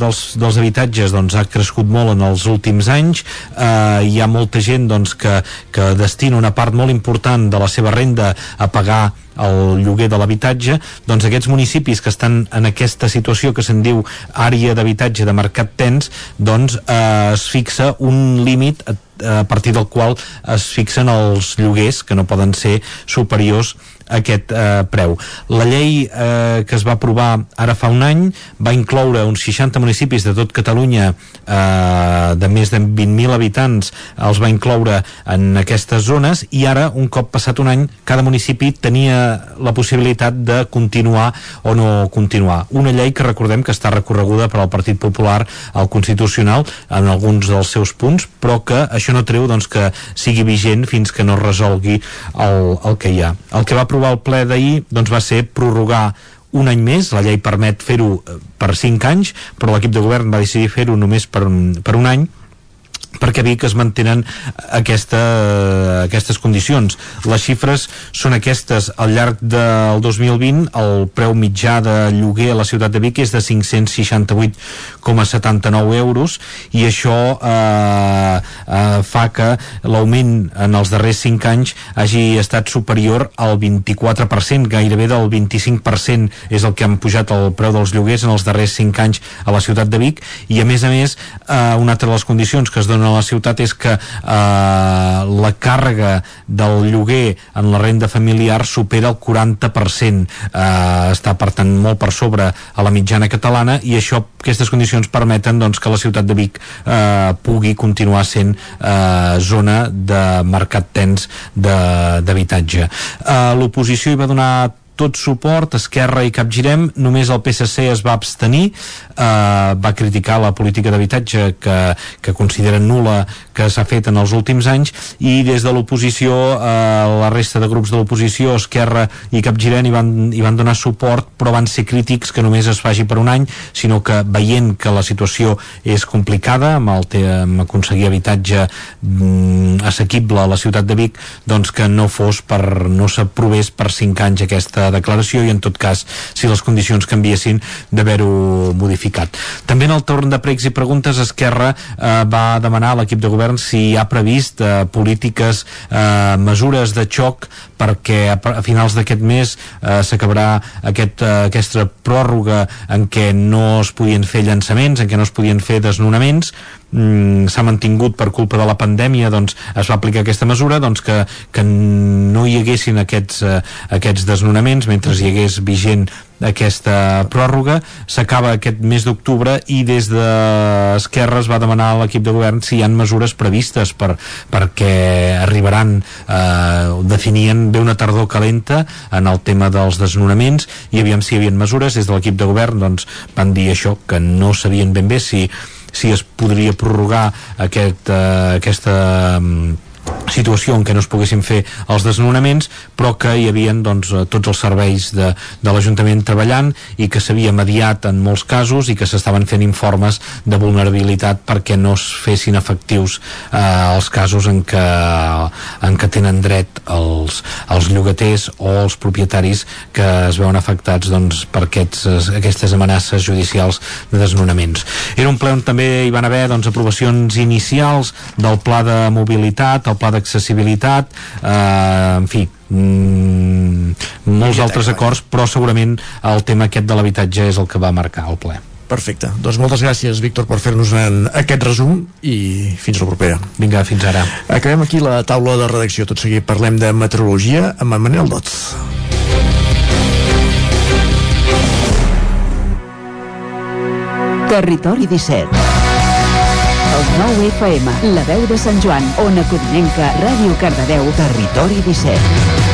dels, dels habitatges doncs, ha crescut molt en els últims anys. Eh, hi ha molta gent doncs, que, que destina una part molt important de la seva renda a pagar el lloguer de l'habitatge, doncs aquests municipis que estan en aquesta situació que se'n diu àrea d'habitatge de mercat tens, doncs eh, es fixa un límit a partir del qual es fixen els lloguers que no poden ser superiors aquest eh, preu. La llei eh, que es va aprovar ara fa un any va incloure uns 60 municipis de tot Catalunya eh, de més de 20.000 habitants els va incloure en aquestes zones i ara, un cop passat un any, cada municipi tenia la possibilitat de continuar o no continuar. Una llei que recordem que està recorreguda per al Partit Popular al Constitucional en alguns dels seus punts, però que això no treu doncs, que sigui vigent fins que no resolgui el, el que hi ha. El que va aprovar el ple d'ahir doncs, va ser prorrogar un any més, la llei permet fer-ho eh, per 5 anys, però l'equip de govern va decidir fer-ho només per, per un any perquè Vic es mantenen aquesta, aquestes condicions. Les xifres són aquestes. Al llarg del 2020 el preu mitjà de lloguer a la ciutat de Vic és de 568,79 euros i això eh, eh, fa que l'augment en els darrers 5 anys hagi estat superior al 24%, gairebé del 25% és el que han pujat el preu dels lloguers en els darrers 5 anys a la ciutat de Vic i a més a més eh, una altra de les condicions que es donen a la ciutat és que eh, la càrrega del lloguer en la renda familiar supera el 40%. Eh, està, per tant, molt per sobre a la mitjana catalana i això, aquestes condicions permeten doncs, que la ciutat de Vic eh, pugui continuar sent eh, zona de mercat tens d'habitatge. Eh, L'oposició hi va donar tot suport, Esquerra i Capgirem, només el PSC es va abstenir, eh, va criticar la política d'habitatge que, que considera nula que s'ha fet en els últims anys. I des de l'oposició, eh, la resta de grups de l'oposició, Esquerra i Capgirem hi van, hi van donar suport però van ser crítics que només es faci per un any, sinó que veient que la situació és complicada amb, el te, amb aconseguir habitatge mm, assequible a la ciutat de Vic, doncs que no fos per, no s'aprovés per 5 anys aquesta declaració i en tot cas si les condicions canviessin d'haver-ho modificat. També en el torn de pregs i preguntes Esquerra eh, va demanar a l'equip de govern si ha previst eh, polítiques, eh, mesures de xoc perquè a, a finals d'aquest mes eh, s'acabarà aquest, eh, aquesta pròrroga en què no es podien fer llançaments, en què no es podien fer desnonaments mm, s'ha mantingut per culpa de la pandèmia doncs es va aplicar aquesta mesura doncs que, que no hi haguessin aquests, eh, aquests desnonaments mentre hi hagués vigent aquesta pròrroga. S'acaba aquest mes d'octubre i des d'Esquerra es va demanar a l'equip de govern si hi han mesures previstes per, perquè arribaran eh, definien bé una tardor calenta en el tema dels desnonaments i aviam si hi havia mesures. Des de l'equip de govern doncs van dir això que no sabien ben bé si si es podria prorrogar aquest, eh, aquesta mm, situació en què no es poguessin fer els desnonaments però que hi havia doncs, eh, tots els serveis de, de l'Ajuntament treballant i que s'havia mediat en molts casos i que s'estaven fent informes de vulnerabilitat perquè no es fessin efectius eh, els casos en què, en què tenen dret els, els llogaters o els propietaris que es veuen afectats doncs, per aquests, aquestes amenaces judicials de desnonaments. Era un ple on també hi van haver doncs, aprovacions inicials del pla de mobilitat, el pla d'accessibilitat, eh, en fi, mm, molts altres acords, però segurament el tema aquest de l'habitatge és el que va marcar el ple. Perfecte. Doncs moltes gràcies, Víctor, per fer-nos aquest resum i fins la propera. Vinga, fins ara. Acabem aquí la taula de redacció. Tot seguit parlem de meteorologia amb en Manel Dots. Territori 17 el 9 FM, la veu de Sant Joan, Ona Codinenca, Ràdio Cardedeu, Territori 17.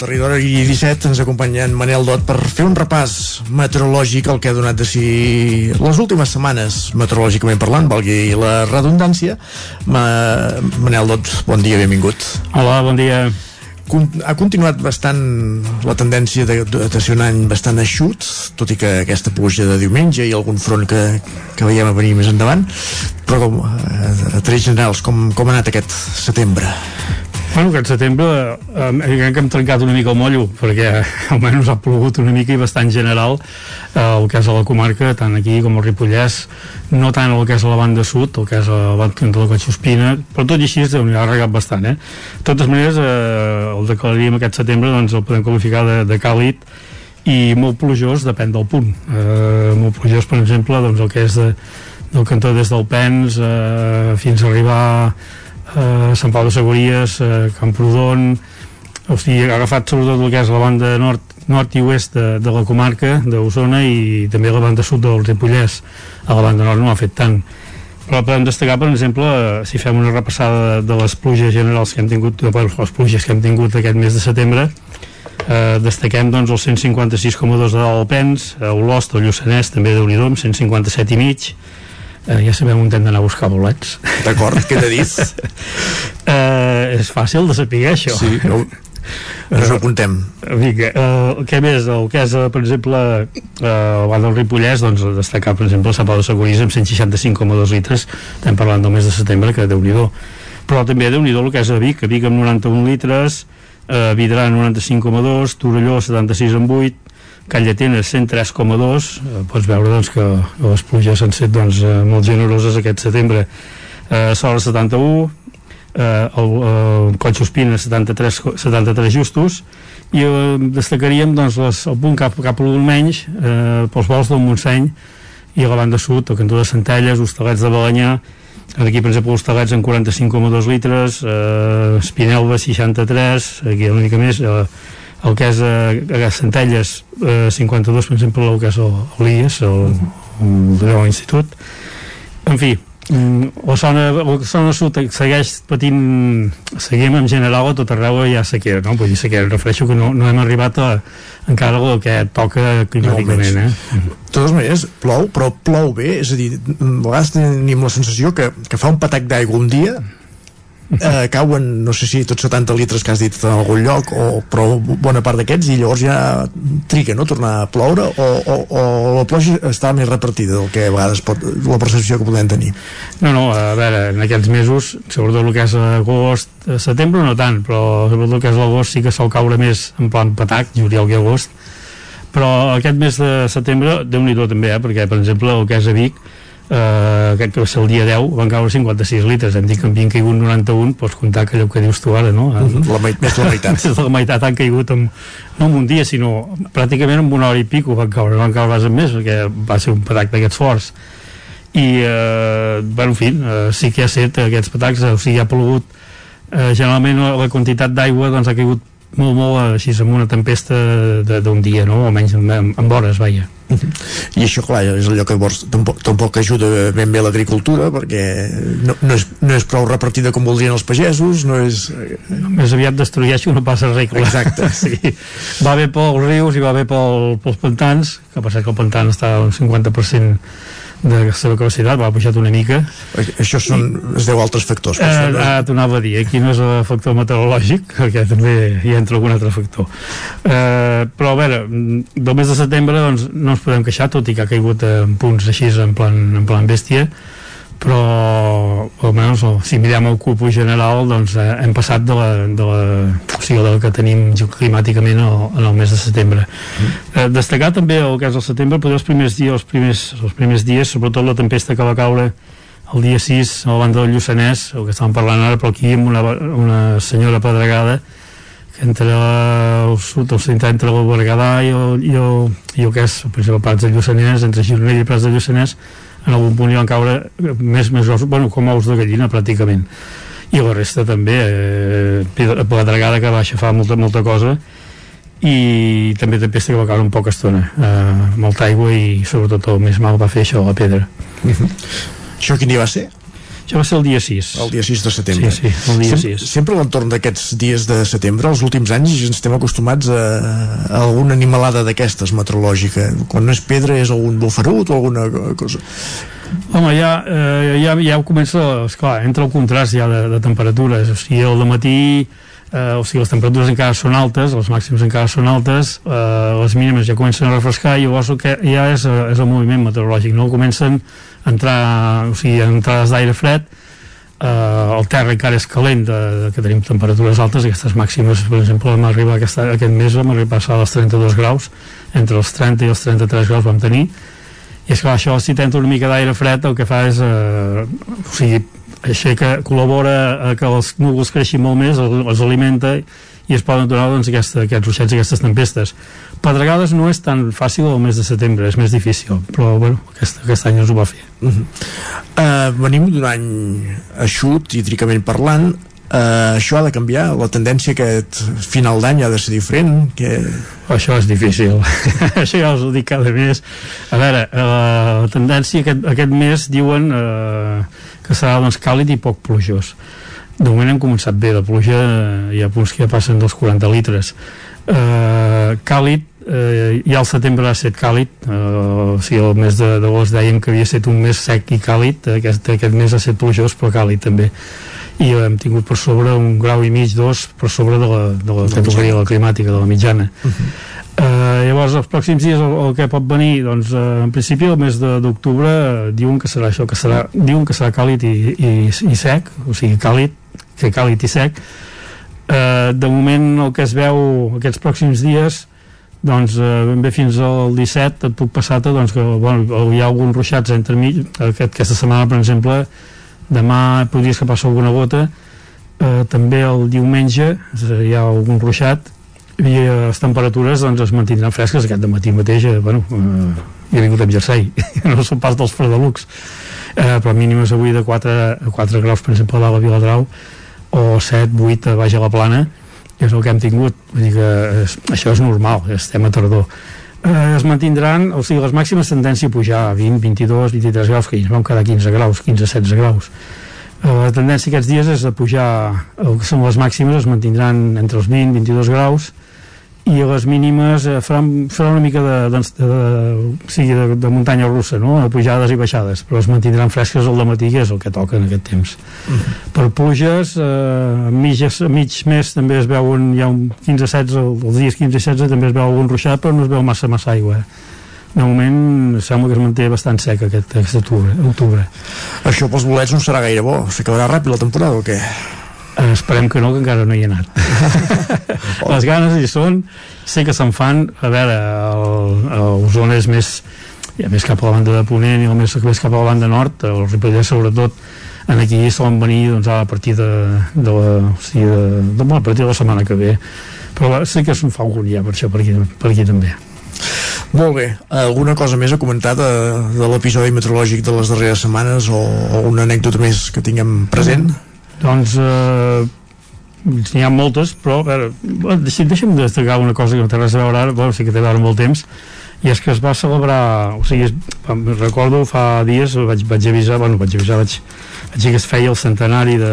Territori 17 ens acompanya en Manel Dot per fer un repàs meteorològic el que ha donat de si les últimes setmanes meteorològicament parlant, valgui la redundància. Ma Manel Dot, bon dia, benvingut. Hola, bon dia. Ha continuat bastant la tendència de, de, de ser un any bastant eixut, tot i que aquesta pluja de diumenge i algun front que, que veiem a venir més endavant, però com, a, a trets generals, com, com ha anat aquest setembre? Bueno, aquest setembre eh, crec que hem trencat una mica el mollo perquè <laughs> almenys ha plogut una mica i bastant general eh, el que és a la comarca, tant aquí com al Ripollès no tant el que és a la banda sud el que és a la banda de la Conxospina però tot i així ha regat bastant eh? de totes maneres eh, el declararíem aquest setembre doncs el podem qualificar de, de càlid i molt plujós depèn del punt eh, molt plujós per exemple doncs el que és de, del cantó des del Pens eh, fins a arribar eh, Sant Pau de Segúries, eh, Camprodon, o sigui, ha agafat sobretot el que és la banda nord, nord i oest de, de la comarca d'Osona i també la banda sud del Ripollès. A la banda nord no ha fet tant. Però podem destacar, per exemple, eh, si fem una repassada de, les pluges generals que hem tingut, de, les pluges que hem tingut aquest mes de setembre, eh, destaquem doncs, els 156,2 de l'Alpens, a Olost, el Lluçanès, també de amb 157 i mig, eh, ja sabem on hem d'anar a buscar bolets. D'acord, què t'he dit? <laughs> eh, és fàcil de saber això. Sí, no, ens ho apuntem Vinga, eh, què més? El que és, per exemple eh, el banc del Ripollès doncs, destacar, per exemple, el Sapau de Segurís amb 165,2 litres. Estem parlant del mes de setembre, que déu nhi però també déu nhi el que és a Vic, a Vic amb 91 litres eh, Vidrà 95,2 Torelló 76,8 Can Llatina 103,2 eh, pots veure doncs, que les pluges han estat doncs, eh, molt generoses aquest setembre. Eh, Sola 71 eh, el, el Conxo Espina 73, 73 justos i eh, destacaríem doncs, les, el punt cap, cap a menys eh, pels vols del Montseny i a la banda sud, el cantó de Centelles, Hostalets de Balanyà aquí per exemple Hostalets en 45,2 litres eh, Espinelva 63 aquí una mica més eh, el que és a, a Centelles eh, 52 per exemple el que és l'IES el, el, el, institut en fi mm, la zona, la zona sud segueix patint seguim en general a tot arreu ha sequera, no? vull dir sequera, refereixo que no, no hem arribat a encara el que toca climàticament eh? de totes maneres plou, però plou bé és a dir, a vegades tenim la sensació que, que fa un patac d'aigua un dia eh, cauen, no sé si tots 70 litres que has dit en algun lloc, o, però bona part d'aquests, i llavors ja triga, no?, tornar a ploure, o, o, o la pluja està més repartida del que a vegades pot, la percepció que podem tenir. No, no, a veure, en aquests mesos, sobretot el que és agost, setembre no tant, però sobretot el que és l'agost sí que sol caure més en plan patac, juliol i agost, però aquest mes de setembre, déu nhi també, eh? perquè, per exemple, el que és a Vic, eh, crec que va ser el dia 10 van caure 56 litres, hem dit que en havien caigut 91 pots comptar que allò que dius tu ara no? la, més de la meitat. <laughs> la meitat han caigut en, no en un dia sinó pràcticament en una hora i pico van caure, van caure basant més perquè va ser un patac d'aquests forts i eh, bueno, en fi, eh, sí que ha set aquests patacs, o sigui, ha plogut eh, generalment la quantitat d'aigua doncs ha caigut molt, molt així amb una tempesta d'un dia, no? almenys en, en hores, vaja i això clar és allò que llavors tampoc, tampoc ajuda ben bé l'agricultura perquè no, no, és, no és prou repartida com voldrien els pagesos no és... No, més aviat destrueix no passa clar. exacte <laughs> sí. va bé pels rius i va bé pel, pels pantans que passa que el pantan està un 50% de la seva capacitat, va pujat una mica. Això són, es deu altres factors eh, ah, t'ho anava a dir, aquí no és el factor meteorològic, perquè també hi entra algun altre factor. Eh, però a veure, del mes de setembre doncs, no ens podem queixar, tot i que ha caigut en punts així en plan, en plan bèstia però almenys si mirem el cupo general doncs eh, hem passat de la, de la, o sigui, del que tenim climàticament el, en el mes de setembre mm. eh, destacar també el que és el setembre però els primers dies, els primers, els primers dies sobretot la tempesta que va caure el dia 6 a la banda del Lluçanès el que estàvem parlant ara però aquí amb una, una senyora pedregada que entre el sud, el centre entre el Berguedà i el, i el, i el que és per exemple Prats del Lluçanès entre Gironella i Prats del Lluçanès en algun punt hi van caure més, més ossos, bueno, com ous de gallina pràcticament i la resta també eh, pedregada que va aixafar molta, molta cosa i també tempesta que va caure un poca estona eh, molta aigua i sobretot el més mal va fer això, la pedra uh -huh. això quin dia va ser? Això va ser el dia 6. El dia 6 de setembre. Sí, sí, el dia Sem 6. Sempre a l'entorn d'aquests dies de setembre, els últims anys, ens estem acostumats a, a alguna animalada d'aquestes meteorològica. Quan no és pedra és algun bufarut o alguna cosa. Home, ja, eh, ja, ja comença, esclar, entra el contrast ja de, de temperatures, o sigui, el matí eh, o sigui, les temperatures encara són altes, els màxims encara són altes, eh, les mínimes ja comencen a refrescar i llavors el que ja és, eh, és el moviment meteorològic, no? Comencen entrar, o sigui, entrades d'aire fred, eh, el terra encara és calent, de, de que tenim temperatures altes, aquestes màximes, per exemple, vam arribar aquesta, aquest mes, vam arribar a passar als 32 graus, entre els 30 i els 33 graus vam tenir, i és clar, això si t'entra una mica d'aire fred el que fa és eh, o sigui, aixeca, col·labora a que els núvols creixin molt més els, els alimenta i es poden donar doncs, aquesta, aquests i aquestes tempestes pedregades no és tan fàcil el mes de setembre és més difícil, però bueno, aquest, aquest any ens ho va fer Uh -huh. uh, venim d'un any eixut, hídricament parlant, uh, això ha de canviar? La tendència aquest final d'any ha de ser diferent? Que... Això és difícil. <laughs> Això ja us ho dic cada mes. A veure, eh, la tendència aquest, aquest mes diuen eh, que serà doncs, càlid i poc plujós. De moment hem començat bé, de pluja hi ha punts que ja passen dels 40 litres. Eh, càlid, eh, ja el setembre ha estat càlid, eh, o sigui, el mes de- d'agost dèiem que havia estat un mes sec i càlid, aquest, aquest mes ha estat plujós però càlid també i hem tingut per sobre un grau i mig, dos, per sobre de la, de la categoria de la climàtica, de la mitjana. Uh -huh. uh, llavors, els pròxims dies, el, el que pot venir, doncs, uh, en principi, el mes de- d'octubre, uh, diuen que serà això, que serà, diuen que serà càlid i, i, i sec, o sigui, càlid, que càlid i sec. Uh, de moment, el que es veu aquests pròxims dies, doncs eh, ben bé fins al 17 et puc passar-te doncs, que bueno, hi ha alguns ruixats entre mig. Aquest, aquesta setmana per exemple demà podria escapar-se alguna gota. Eh, també el diumenge hi ha algun ruixat i eh, les temperatures doncs, es mantindran fresques. Aquest matí mateix eh, bueno, eh, he vingut amb jersei <laughs> no són pas dels fredelucs eh, però mínimes avui de 4, 4 graus per exemple a dalt a Viladrau o 7, 8 a baix a la plana és el que hem tingut. Vull dir que és, això és normal, estem a tardor. Eh, es mantindran, o sigui, les màximes tendència a pujar a 20, 22, 23 graus que ens vam quedar 15 graus, 15, 16 graus. Eh, la tendència aquests dies és a pujar el que són les màximes es mantindran entre els 20, 22 graus i a les mínimes eh, faran, farà una mica de, de, de, sigui, de, de muntanya russa, no? de pujades i baixades, però es mantindran fresques al matí, que és el que toca en aquest temps. Per pluges, eh, a, mig, a mig mes també es veuen, hi ha un 15-16, els dies 15 i 16 també es veu algun ruixat, però no es veu massa massa aigua. De moment sembla que es manté bastant sec aquest, aquest octubre, octubre. Això pels bolets no serà gaire bo. S'acabarà ràpid la temporada o què? Eh, esperem que no, que encara no hi he anat. <laughs> Les ganes hi són, sé que se'n fan, a veure, el, el Osona és més, ja més cap a la banda de Ponent i el més, més cap a la banda nord, el Ripollès sobretot, en aquí solen venir doncs, a partir de, de la, o sigui, de, de, bueno, a partir de la setmana que ve però sé que se'n fa algun ja per això per aquí, per aquí també Molt bé. Alguna cosa més a comentar de, de l'episodi meteorològic de les darreres setmanes o, o una anècdota més que tinguem present? Doncs eh, n'hi ha moltes, però a veure, bueno, deixa'm, deixa'm destacar una cosa que no té res a veure ara, bueno, sí que té a veure amb el temps, i és que es va celebrar, o sigui, es, recordo fa dies, vaig, vaig avisar, bueno, vaig avisar, vaig, vaig dir que es feia el centenari de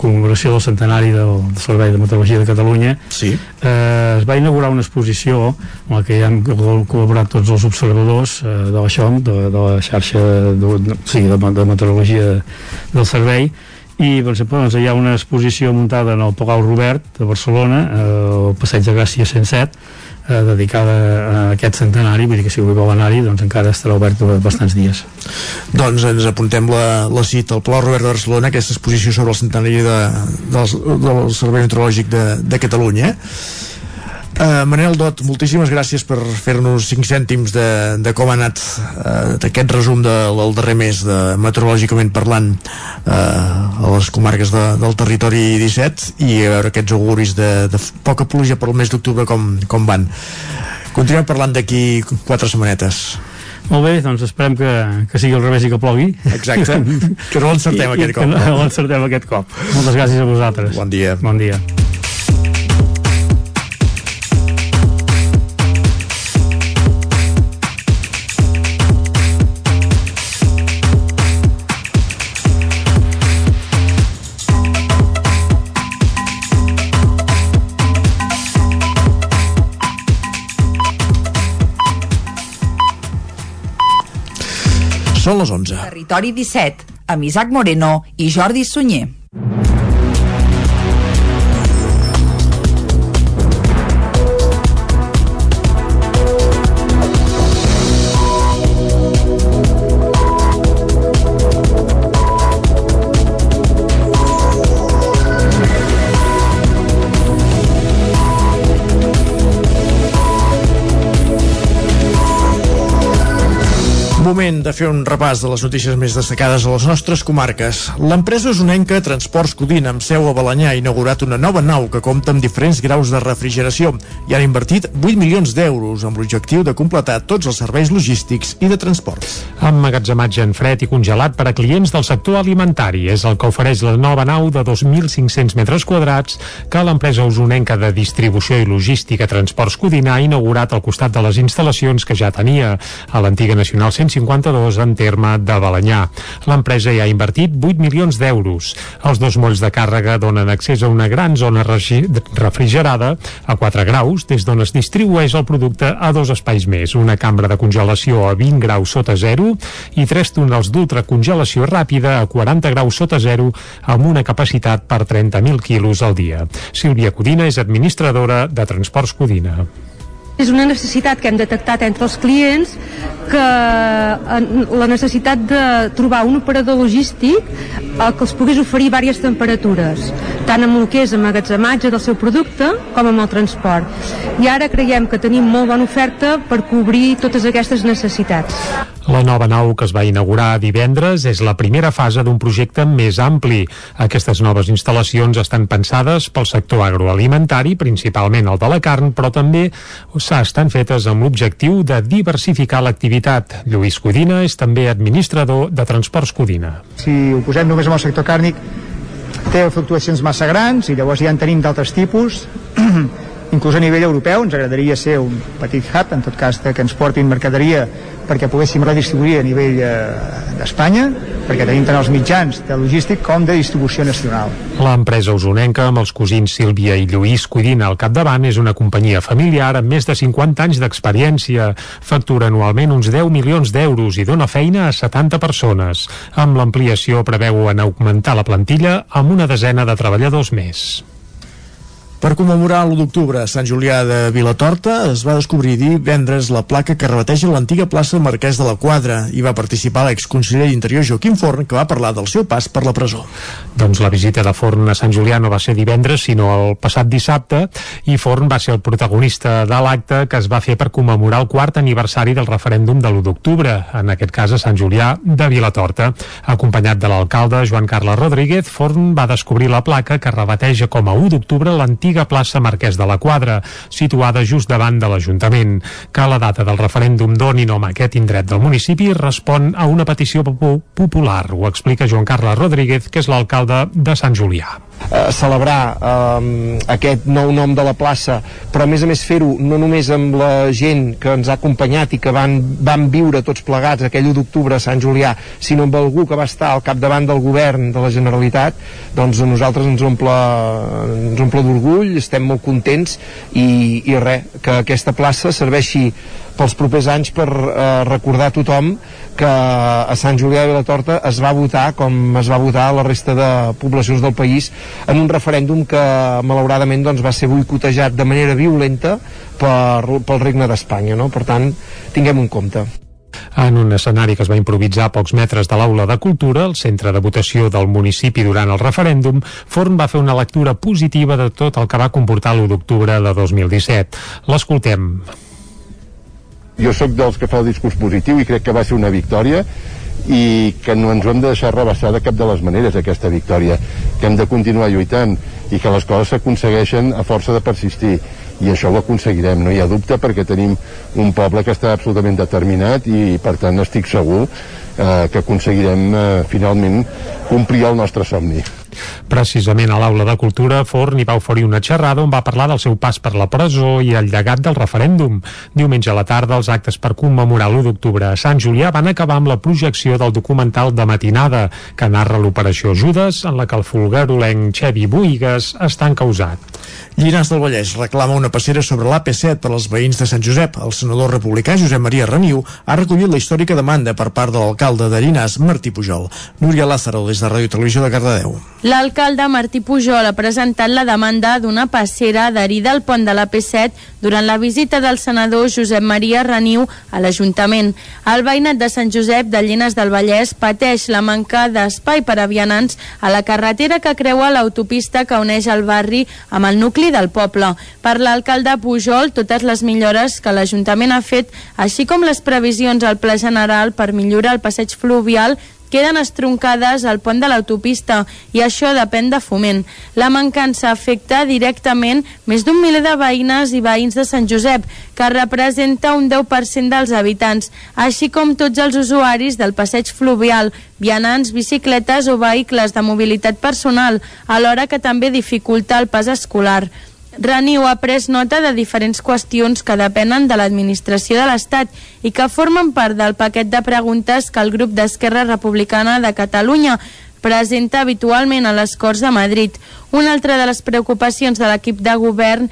commemoració del centenari del, del Servei de Meteorologia de Catalunya sí. eh, es va inaugurar una exposició en la que hi han col·laborat tots els observadors eh, de la XOM, de, de la xarxa de, de, sí, de, de meteorologia del servei i per exemple doncs, hi ha una exposició muntada en el Palau Robert de Barcelona eh, al Passeig de Gràcia 107 eh, dedicada a aquest centenari vull dir que si algú vol anar-hi doncs encara estarà obert bastants dies Doncs ens apuntem la, la cita al Palau Robert de Barcelona, aquesta exposició sobre el centenari de, del, del Servei Meteorològic de, de Catalunya. Uh, Manel Dot, moltíssimes gràcies per fer-nos 5 cèntims de, de com ha anat uh, d'aquest resum de, del darrer mes de meteorològicament parlant uh, a les comarques de, del territori 17 i a veure aquests auguris de, de poca pluja per al mes d'octubre com, com van. Continuem parlant d'aquí quatre setmanetes. molt bé, doncs esperem que, que sigui al revés i que plogui Exacte, <laughs> que no l'encertem aquest cop. que no l'encertem aquest cop moltes gràcies a vosaltres bon dia, bon dia. Són les 11. Territori 17, amb Isaac Moreno i Jordi Sunyer. Moment de fer un repàs de les notícies més destacades a les nostres comarques. L'empresa usonenca Transports Codina, amb seu a Balanyà, ha inaugurat una nova nau que compta amb diferents graus de refrigeració i han invertit 8 milions d'euros amb l'objectiu de completar tots els serveis logístics i de transport. Emmagatzematge en fred i congelat per a clients del sector alimentari és el que ofereix la nova nau de 2.500 metres quadrats que l'empresa usonenca de distribució i logística Transports Codina ha inaugurat al costat de les instal·lacions que ja tenia a l'antiga Nacional 150 152 en terme de Balanyà. L'empresa ja ha invertit 8 milions d'euros. Els dos molls de càrrega donen accés a una gran zona refrigerada a 4 graus, des d'on es distribueix el producte a dos espais més, una cambra de congelació a 20 graus sota zero i tres túnels d'ultracongelació ràpida a 40 graus sota zero amb una capacitat per 30.000 quilos al dia. Sílvia Codina és administradora de Transports Codina. És una necessitat que hem detectat entre els clients que la necessitat de trobar un operador logístic que els pogués oferir diverses temperatures, tant amb el que és emmagatzematge del seu producte com amb el transport. I ara creiem que tenim molt bona oferta per cobrir totes aquestes necessitats. La nova nau que es va inaugurar divendres és la primera fase d'un projecte més ampli. Aquestes noves instal·lacions estan pensades pel sector agroalimentari, principalment el de la carn, però també estan fetes amb l'objectiu de diversificar l'activitat. Lluís Codina és també administrador de Transports Codina. Si ho posem només amb el sector càrnic, té fluctuacions massa grans i llavors ja en tenim d'altres tipus <clears throat> inclús a nivell europeu ens agradaria ser un petit hub en tot cas que ens portin mercaderia perquè poguéssim redistribuir a nivell eh, d'Espanya perquè tenim tant els mitjans de logístic com de distribució nacional. L'empresa usonenca amb els cosins Sílvia i Lluís Codina al capdavant és una companyia familiar amb més de 50 anys d'experiència. Factura anualment uns 10 milions d'euros i dona feina a 70 persones. Amb l'ampliació preveuen augmentar la plantilla amb una desena de treballadors més. Per commemorar l'1 d'octubre a Sant Julià de Vilatorta es va descobrir divendres la placa que rebateja l'antiga plaça Marquès de la Quadra i va participar l'exconseller d'Interior Joaquim Forn que va parlar del seu pas per la presó. Doncs la visita de Forn a Sant Julià no va ser divendres sinó el passat dissabte i Forn va ser el protagonista de l'acte que es va fer per commemorar el quart aniversari del referèndum de l'1 d'octubre, en aquest cas a Sant Julià de Vilatorta. Acompanyat de l'alcalde Joan Carles Rodríguez, Forn va descobrir la placa que rebateja com a 1 d'octubre l'antiga l'antiga plaça Marquès de la Quadra, situada just davant de l'Ajuntament, que la data del referèndum doni nom a aquest indret del municipi respon a una petició popular. Ho explica Joan Carles Rodríguez, que és l'alcalde de Sant Julià eh, celebrar eh, aquest nou nom de la plaça, però a més a més fer-ho no només amb la gent que ens ha acompanyat i que van, van viure tots plegats aquell 1 d'octubre a Sant Julià, sinó amb algú que va estar al capdavant del govern de la Generalitat, doncs a nosaltres ens omple, ens omple d'orgull, estem molt contents i, i res, que aquesta plaça serveixi pels propers anys per eh, recordar a tothom que a Sant Julià de Vilatorta es va votar com es va votar la resta de poblacions del país en un referèndum que malauradament doncs, va ser boicotejat de manera violenta per, pel regne d'Espanya no? per tant tinguem un compte en un escenari que es va improvisar a pocs metres de l'aula de cultura, el centre de votació del municipi durant el referèndum, Forn va fer una lectura positiva de tot el que va comportar l'1 d'octubre de 2017. L'escoltem jo sóc dels que fa el discurs positiu i crec que va ser una victòria i que no ens ho hem de deixar rebassar de cap de les maneres aquesta victòria que hem de continuar lluitant i que les coses s'aconsegueixen a força de persistir i això ho aconseguirem, no hi ha dubte perquè tenim un poble que està absolutament determinat i per tant estic segur eh, que aconseguirem eh, finalment complir el nostre somni. Precisament a l'aula de Cultura, Forn hi va oferir una xerrada on va parlar del seu pas per la presó i el llegat del referèndum. Diumenge a la tarda, els actes per commemorar l'1 d'octubre a Sant Julià van acabar amb la projecció del documental de matinada, que narra l'operació Judes, en la que el fulgarolenc Xevi Buigas està encausat. Llinars del Vallès reclama una passera sobre l'AP7 per als veïns de Sant Josep. El senador republicà Josep Maria Reniu ha recollit la històrica demanda per part de l'alcalde de Llinars, Martí Pujol. Núria Lázaro, des de Ràdio Televisió de Cardedeu. L'alcalde Martí Pujol ha presentat la demanda d'una passera adherida al pont de l'AP7 durant la visita del senador Josep Maria Reniu a l'Ajuntament. El veïnat de Sant Josep de Llinars del Vallès pateix la manca d'espai per a vianants a la carretera que creua l'autopista que uneix el barri amb el nucli del poble. Per l'alcalde Pujol, totes les millores que l'Ajuntament ha fet, així com les previsions al Pla General per millorar el passeig fluvial, queden estroncades al pont de l'autopista i això depèn de foment. La mancança afecta directament més d'un miler de veïnes i veïns de Sant Josep, que representa un 10% dels habitants, així com tots els usuaris del passeig fluvial, vianants, bicicletes o vehicles de mobilitat personal, alhora que també dificulta el pas escolar. Reniu ha pres nota de diferents qüestions que depenen de l'administració de l'Estat i que formen part del paquet de preguntes que el grup d'Esquerra Republicana de Catalunya presenta habitualment a les Corts de Madrid. Una altra de les preocupacions de l'equip de govern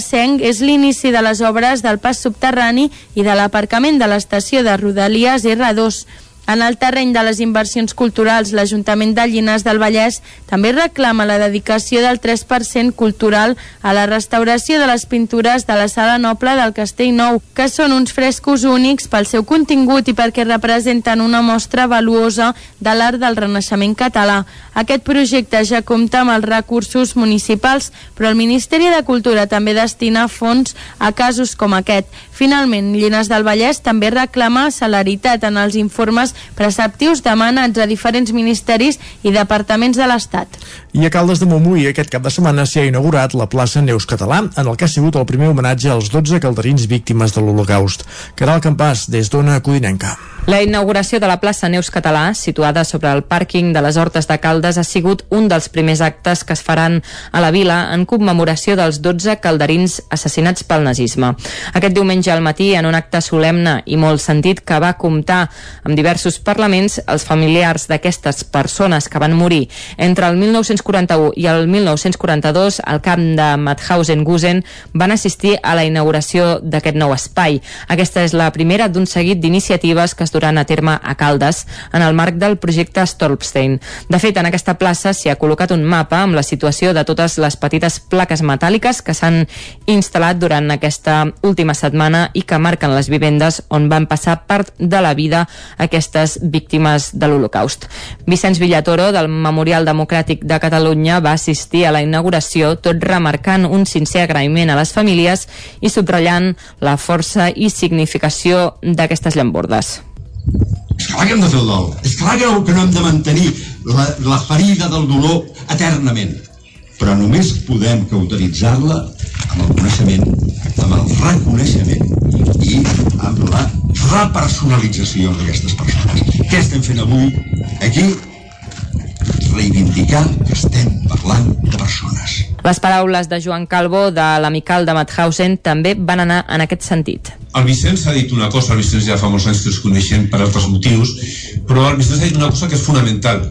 Seng és l'inici de les obres del pas subterrani i de l'aparcament de l'estació de Rodalies R2. En el terreny de les inversions culturals, l'Ajuntament de Llinars del Vallès també reclama la dedicació del 3% cultural a la restauració de les pintures de la Sala Noble del Castell Nou, que són uns frescos únics pel seu contingut i perquè representen una mostra valuosa de l'art del Renaixement català. Aquest projecte ja compta amb els recursos municipals, però el Ministeri de Cultura també destina fons a casos com aquest. Finalment, Llinars del Vallès també reclama celeritat en els informes preceptius demanats a diferents ministeris i departaments de l'Estat. I a Caldes de Montbui aquest cap de setmana s'hi ha inaugurat la plaça Neus Català, en el que ha sigut el primer homenatge als 12 calderins víctimes de l'Holocaust. Caral Campàs, des d'Ona Codinenca. La inauguració de la plaça Neus Català, situada sobre el pàrquing de les Hortes de Caldes, ha sigut un dels primers actes que es faran a la vila en commemoració dels 12 calderins assassinats pel nazisme. Aquest diumenge al matí, en un acte solemne i molt sentit que va comptar amb diversos parlaments, els familiars d'aquestes persones que van morir entre el 1941 i el 1942 al camp de Mauthausen-Gusen van assistir a la inauguració d'aquest nou espai. Aquesta és la primera d'un seguit d'iniciatives que es duran a terme a Caldes en el marc del projecte Stolpstein. De fet, en aquesta plaça s'hi ha col·locat un mapa amb la situació de totes les petites plaques metàl·liques que s'han instal·lat durant aquesta última setmana i que marquen les vivendes on van passar part de la vida aquestes víctimes de l'Holocaust. Vicenç Villatoro, del Memorial Democràtic de Catalunya, va assistir a la inauguració, tot remarcant un sincer agraïment a les famílies i subratllant la força i significació d'aquestes llambordes. És clar que hem de fer el dol. És clar que que no hem de mantenir la, la ferida del dolor eternament. Però només podem cauteritzar-la amb el coneixement, amb el reconeixement i amb la repersonalització d'aquestes persones. Què estem fent avui aquí? Reivindicar que estem parlant de persones. Les paraules de Joan Calvo de l'amical de Mauthausen també van anar en aquest sentit. El Vicenç ha dit una cosa, el Vicenç ja fa molts anys que els coneixem per altres motius, però el Vicenç ha dit una cosa que és fonamental.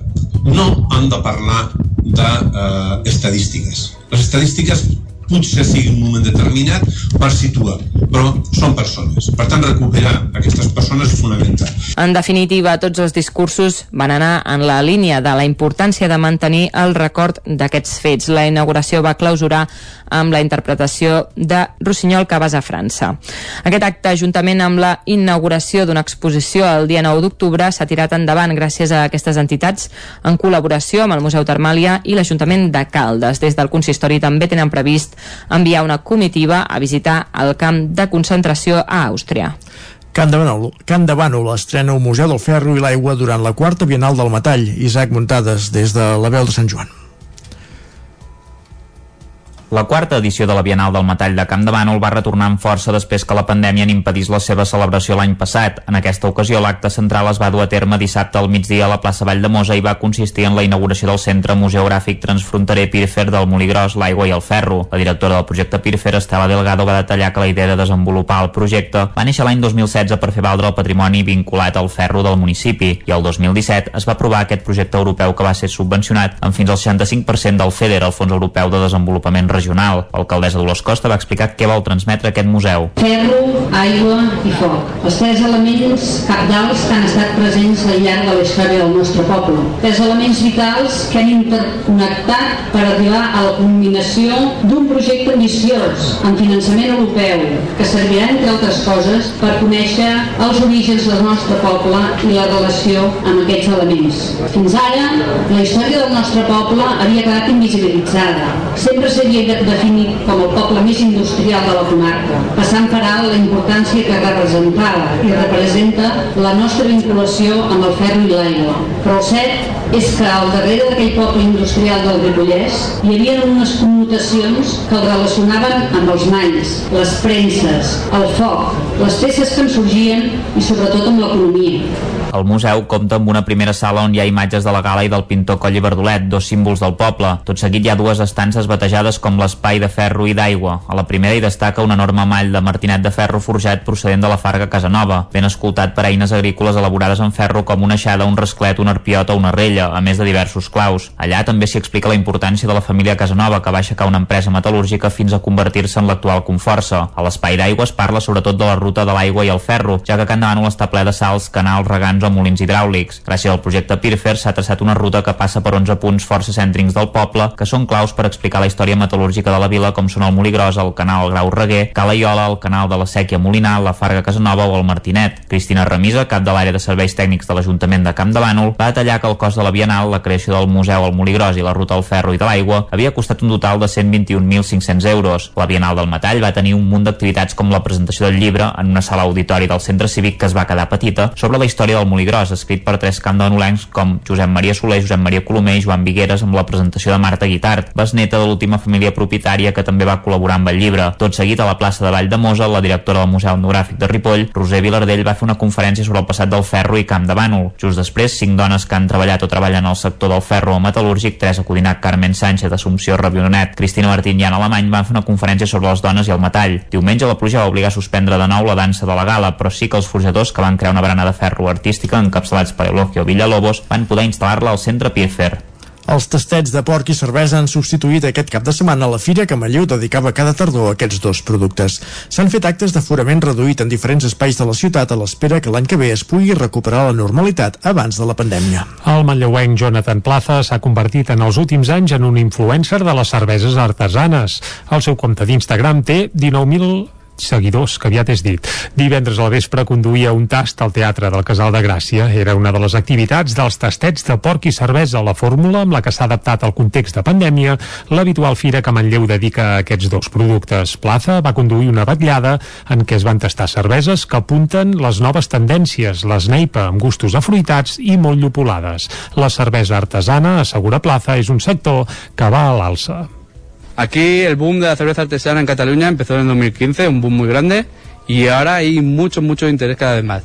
No han de parlar d'estadístiques. De, eh, Les estadístiques potser sigui un moment determinat per situar, però són persones. Per tant, recuperar aquestes persones és fonamental. En definitiva, tots els discursos van anar en la línia de la importància de mantenir el record d'aquests fets. La inauguració va clausurar amb la interpretació de Rossinyol que a França. Aquest acte, juntament amb la inauguració d'una exposició el dia 9 d'octubre, s'ha tirat endavant gràcies a aquestes entitats en col·laboració amb el Museu Termàlia i l'Ajuntament de Caldes. Des del consistori també tenen previst enviar una comitiva a visitar el camp de concentració a Àustria. Can de Bànol, estrena un Museu del Ferro i l'Aigua durant la quarta Bienal del Metall. Isaac Muntades, des de la veu de Sant Joan. La quarta edició de la Bienal del Metall de Camp de Bànol va retornar amb força després que la pandèmia n'impedís la seva celebració l'any passat. En aquesta ocasió, l'acte central es va dur a terme dissabte al migdia a la plaça Vall de Mosa i va consistir en la inauguració del Centre Museogràfic Transfronterer Pirfer del Moligros, l'Aigua i el Ferro. La directora del projecte Pirfer, Estela Delgado, va detallar que la idea de desenvolupar el projecte va néixer l'any 2016 per fer valdre el patrimoni vinculat al ferro del municipi i el 2017 es va aprovar aquest projecte europeu que va ser subvencionat amb fins al 65% del FEDER, el Fons Europeu de Desenvolupament Regional. L'alcaldessa Dolors Costa va explicar què vol transmetre aquest museu. Ferro, aigua i foc. Els tres elements capdals que han estat presents al llarg de la història del nostre poble. Tres elements vitals que han interconnectat per arribar a la culminació d'un projecte ambiciós amb finançament europeu que servirà, entre altres coses, per conèixer els orígens del nostre poble i la relació amb aquests elements. Fins ara, la història del nostre poble havia quedat invisibilitzada. Sempre s'havia definit com el poble més industrial de la comarca, passant per alt la importància que representava i representa la nostra vinculació amb el ferro i l'aigua. Però el cert és que al darrere d'aquell poble industrial del Ripollès hi havia unes connotacions que el relacionaven amb els malls, les premses, el foc, les peces que en sorgien i sobretot amb l'economia. El museu compta amb una primera sala on hi ha imatges de la gala i del pintor Coll i Verdolet, dos símbols del poble. Tot seguit hi ha dues estances batejades com l'espai de ferro i d'aigua. A la primera hi destaca un enorme mall de martinet de ferro forjat procedent de la Farga Casanova, ben escoltat per eines agrícoles elaborades en ferro com una aixada, un rasclet, un arpiot o una rella, a més de diversos claus. Allà també s'hi explica la importància de la família Casanova, que va aixecar una empresa metal·lúrgica fins a convertir-se en l'actual Conforça. A l'espai d'aigua es parla sobretot de la ruta de l'aigua i el ferro, ja que Can Davànol està ple de salts, canals, regants o molins hidràulics. Gràcies al projecte Pirfer s'ha traçat una ruta que passa per 11 punts força cèntrics del poble, que són claus per explicar la història metal·lúrgica de la vila, com són el Molí Gros, el canal Grau Reguer, Cala Iola, el canal de la Sèquia Molinar, la Farga Casanova o el Martinet. Cristina Remisa, cap de l'àrea de serveis tècnics de l'Ajuntament de Camp de Bànol, va detallar que el cost de la Bienal, la creació del museu al Molí Gros i la ruta al ferro i de l'aigua havia costat un total de 121.500 euros. La Bienal del Metall va tenir un munt d'activitats com la presentació del llibre en una sala auditori del centre cívic que es va quedar petita sobre la història del Molí Gros, escrit per tres candanolencs com Josep Maria Soler, Josep Maria Colomer i Joan Vigueres amb la presentació de Marta Guitart, besneta de l'última família propietària que també va col·laborar amb el llibre. Tot seguit, a la plaça de Vall de Mosa, la directora del Museu Etnogràfic de Ripoll, Roser Vilardell, va fer una conferència sobre el passat del ferro i Camp de Bànol. Just després, cinc dones que han treballat o treballen al sector del ferro o metal·lúrgic, Teresa Codinac, Carmen Sánchez, Assumpció Rabionet, Cristina Martín i Anna Alemany van fer una conferència sobre les dones i el metall. Diumenge la pluja va obligar a suspendre de nou la dansa de la gala, però sí que els forjadors que van crear una barana de ferro artística encapçalats per Eulogio Villalobos van poder instal·lar-la al centre Pirfer. Els tastets de porc i cervesa han substituït aquest cap de setmana la fira que Manlleu dedicava cada tardor a aquests dos productes. S'han fet actes d'aforament reduït en diferents espais de la ciutat a l'espera que l'any que ve es pugui recuperar la normalitat abans de la pandèmia. El manlleuenc Jonathan Plaza s'ha convertit en els últims anys en un influencer de les cerveses artesanes. El seu compte d'Instagram té 19.000 seguidors, que aviat és dit. Divendres al vespre conduïa un tast al Teatre del Casal de Gràcia. Era una de les activitats dels tastets de porc i cervesa, la fórmula amb la que s'ha adaptat al context de pandèmia, l'habitual fira que Manlleu dedica a aquests dos productes. Plaza va conduir una batllada en què es van tastar cerveses que apunten les noves tendències, les neipa amb gustos afruitats i molt llupolades. La cervesa artesana, assegura Plaza, és un sector que va a l'alça. Aquí el boom de la cerveza artesana en Cataluña empezó en el 2015, un boom muy grande, y ahora hay mucho, mucho interés cada vez más.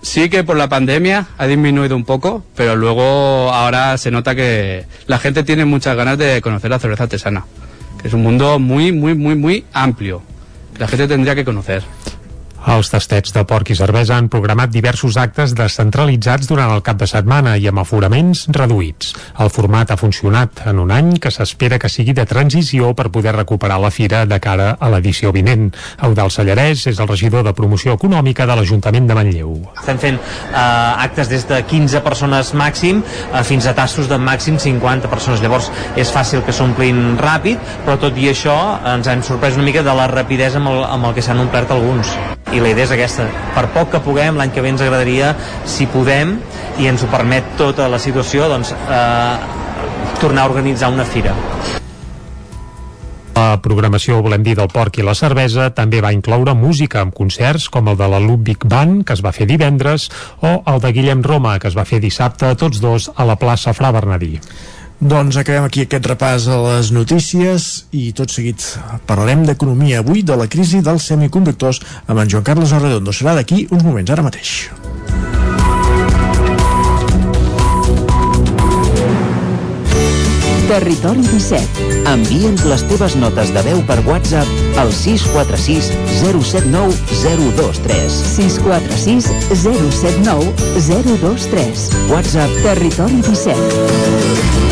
Sí que por la pandemia ha disminuido un poco, pero luego ahora se nota que la gente tiene muchas ganas de conocer la cerveza artesana, que es un mundo muy, muy, muy, muy amplio, que la gente tendría que conocer. Els tastets de porc i cervesa han programat diversos actes descentralitzats durant el cap de setmana i amb aforaments reduïts. El format ha funcionat en un any que s'espera que sigui de transició per poder recuperar la fira de cara a l'edició vinent. Eudal Sallarès és el regidor de promoció econòmica de l'Ajuntament de Manlleu. Estem fent eh, actes des de 15 persones màxim eh, fins a tassos de màxim 50 persones. Llavors és fàcil que s'omplin ràpid, però tot i això ens hem sorprès una mica de la rapidesa amb el, amb el que s'han omplert alguns i la idea és aquesta, per poc que puguem l'any que ve ens agradaria, si podem i ens ho permet tota la situació doncs, eh, tornar a organitzar una fira la programació, volem dir, del porc i la cervesa també va incloure música amb concerts com el de la Ludwig Band, que es va fer divendres, o el de Guillem Roma, que es va fer dissabte, tots dos a la plaça Fra Bernadí. Doncs acabem aquí aquest repàs a les notícies i tot seguit parlarem d'economia avui de la crisi dels semiconductors amb en Joan Carles Arredondo. Serà d'aquí uns moments, ara mateix. Territori 17. Envia'ns les teves notes de veu per WhatsApp al 646 079 023. 646 079 023. WhatsApp Territori 17.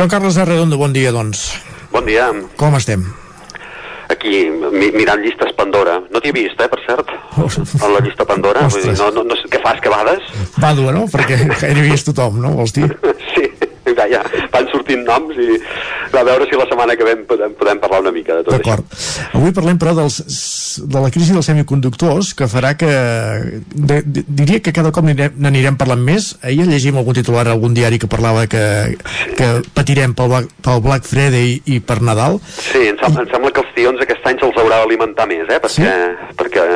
Joan Carles Arredondo, bon dia, doncs. Bon dia. Com estem? Aquí, mi mirant llistes Pandora. No t'hi he vist, eh, per cert? A la llista Pandora. Vull dir, no, no, no què fas, que vades? Vàdua, no? Perquè gairebé és tothom, no? Vols dir? <laughs> Sí, ja, ja, van sortint noms i a veure si la setmana que ve podem, podem parlar una mica de tot això. Avui parlem, però, dels, de la crisi dels semiconductors, que farà que... De, de, diria que cada cop n'anirem parlant més. Ahir llegim algun titular a algun diari que parlava que, que patirem pel, pel Black Friday i per Nadal. Sí, em sembla, em sembla que els tions aquest any se'ls haurà d'alimentar més, eh? Perquè, perquè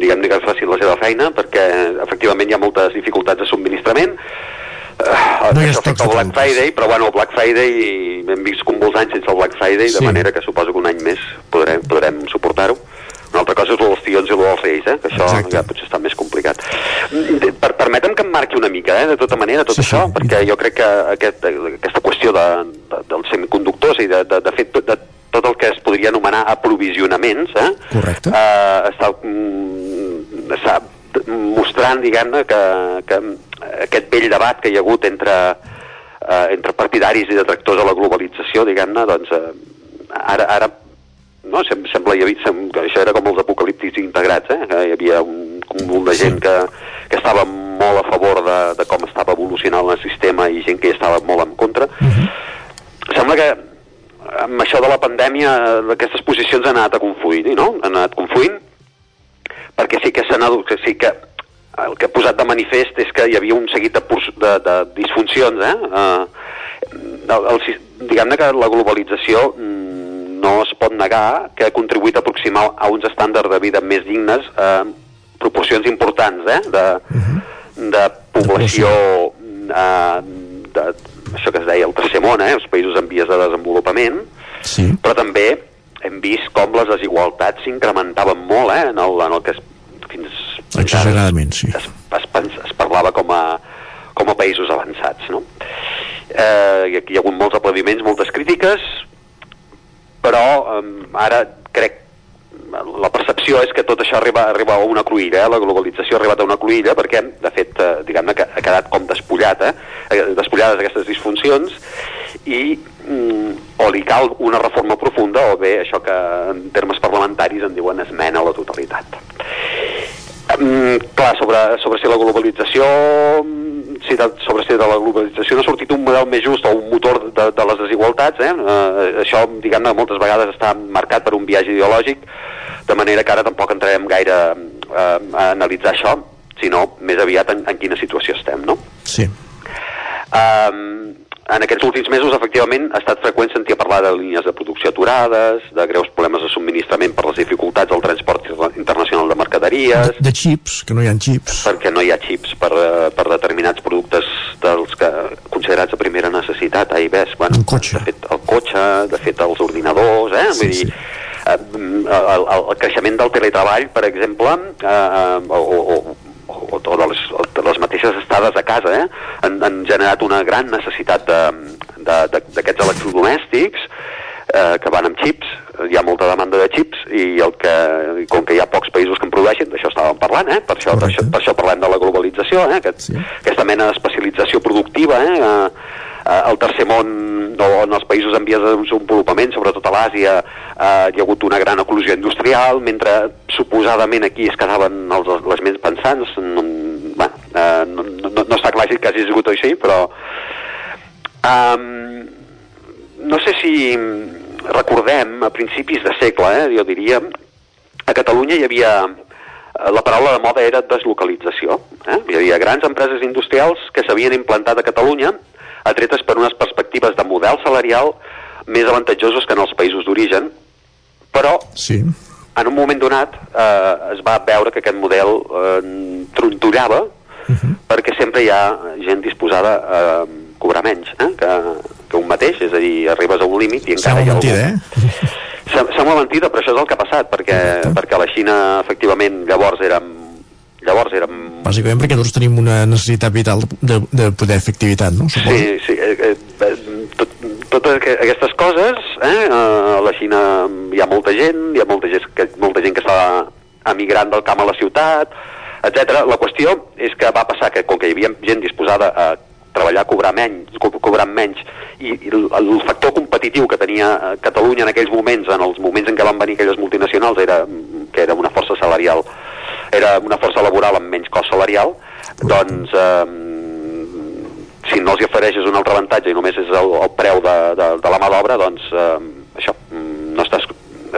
diguem-ne que facin la seva feina, perquè efectivament hi ha moltes dificultats de subministrament. Uh, No hi ha estocs de Black Friday, però bueno, el Black Friday hem vist com molts anys sense el Black Friday, Sí. de manera que suposo que un any més podrem, podrem suportar-ho. Una altra cosa és el dels tions i el dels reis, eh? que això Exacte. ja potser està més complicat. Mm, Per, permetem que em marqui una mica, eh, de tota manera, tot sí, això, sí. perquè jo crec que aquest, aquesta qüestió de, de, dels semiconductors i de, de, de fet de tot el que es podria anomenar aprovisionaments, eh? Correcte. eh, està, mm, està mostrant, diguem-ne, que, que aquest vell debat que hi ha hagut entre, eh, entre partidaris i detractors de la globalització, diguem-ne, doncs eh, ara, ara no, sem sembla hi havia, sem això era com els apocaliptis integrats, eh? que hi havia un cúmul de gent que, que estava molt a favor de, de com estava evolucionant el sistema i gent que hi estava molt en contra. Sembla que amb això de la pandèmia eh, aquestes posicions han anat a confluint, no? Han anat confluint perquè sí que s'han sí que el que ha posat de manifest és que hi havia un seguit de, de, de disfuncions, eh? Uh, el, el, sis- diguem-ne que la globalització mm, no es pot negar que ha contribuït a aproximar a uns estàndards de vida més dignes eh, proporcions importants eh? de, de població eh, de, això que es deia el tercer món, eh? els països en vies de desenvolupament, Sí. però també hem vist com les desigualtats s'incrementaven molt eh, en, el, en el que es, fins, Exageradament, sí. es, es, pens- es parlava com a, com a països avançats. No? Eh, aquí hi ha hagut molts aplaudiments, moltes crítiques, però eh, ara crec la percepció és que tot això arriba, arriba a una cruïlla, eh? la globalització ha arribat a una cruïlla perquè, de fet, eh, diguem-ne que ha quedat com despullat? Eh, despullades aquestes disfuncions i mm, o li cal una reforma profunda o bé això que en termes parlamentaris en diuen esmena a la totalitat. Mm, clar, sobre, sobre si la globalització mm, si de, sobre si de la globalització no ha sortit un model més just o un motor de, de les desigualtats, eh? eh això, diguem-ne, moltes vegades està marcat per un viatge ideològic, de manera que ara tampoc entrarem gaire eh, a analitzar això, sinó més aviat en, en quina situació estem, no? Sí. Um, en aquests últims mesos, efectivament, ha estat freqüent sentir a parlar de línies de producció aturades, de greus problemes de subministrament per les dificultats del transport internacional de mercaderies, De xips, que no hi ha xips. perquè no hi ha xips per, eh, per determinats productes dels que considerats de primera necessitat, A i B. Bueno, Un cotxe. De fet, el cotxe, de fet, els ordinadors, eh? Sí, Vull dir, sí. eh, el, el, el creixement del teletreball, per exemple, eh, o, o, o, o de les, o de les mateixes estades a casa, eh? han, han generat una gran necessitat de- de- de- d'aquests electrodomèstics eh, que van amb xips, hi ha molta demanda de xips i el que, com que hi ha pocs països que en produeixen, d'això estàvem parlant, eh? per, això, per, això, per això parlem de la globalització, eh? Aquest, sí. aquesta mena d'especialització productiva, eh? eh, eh, el tercer món o en els països en vies de desenvolupament, sobretot a l'Àsia, eh, hi ha hagut una gran eclosió industrial, mentre suposadament aquí es quedaven els, les ments pensants. No, bueno, eh, no, no, no està clar si que hagi sigut així, però... Um, no sé si recordem, a principis de segle, eh, jo diria, a Catalunya hi havia eh, la paraula de moda era deslocalització. Eh? Hi havia grans empreses industrials que s'havien implantat a Catalunya atretes per unes perspectives de model salarial més avantatjosos que en els països d'origen, però sí. en un moment donat eh, es va veure que aquest model eh, trontorava uh -huh. perquè sempre hi ha gent disposada a cobrar menys eh, que, que un mateix, és a dir, arribes a un límit i encara Sembla hi ha algú... mentida, eh? Sem- Sembla mentida, però això és el que ha passat, perquè, perquè la Xina, efectivament, llavors érem llavors érem Bàsicament perquè nosaltres tenim una necessitat vital de, de poder fer activitat, no? Suposo. Sí, sí, eh, eh, tot, totes aqu- aquestes coses, eh, a la Xina hi ha molta gent, hi ha molta gent que, molta gent que està emigrant del camp a la ciutat, etc. La qüestió és que va passar que com que hi havia gent disposada a treballar cobrar menys, co cobrant menys i, i el, el factor competitiu que tenia eh, Catalunya en aquells moments, en els moments en què van venir aquelles multinacionals era que era una força salarial era una força laboral amb menys cost salarial doncs eh, si no els hi ofereixes un altre avantatge i només és el, el preu de, de, de la mà d'obra doncs eh, això, mm, no estàs,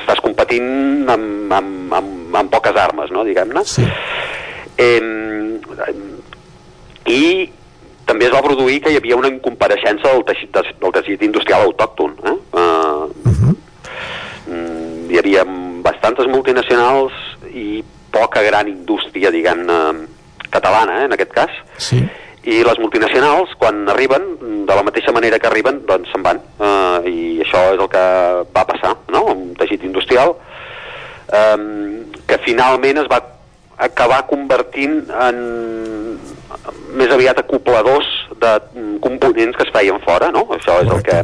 estàs competint amb, amb, amb, amb poques armes no, diguem-ne sí. eh, i també es va produir que hi havia una incompareixença del teixit, del teixit industrial autòcton. Eh? Uh, mm, hi havia bastantes multinacionals i poca gran indústria, diguem-ne, catalana, eh, en aquest cas. Sí. I les multinacionals, quan arriben, de la mateixa manera que arriben, doncs se'n van. Uh, I això és el que va passar, no?, un teixit industrial um, que finalment es va acabar convertint en més aviat acopladors de mm, components que es feien fora, no? Això és el que...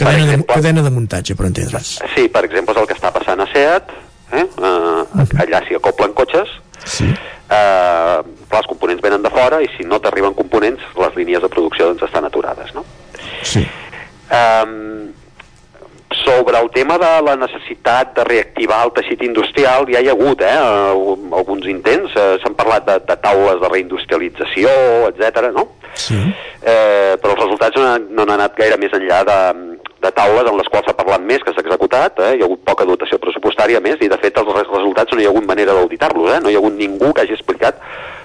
Cadena de, cadena de muntatge, per entendre's. Sí, per exemple, és el que està passant a SEAT, eh? Uh, allà s'hi acoplen cotxes, sí. uh, clar, els components venen de fora i si no t'arriben components, les línies de producció doncs estan aturades, no? Sí. Um, sobre el tema de la necessitat de reactivar el teixit industrial ja hi ha hagut eh, al- alguns intents, eh, s'han parlat de, de taules de reindustrialització, etc. no? Sí. Eh, però els resultats no, no han anat gaire més enllà de, de taules en les quals s'ha parlat més que s'ha executat, eh? hi ha hagut poca dotació pressupostària més i de fet els res- resultats no hi ha hagut manera d'auditar-los, eh? no hi ha hagut ningú que hagi explicat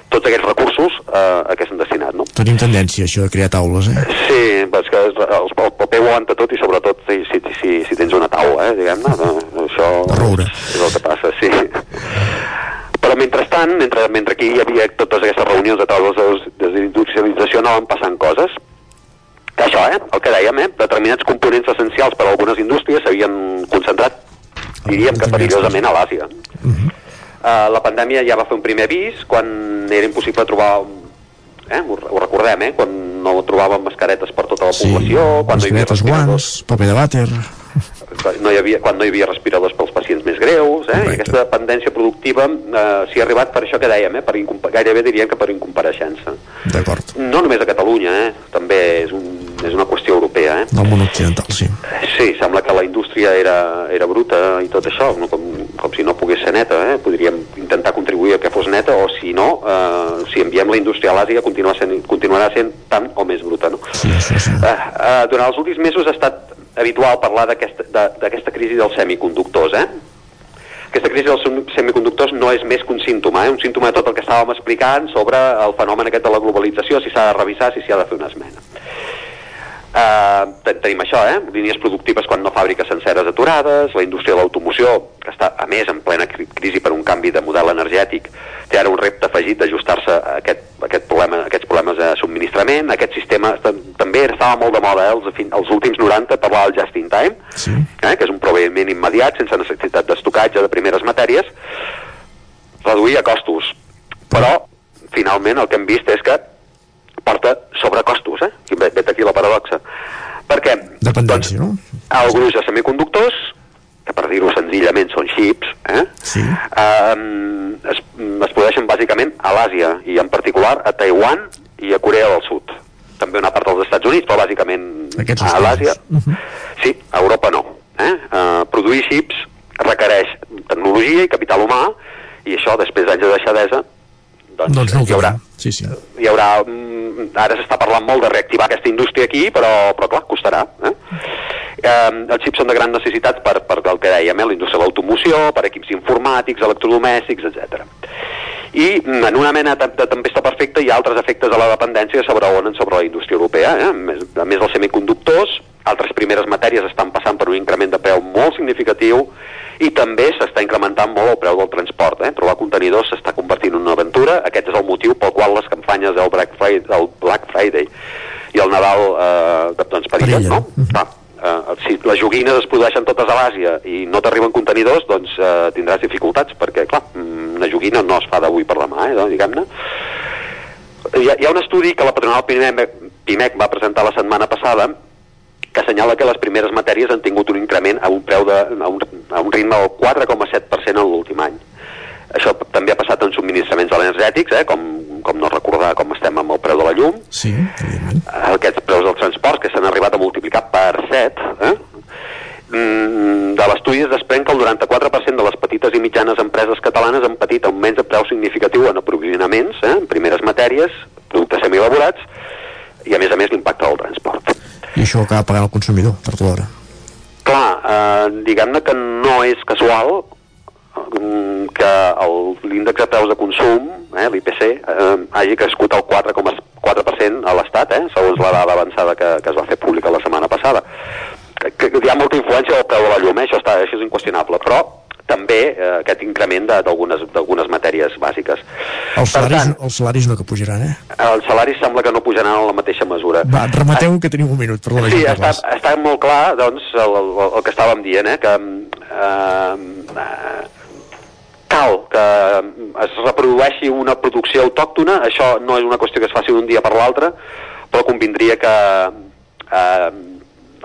tots aquests recursos eh, a què s'han destinat. No? Tenim tendència, això, a crear taules, eh? Sí, és que el, el paper ho aguanta tot i sobretot si, si, si, si tens una taula, eh, diguem-ne, eh, això és el que passa, sí. Però mentrestant, mentre, mentre aquí hi havia totes aquestes reunions de taules de de desindustrialització anaven passant coses. Que això, eh, el que dèiem, eh, determinats components essencials per a algunes indústries s'havien concentrat, diríem que perillosament a l'Àsia. Uh, la pandèmia ja va fer un primer avís quan era impossible trobar eh, ho, ho recordem, eh, quan no trobàvem mascaretes per tota la població, quan no hi havia respiradors, guants, paper de vàter... no hi havia, quan no hi havia respiradors pels pacients més greus, eh, i aquesta dependència productiva eh, s'hi ha arribat per això que dèiem, eh, per gairebé diríem que per incompareixença. D'acord. No només a Catalunya, eh, també és, un, és una qüestió europea, eh. Del món occidental, sí. Sí, sembla que la indústria era, era bruta i tot això, no? com, com si no pogués ser neta, eh? podríem intentar contribuir a que fos neta, o si no, eh, si enviem la indústria a l'Àsia continuarà sent, continuarà sent tant o més bruta. No? Sí, això sí. Eh, eh, durant els últims mesos ha estat habitual parlar d'aquesta crisi dels semiconductors, eh? Aquesta crisi dels sem- semiconductors no és més que un símptoma, eh? un símptoma de tot el que estàvem explicant sobre el fenomen aquest de la globalització, si s'ha de revisar, si s'hi ha de fer una esmena. Uh, tenim això, eh? línies productives quan no fàbriques senceres aturades, la indústria de l'automoció, que està a més en plena cri- crisi per un canvi de model energètic, té ara un repte afegit d'ajustar-se a aquest, a aquest problema, a aquests problemes de subministrament. Aquest sistema també estava molt de moda eh? els, fin- els últims 90 parlar del just in time, sí. eh? que és un proveïment immediat, sense necessitat d'estocatge de primeres matèries, reduir a costos. Però, finalment, el que hem vist és que porta sobrecostos, eh? Vet aquí la paradoxa. Per què? Dependència, no? El gruix de semiconductors, que per dir-ho senzillament són xips, eh? Sí. Um, es, es produeixen bàsicament a l'Àsia i en particular a Taiwan i a Corea del Sud. També una part dels Estats Units, però bàsicament Aquests a l'Àsia. Sí, a Europa no. Eh? Uh, produir xips requereix tecnologia i capital humà, i això, després d'anys de deixadesa, doncs, Doncs no hi haurà. Sí, sí. hi haurà mm, ara s'està parlant molt de reactivar aquesta indústria aquí, però, però clar, costarà. Eh? Eh, els xips són de gran necessitat per, per el que dèiem, eh? la indústria de l'automoció, per equips informàtics, electrodomèstics, etc. I mm, en una mena de, de tempesta perfecta hi ha altres efectes de la dependència que s'abraonen sobre la indústria europea. Eh? A més, a més dels semiconductors, altres primeres matèries estan passant per un increment de preu molt significatiu i també s'està incrementant molt el preu del transport. Eh? Trobar contenidors s'està convertint en una aventura. Aquest és el motiu pel qual les campanyes del Black Friday, del Black Friday i el Nadal eh, doncs, perillen, no? Clar, eh, si les joguines es produeixen totes a l'Àsia i no t'arriben contenidors, doncs eh, tindràs dificultats, perquè, clar, mm, una joguina no es fa d'avui per demà, eh, diguem-ne. Hi ha, hi ha un estudi que la patronal PIMEC, PIMEC va presentar la setmana passada que assenyala que les primeres matèries han tingut un increment a un preu de, a un, a un ritme del 4,7% en l'últim any. Això també ha passat en subministraments energètics, eh, com, com no recordar com estem amb el preu de la llum, Sí, aquests preus dels transports que s'han arribat a multiplicar per 7 eh? Mm, de l'estudi es desprèn que el 94% de les petites i mitjanes empreses catalanes han patit augments de preu significatiu en aprovisionaments, eh? en primeres matèries, productes semielaborats i a més a més l'impacte del transport. I això acaba pagant el consumidor, per l'hora. Clar, eh, diguem-ne que no és casual mm, que l'índex de preus de consum, eh, l'IPC, eh, hagi crescut al 4,4% a l'Estat, eh, segons la dada avançada que, que es va fer pública la setmana passada. Que, que hi ha molta influència del preu de la llum, eh, això, està, això és inqüestionable, però també eh, aquest increment de- d'algunes matèries bàsiques. Els salaris, els salaris no que pujaran, eh? Els salaris sembla que no pujaran en la mateixa mesura. Va, remateu que tenim un minut, perdona, Sí, està, està molt clar doncs, el, el, el que estàvem dient, eh, que eh, eh, cal que es reprodueixi una producció autòctona, això no és una qüestió que es faci d'un dia per l'altre, però convindria que eh,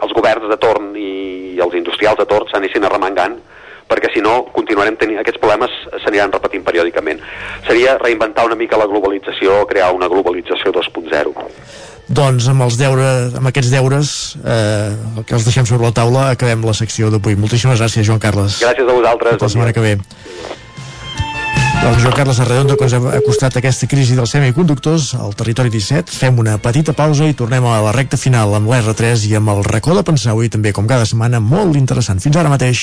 els governs de torn i els industrials de torn s'anessin arremangant perquè si no continuarem tenint aquests problemes s'aniran repetint periòdicament. Seria reinventar una mica la globalització, crear una globalització 2.0. Doncs amb, els deures, amb aquests deures eh, que els deixem sobre la taula acabem la secció d'avui. Moltíssimes gràcies, Joan Carles. Gràcies a vosaltres. Fins la setmana que ve. Doncs Joan Carles Arredondo, que ens ha acostat aquesta crisi dels semiconductors al territori 17. Fem una petita pausa i tornem a la recta final amb l'R3 i amb el racó de pensar avui també, com cada setmana, molt interessant. Fins ara mateix.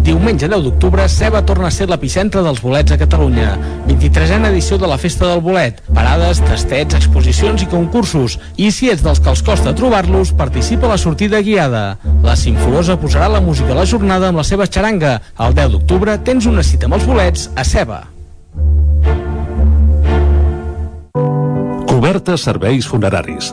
Diumenge 10 d'octubre, Ceba torna a ser l'epicentre dels bolets a Catalunya. 23a edició de la Festa del Bolet. Parades, tastets, exposicions i concursos. I si ets dels que els costa trobar-los, participa a la sortida guiada. La Simforosa posarà la música a la jornada amb la seva xaranga. El 10 d'octubre tens una cita amb els bolets a Ceba. Cobertes serveis funeraris.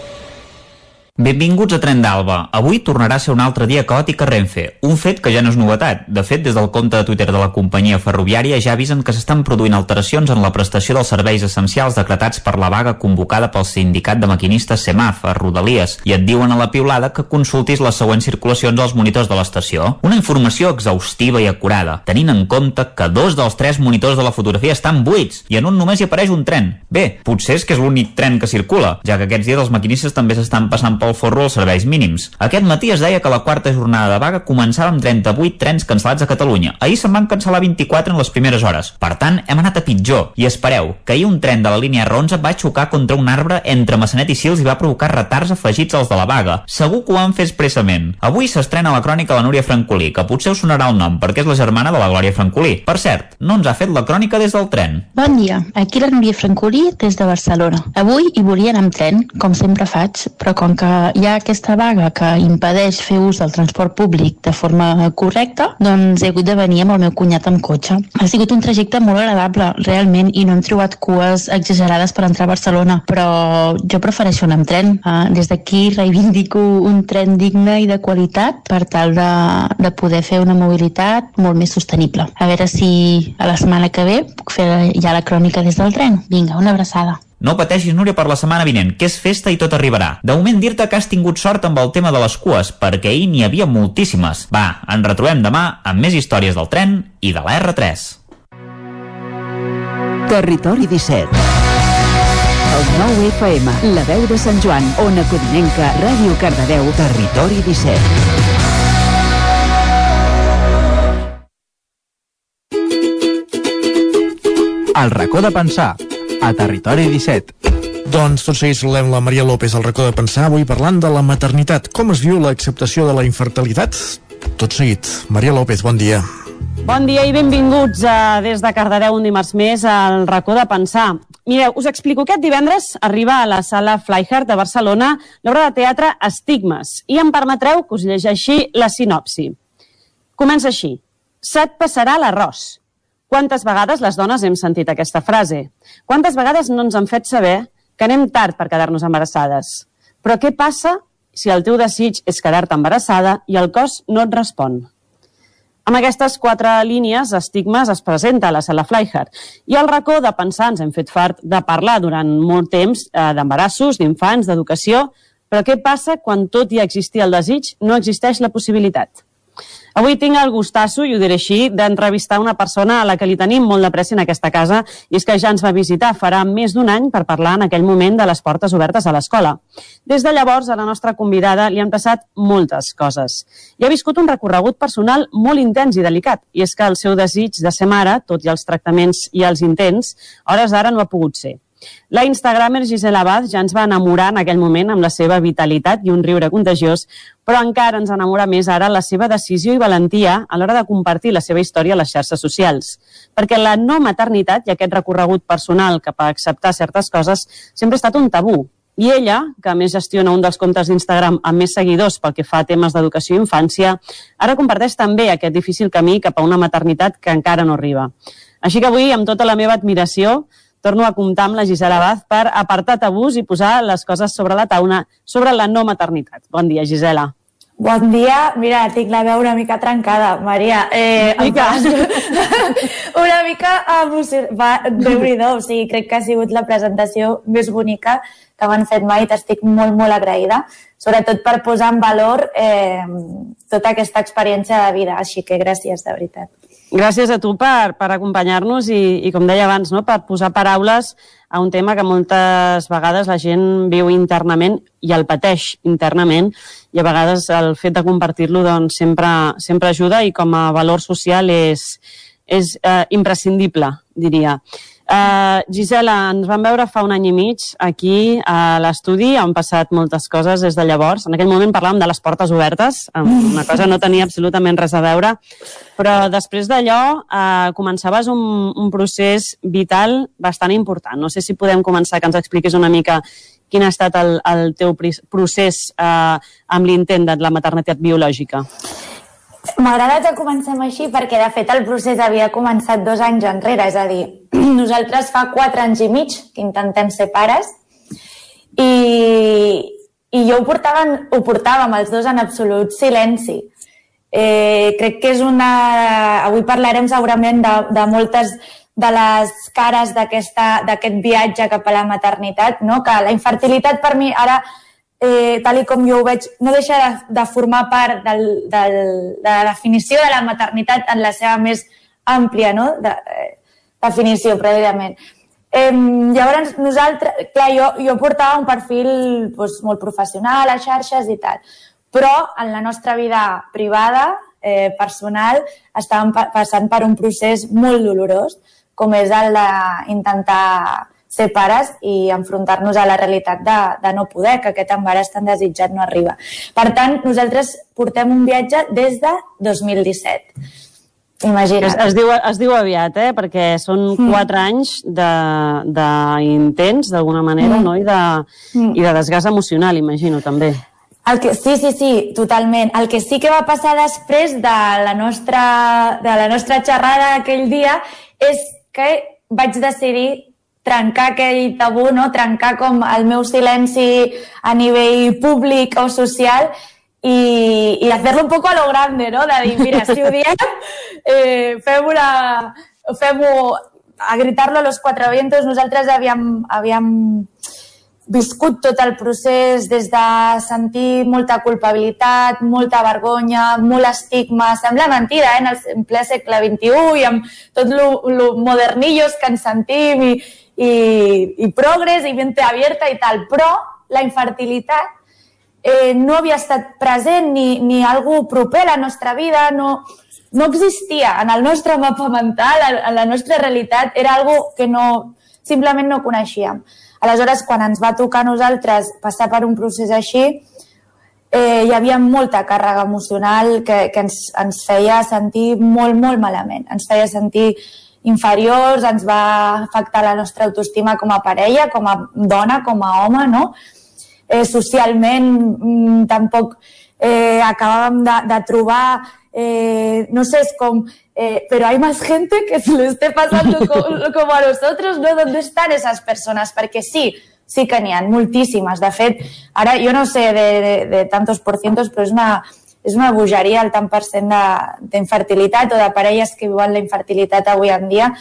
Benvinguts a Tren d'Alba. Avui tornarà a ser un altre dia caòtic a Renfe, un fet que ja no és novetat. De fet, des del compte de Twitter de la companyia ferroviària ja avisen que s'estan produint alteracions en la prestació dels serveis essencials decretats per la vaga convocada pel sindicat de maquinistes SEMAF a Rodalies i et diuen a la piulada que consultis les següents circulacions als monitors de l'estació. Una informació exhaustiva i acurada, tenint en compte que dos dels tres monitors de la fotografia estan buits i en un només hi apareix un tren. Bé, potser és que és l'únic tren que circula, ja que aquests dies els maquinistes també s'estan passant pel forro els serveis mínims. Aquest matí es deia que la quarta jornada de vaga començava amb 38 trens cancel·lats a Catalunya. Ahir se'n van cancel·lar 24 en les primeres hores. Per tant, hem anat a pitjor. I espereu, que ahir un tren de la línia R11 va xocar contra un arbre entre Massanet i Sils i va provocar retards afegits als de la vaga. Segur que ho van fer expressament. Avui s'estrena la crònica la Núria Francolí, que potser us sonarà el nom perquè és la germana de la Glòria Francolí. Per cert, no ens ha fet la crònica des del tren. Bon dia, aquí la Núria Francolí des de Barcelona. Avui hi volia anar amb tren, com sempre faig, però com que hi ha aquesta vaga que impedeix fer ús del transport públic de forma correcta, doncs he hagut de venir amb el meu cunyat amb cotxe. Ha sigut un trajecte molt agradable, realment, i no hem trobat cues exagerades per entrar a Barcelona, però jo prefereixo anar amb tren. Uh, des d'aquí reivindico un tren digne i de qualitat per tal de, de poder fer una mobilitat molt més sostenible. A veure si a la setmana que ve puc fer ja la crònica des del tren. Vinga, una abraçada. No pateixis, Núria, per la setmana vinent, que és festa i tot arribarà. De moment dir-te que has tingut sort amb el tema de les cues, perquè ahir n'hi havia moltíssimes. Va, ens retrobem demà amb més històries del tren i de la R3. Territori 17. El 9 FM, la veu de Sant Joan, Ona Codinenca, Ràdio Cardedeu, Territori 17. El racó de pensar, a Territori 17. Doncs tot seguit saludem la Maria López al racó de pensar, avui parlant de la maternitat. Com es viu l'acceptació de la infertilitat? Tot seguit. Maria López, bon dia. Bon dia i benvinguts a, des de Cardedeu un dimarts més al racó de pensar. Mireu, us explico. Aquest divendres arriba a la sala Flyhard de Barcelona l'obra de teatre Estigmes i em permetreu que us llegeixi la sinopsi. Comença així. Se't passarà l'arròs. Quantes vegades les dones hem sentit aquesta frase? Quantes vegades no ens han fet saber que anem tard per quedar-nos embarassades? Però què passa si el teu desig és quedar-te embarassada i el cos no et respon? Amb aquestes quatre línies, Estigmes es presenta a la sala Flyhard i al racó de pensar ens hem fet fart de parlar durant molt temps eh, d'embarassos, d'infants, d'educació, però què passa quan tot i existir el desig no existeix la possibilitat? Avui tinc el gustasso, i ho diré així, d'entrevistar una persona a la que li tenim molt de pressa en aquesta casa i és que ja ens va visitar farà més d'un any per parlar en aquell moment de les portes obertes a l'escola. Des de llavors, a la nostra convidada li han passat moltes coses. I ha viscut un recorregut personal molt intens i delicat, i és que el seu desig de ser mare, tot i els tractaments i els intents, hores d'ara no ha pogut ser. La instagramer Gisela Abad ja ens va enamorar en aquell moment amb la seva vitalitat i un riure contagiós, però encara ens enamora més ara la seva decisió i valentia a l'hora de compartir la seva història a les xarxes socials. Perquè la no maternitat i aquest recorregut personal cap a acceptar certes coses sempre ha estat un tabú. I ella, que a més gestiona un dels comptes d'Instagram amb més seguidors pel que fa a temes d'educació i infància, ara comparteix també aquest difícil camí cap a una maternitat que encara no arriba. Així que avui, amb tota la meva admiració, torno a comptar amb la Gisela Baz per apartar tabús i posar les coses sobre la taula sobre la no maternitat. Bon dia, Gisela. Bon dia. Mira, tinc la veu una mica trencada, Maria. Eh, Una mica. <laughs> una mica emocionada. Déu-n'hi-do, o sigui, crec que ha sigut la presentació més bonica que m'han fet mai. T'estic molt, molt agraïda, sobretot per posar en valor eh, tota aquesta experiència de vida. Així que gràcies, de veritat. Gràcies a tu per, per acompanyar-nos i, i, com deia abans, no, per posar paraules a un tema que moltes vegades la gent viu internament i el pateix internament i a vegades el fet de compartir-lo doncs, sempre, sempre ajuda i com a valor social és, és eh, imprescindible, diria. Uh, Gisela, ens vam veure fa un any i mig aquí a l'estudi, han passat moltes coses des de llavors. En aquell moment parlàvem de les portes obertes, una cosa no tenia absolutament res a veure, però després d'allò uh, començaves un, un procés vital bastant important. No sé si podem començar que ens expliquis una mica quin ha estat el, el teu procés uh, amb l'intent de la maternitat biològica. M'agrada que comencem així perquè, de fet, el procés havia començat dos anys enrere, és a dir, <clears throat> nosaltres fa quatre anys i mig que intentem ser pares i, i jo ho, portaven, ho portàvem els dos en absolut silenci. Eh, crec que és una... Avui parlarem segurament de, de moltes de les cares d'aquest viatge cap a la maternitat, no? que la infertilitat per mi ara eh, tal i com jo ho veig, no deixa de, de formar part del, del, de la definició de la maternitat en la seva més àmplia no? de, eh, definició, precisament. Eh, llavors, nosaltres, clar, jo, jo portava un perfil doncs, molt professional a xarxes i tal, però en la nostra vida privada, eh, personal, estàvem pa passant per un procés molt dolorós, com és el d'intentar ser pares i enfrontar-nos a la realitat de, de no poder, que aquest embaràs tan desitjat no arriba. Per tant, nosaltres portem un viatge des de 2017. Imagina't. Es, es, diu, es diu aviat, eh? perquè són Mm. quatre anys d'intents, d'alguna manera, Mm. no? I de, Mm. i de desgast emocional, imagino, també. El que, sí, sí, sí, totalment. El que sí que va passar després de la nostra, de la nostra xerrada aquell dia és que vaig decidir trencar aquell tabú, no? trencar com el meu silenci a nivell públic o social i, i hacerlo un poco a lo grande, no? de dir, mira, si ho diem, eh, fem una... fem-ho a gritar-lo a los cuatro vientos. Nosaltres havíem, havíem viscut tot el procés des de sentir molta culpabilitat, molta vergonya, molt estigma. Sembla mentida, eh? en, el, en ple segle XXI i amb tot lo, lo modernillos que ens sentim i, i, i progres i mente abierta i tal. Però la infertilitat eh, no havia estat present ni, ni algú proper a la nostra vida, no, no existia en el nostre mapa mental, en, la nostra realitat, era algo que no, simplement no coneixíem. Aleshores, quan ens va tocar a nosaltres passar per un procés així, eh, hi havia molta càrrega emocional que, que ens, ens feia sentir molt, molt malament. Ens feia sentir inferiors, ens va afectar la nostra autoestima com a parella, com a dona, com a home, no? Eh, socialment mm, tampoc eh, acabàvem de, de trobar eh, no sé, es como, eh, pero hay más gente que se lo esté pasando como <laughs> a nosotros, ¿no? ¿Dónde están esas personas? Perquè sí, sí que n'hi ha moltíssimes. De fet, ara jo no sé de, de, de tantos por cientos, però és una, és una bogeria el tant per cent d'infertilitat o de parelles que viuen la infertilitat avui en dia.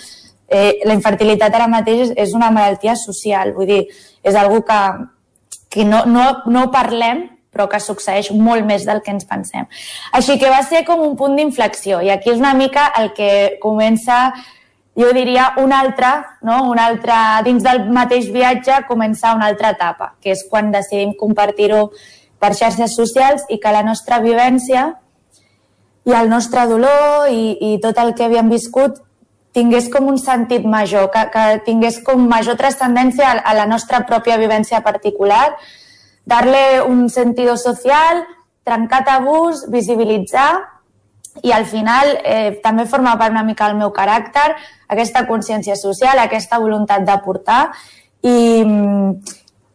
Eh, la infertilitat ara mateix és, una malaltia social, vull dir, és algo que, que no, no, no parlem, però que succeeix molt més del que ens pensem. Així que va ser com un punt d'inflexió i aquí és una mica el que comença, jo diria, una altra, no? una altra, dins del mateix viatge començar una altra etapa, que és quan decidim compartir-ho per xarxes socials i que la nostra vivència i el nostre dolor i, i tot el que havíem viscut tingués com un sentit major, que, que tingués com major transcendència a, a la nostra pròpia vivència particular, darle un sentido social, trencar tabús, visibilitzar i al final eh, també forma part una mica del meu caràcter, aquesta consciència social, aquesta voluntat d'aportar i,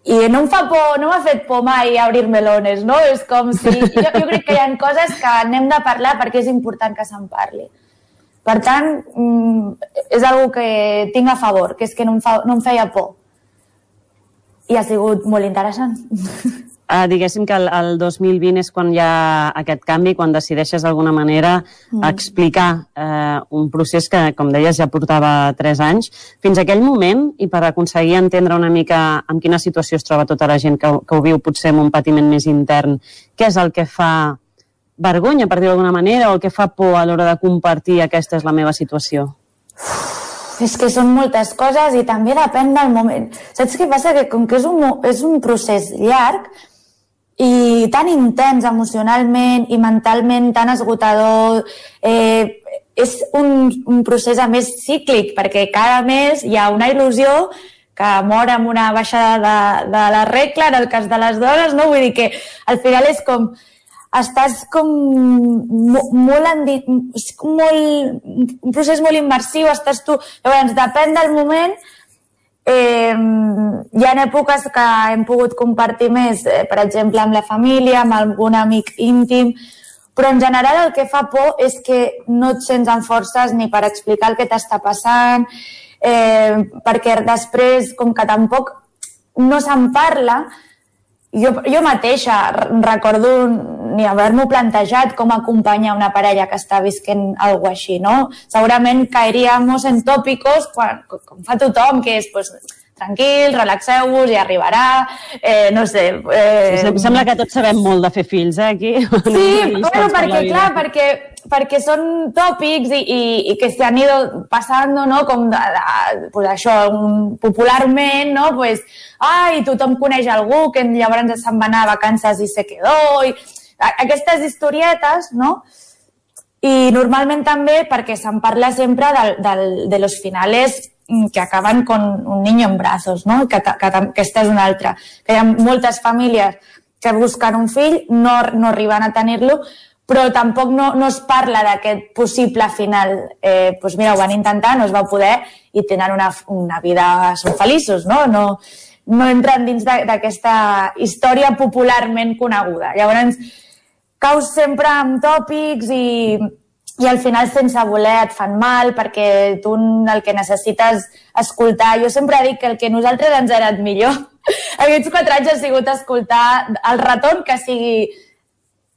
i no em fa por, no m'ha fet por mai obrir melones, no? És com si... Jo, jo crec que hi ha coses que n'hem de parlar perquè és important que se'n parli. Per tant, mm, és algo que tinc a favor, que és que no em, fa, no em feia por. I ha sigut molt interessant. <laughs> Uh, diguéssim que el, el 2020 és quan hi ha aquest canvi, quan decideixes d'alguna manera mm. explicar uh, un procés que, com deies, ja portava 3 anys. Fins aquell moment, i per aconseguir entendre una mica en quina situació es troba tota la gent que, que ho viu potser amb un patiment més intern, què és el que fa vergonya, per dir d'alguna manera, o el que fa por a l'hora de compartir aquesta és la meva situació? És que són moltes coses i també depèn del moment. Saps què passa? Que com que és un, és un procés llarg, i tan intens emocionalment i mentalment, tan esgotador. Eh, és un, un procés a més cíclic, perquè cada mes hi ha una il·lusió que mor amb una baixada de, de la regla, en el cas de les dones, no? Vull dir que al final és com estàs com molt, endi, molt un procés molt immersiu, estàs tu... Llavors, depèn del moment, Eh, hi ha èpoques que hem pogut compartir més, eh, per exemple, amb la família, amb algun amic íntim, però en general el que fa por és que no et sents amb forces ni per explicar el que t'està passant, eh, perquè després, com que tampoc no se'n parla, jo, jo mateixa recordo ni haver-m'ho plantejat com acompanyar una parella que està visquent alguna així, no? Segurament caeríem en tòpicos quan, com fa tothom, que és pues, tranquil, relaxeu-vos, i arribarà, eh, no sé... Eh... Sí, sembla que tots sabem molt de fer fills, eh, aquí. Sí, bueno, perquè, clar, perquè, perquè són tòpics i, i, i que s'han ido passant, no?, com de, de, pues això, un, popularment, no?, pues, ai, tothom coneix algú que llavors se'n va anar a vacances i se quedó, i aquestes historietes, no?, i normalment també perquè se'n parla sempre del, del, de los finales que acaben con un niño en brazos, no? que, que, que aquesta és una altra. Que hi ha moltes famílies que busquen un fill, no, no arriben a tenir-lo, però tampoc no, no es parla d'aquest possible final. Eh, doncs mira, ho van intentar, no es va poder i tenen una, una vida, són feliços, no? No, no entren dins d'aquesta història popularment coneguda. Llavors, caus sempre amb tòpics i, i al final sense voler et fan mal perquè tu el que necessites escoltar... Jo sempre dic que el que nosaltres ens ha anat millor <laughs> aquests quatre anys ha sigut escoltar el retorn que sigui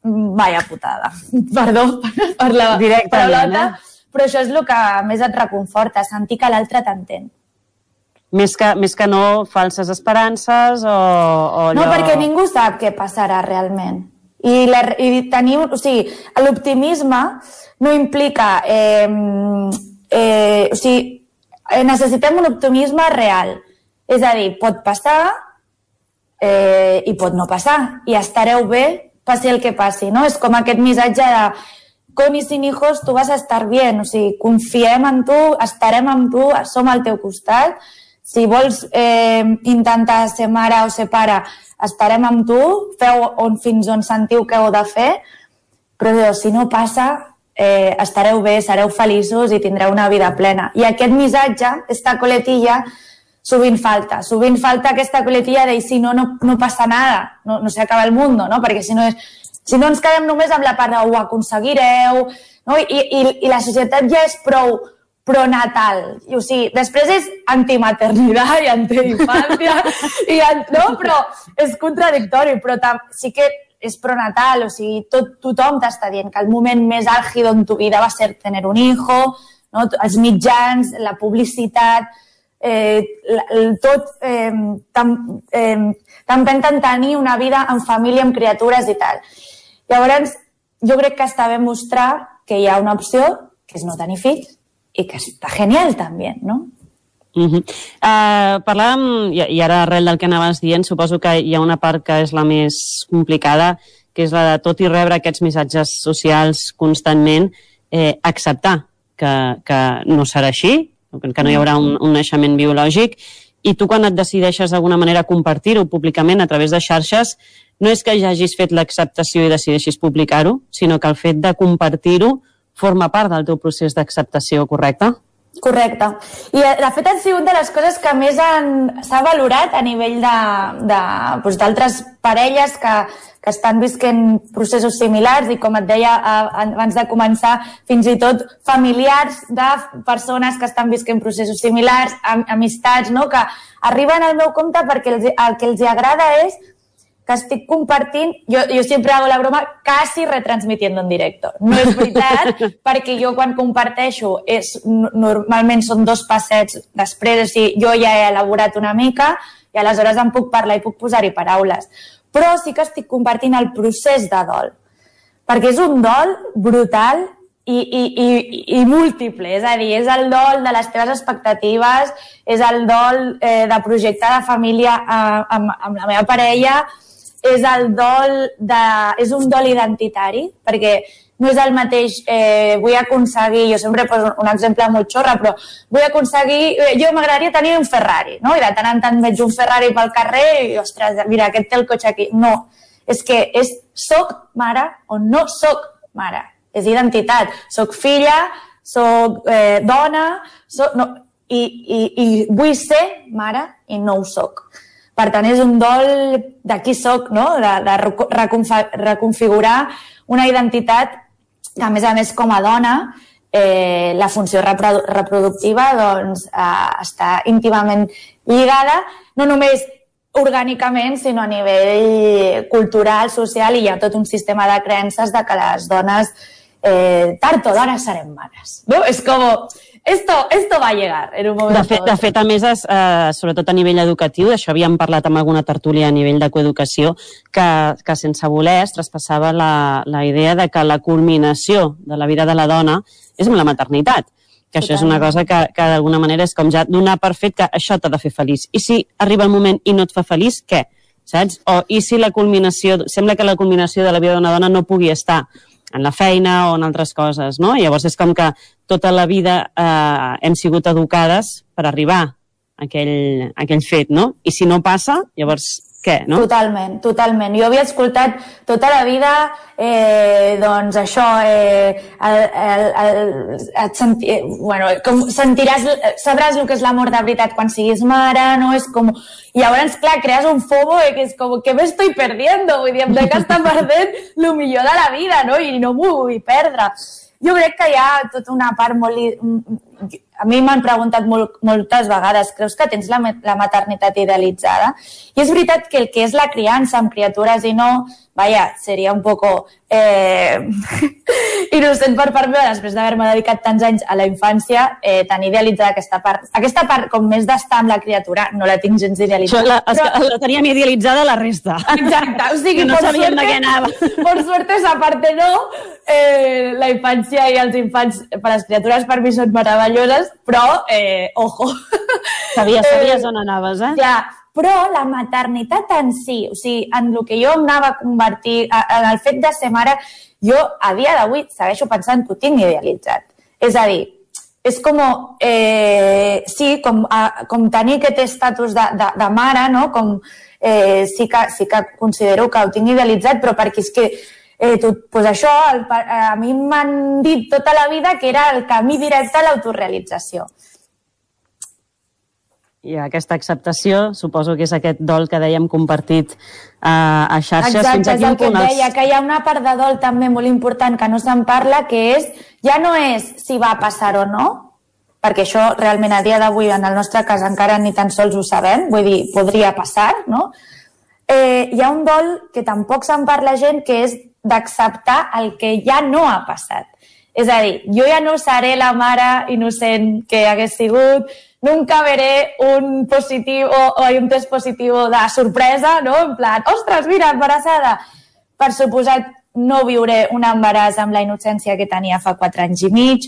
vaya putada. <laughs> Perdó per la parolota, eh? però això és el que més et reconforta, sentir que l'altre t'entén. Més que, més que no falses esperances o, o allò... No, perquè ningú sap què passarà realment. I, la, i tenir, o sigui, l'optimisme no implica... Eh, eh, o sigui, eh, necessitem un optimisme real. És a dir, pot passar eh, i pot no passar. I estareu bé, passi el que passi. No? És com aquest missatge de con i sin hijos tu vas a estar bien. O sigui, confiem en tu, estarem amb tu, som al teu costat. Si vols eh, intentar ser mare o ser pare, estarem amb tu, feu on, fins on sentiu que heu de fer, però si no passa, eh, estareu bé, sereu feliços i tindreu una vida plena. I aquest missatge, aquesta coletilla, sovint falta. Sovint falta aquesta coletilla de si no, no, no passa nada, no, no s'acaba el món, no? Perquè si no, és, si no ens quedem només amb la part de ho aconseguireu, no? I, i, i la societat ja és prou pronatal. I, o sigui, després és antimaternitat i antiinfància, i, no? però és contradictori, però sí que és pronatal, o sigui, tot, tothom t'està dient que el moment més àlgid en tu vida va ser tenir un hijo, no? els mitjans, la publicitat, eh, tot eh, t'empenten eh, tenir una vida en família, amb criatures i tal. Llavors, jo crec que està bé mostrar que hi ha una opció, que és no tenir fills, i que està genial també, no? Uh -huh. uh, parlàvem, i, i ara arrel del que anaves dient, suposo que hi ha una part que és la més complicada, que és la de tot i rebre aquests missatges socials constantment, eh, acceptar que, que no serà així, que no hi haurà un, un naixement biològic, i tu quan et decideixes d'alguna manera compartir-ho públicament a través de xarxes, no és que ja hagis fet l'acceptació i decideixis publicar-ho, sinó que el fet de compartir-ho forma part del teu procés d'acceptació, correcte? Correcte. I eh, de fet ha sigut de les coses que més s'ha valorat a nivell d'altres doncs, parelles que, que estan visquent processos similars i com et deia abans de començar, fins i tot familiars de persones que estan visquent processos similars, am amistats, no? que arriben al meu compte perquè el que els agrada és que estic compartint, jo, jo sempre hago la broma, quasi retransmitiendo en directo. No és veritat, <laughs> perquè jo quan comparteixo és, normalment són dos passets després, o sigui, jo ja he elaborat una mica i aleshores em puc parlar i puc posar-hi paraules. Però sí que estic compartint el procés de dol, perquè és un dol brutal i, i, i, i múltiple, és a dir, és el dol de les teves expectatives, és el dol eh, de projectar de família eh, amb, amb la meva parella, és el dol de... és un dol identitari, perquè no és el mateix, eh, vull aconseguir, jo sempre poso un exemple molt xorra, però vull aconseguir, eh, jo m'agradaria tenir un Ferrari, no? I de tant en tant veig un Ferrari pel carrer i, ostres, mira, aquest té el cotxe aquí. No, és que és soc mare o no soc mare és identitat. Soc filla, soc eh, dona, soc, no, i, i, i vull ser mare i no ho soc. Per tant, és un dol de qui soc, no? de, de reconfigurar una identitat que, a més a més, com a dona, eh, la funció reprodu reproductiva doncs, eh, està íntimament lligada no només orgànicament, sinó a nivell cultural, social, i hi ha tot un sistema de creences de que les dones eh, tard o d'hora serem mares. No? És com, esto, esto va a llegar en un moment. De fet, de fet a més, es, eh, sobretot a nivell educatiu, d'això havíem parlat amb alguna tertúlia a nivell de coeducació, que, que sense voler es traspassava la, la idea de que la culminació de la vida de la dona és amb la maternitat que això és una cosa que, que d'alguna manera és com ja donar per fet que això t'ha de fer feliç. I si arriba el moment i no et fa feliç, què? Saps? O i si la culminació, sembla que la culminació de la vida d'una dona no pugui estar en la feina o en altres coses, no? Llavors és com que tota la vida eh, hem sigut educades per arribar a aquell, a aquell fet, no? I si no passa, llavors què, no? Totalment, totalment. Jo havia escoltat tota la vida, eh, doncs això, eh, el, el, el, et senti, eh, bueno, com sentiràs, sabràs el que és l'amor de veritat quan siguis mare, no? És com... I llavors, clar, crees un fobo eh, que és com, que me estoy perdiendo? Vull dir, em que estar perdent el millor de la vida, no? I no m'ho vull perdre. Jo crec que hi ha tota una part molt a mi m'han preguntat molt, moltes vegades, creus que tens la, la maternitat idealitzada? I és veritat que el que és la criança amb criatures i no, vaja, seria un poco eh, <laughs> innocent per part meva, després d'haver-me dedicat tants anys a la infància, eh, tan idealitzada aquesta part. Aquesta part, com més d'estar amb la criatura, no la tinc gens idealitzada. Això, la, però... la teníem idealitzada la resta. Exacte, o sigui, que no sabíem suerte, de què anava. Per suerte, esa parte no, eh, la infància i els infants, per les criatures per mi són meravelloses, però, eh, ojo. Sabies, sabies eh, on anaves, eh? Ja, però la maternitat en si, o sigui, en el que jo em anava a convertir, en el fet de ser mare, jo a dia d'avui segueixo pensant que ho tinc idealitzat. És a dir, és com, eh, sí, com, a, com tenir aquest estatus de, de, de mare, no? Com, eh, sí, que, sí que considero que ho tinc idealitzat, però perquè és que eh, tot, pues això, el, a mi m'han dit tota la vida que era el camí directe a l'autorealització. I aquesta acceptació, suposo que és aquest dol que dèiem compartit eh, a xarxes. Exacte, fins a quin és el que punt deia, els... que hi ha una part de dol també molt important que no se'n parla, que és, ja no és si va passar o no, perquè això realment a dia d'avui en el nostre cas encara ni tan sols ho sabem, vull dir, podria passar, no? Eh, hi ha un dol que tampoc se'n parla gent, que és d'acceptar el que ja no ha passat. És a dir, jo ja no seré la mare innocent que hagués sigut, nunca veré un positiu o, un test positiu de sorpresa, no? En plan, ostres, mira, embarassada. Per suposat, no viuré un embaràs amb la innocència que tenia fa quatre anys i mig.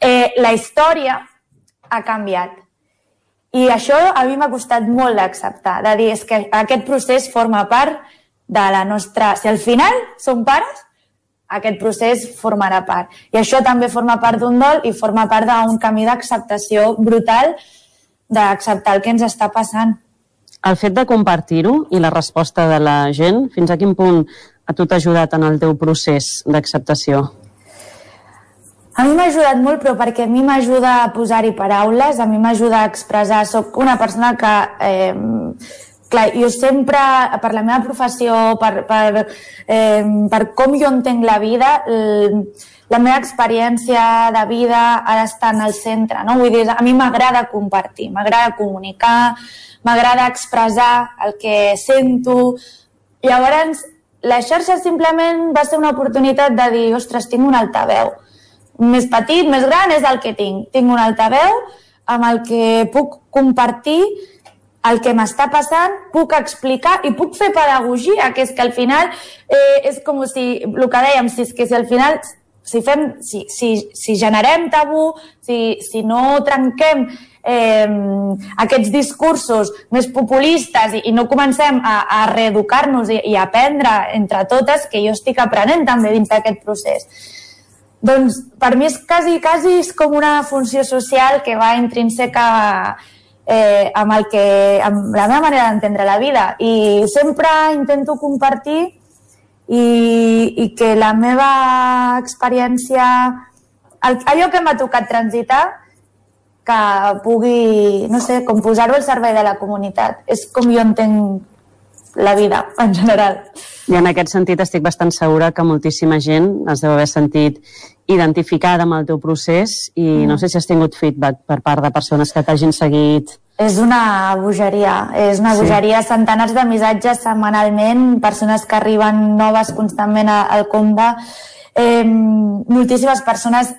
Eh, la història ha canviat. I això a mi m'ha costat molt d'acceptar, de dir, és que aquest procés forma part de la nostra... Si al final som pares, aquest procés formarà part. I això també forma part d'un dol i forma part d'un camí d'acceptació brutal d'acceptar el que ens està passant. El fet de compartir-ho i la resposta de la gent, fins a quin punt a tu t'ha ajudat en el teu procés d'acceptació? A mi m'ha ajudat molt, però perquè a mi m'ajuda a posar-hi paraules, a mi m'ajuda a expressar... Soc una persona que eh, clar, jo sempre, per la meva professió, per, per, eh, per com jo entenc la vida, la meva experiència de vida ha d'estar en el centre, no? Vull dir, a mi m'agrada compartir, m'agrada comunicar, m'agrada expressar el que sento, Llavors, la xarxa simplement va ser una oportunitat de dir, ostres, tinc un altaveu. Més petit, més gran, és el que tinc. Tinc un altaveu amb el que puc compartir el que m'està passant, puc explicar i puc fer pedagogia, que és que al final eh, és com si, el que dèiem, si, que si al final si, fem, si, si, si generem tabú, si, si no trenquem eh, aquests discursos més populistes i, i no comencem a, a reeducar-nos i, i a aprendre entre totes, que jo estic aprenent també dins d'aquest procés. Doncs per mi és quasi, quasi és com una funció social que va intrínseca eh, amb, el que, amb la meva manera d'entendre la vida i sempre intento compartir i, i que la meva experiència, el, allò que m'ha tocat transitar, que pugui, no sé, com posar-ho al servei de la comunitat. És com jo entenc la vida, en general. I en aquest sentit estic bastant segura que moltíssima gent es deu haver sentit identificada amb el teu procés i mm. no sé si has tingut feedback per part de persones que t'hagin seguit. És una bogeria, és una bogeria, sí. centenars de missatges setmanalment, persones que arriben noves constantment al compte, eh, moltíssimes persones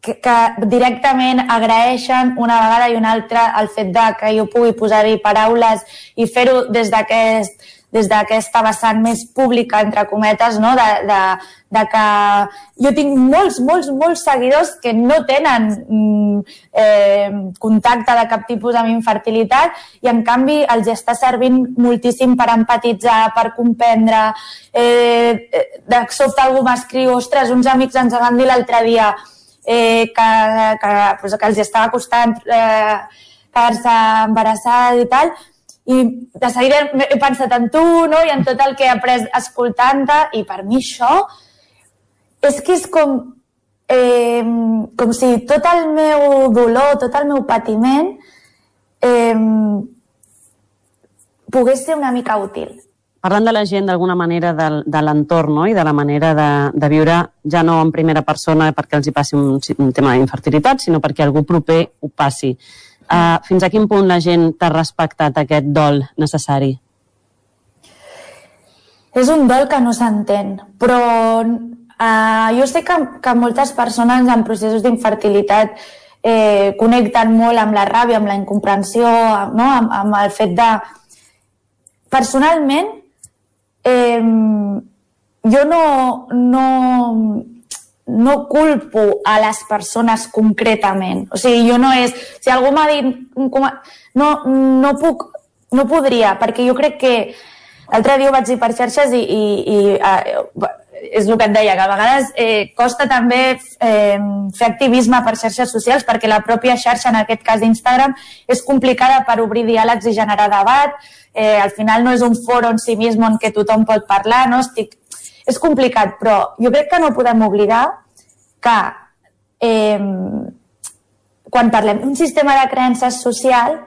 que, que directament agraeixen una vegada i una altra el fet de que jo pugui posar-hi paraules i fer-ho des d'aquest des d'aquesta vessant més pública, entre cometes, no? de, de, de que jo tinc molts, molts, molts seguidors que no tenen mm, eh, contacte de cap tipus amb infertilitat i en canvi els està servint moltíssim per empatitzar, per comprendre. Eh, de sobte algú m'escriu, ostres, uns amics ens van dir l'altre dia eh, que, que, pues, que els estava costant eh, quedar-se embarassada i tal, i de seguida he pensat en tu no? i en tot el que he après escoltant-te i per mi això és que és com, eh, com si tot el meu dolor, tot el meu patiment eh, pogués ser una mica útil. Parlant de la gent d'alguna manera de, de l'entorn no? i de la manera de, de viure ja no en primera persona perquè els hi passi un, un tema d'infertilitat, sinó perquè algú proper ho passi. Uh, fins a quin punt la gent t'ha respectat aquest dol necessari? És un dol que no s'entén, però uh, jo sé que, que moltes persones en processos d'infertilitat eh, connecten molt amb la ràbia, amb la incomprensió, no? amb, amb el fet de... Personalment, eh, jo no, no, no culpo a les persones concretament. O sigui, jo no és... Si algú m'ha dit... No, no puc... No podria, perquè jo crec que l'altre dia ho vaig dir per xarxes i, i, i uh, és el que et deia, que a vegades eh, costa també eh, fer activisme per xarxes socials perquè la pròpia xarxa, en aquest cas Instagram, és complicada per obrir diàlegs i generar debat. Eh, al final no és un foro en si mismo en què tothom pot parlar, no? Estic és complicat, però jo crec que no podem oblidar que eh, quan parlem d'un sistema de creences social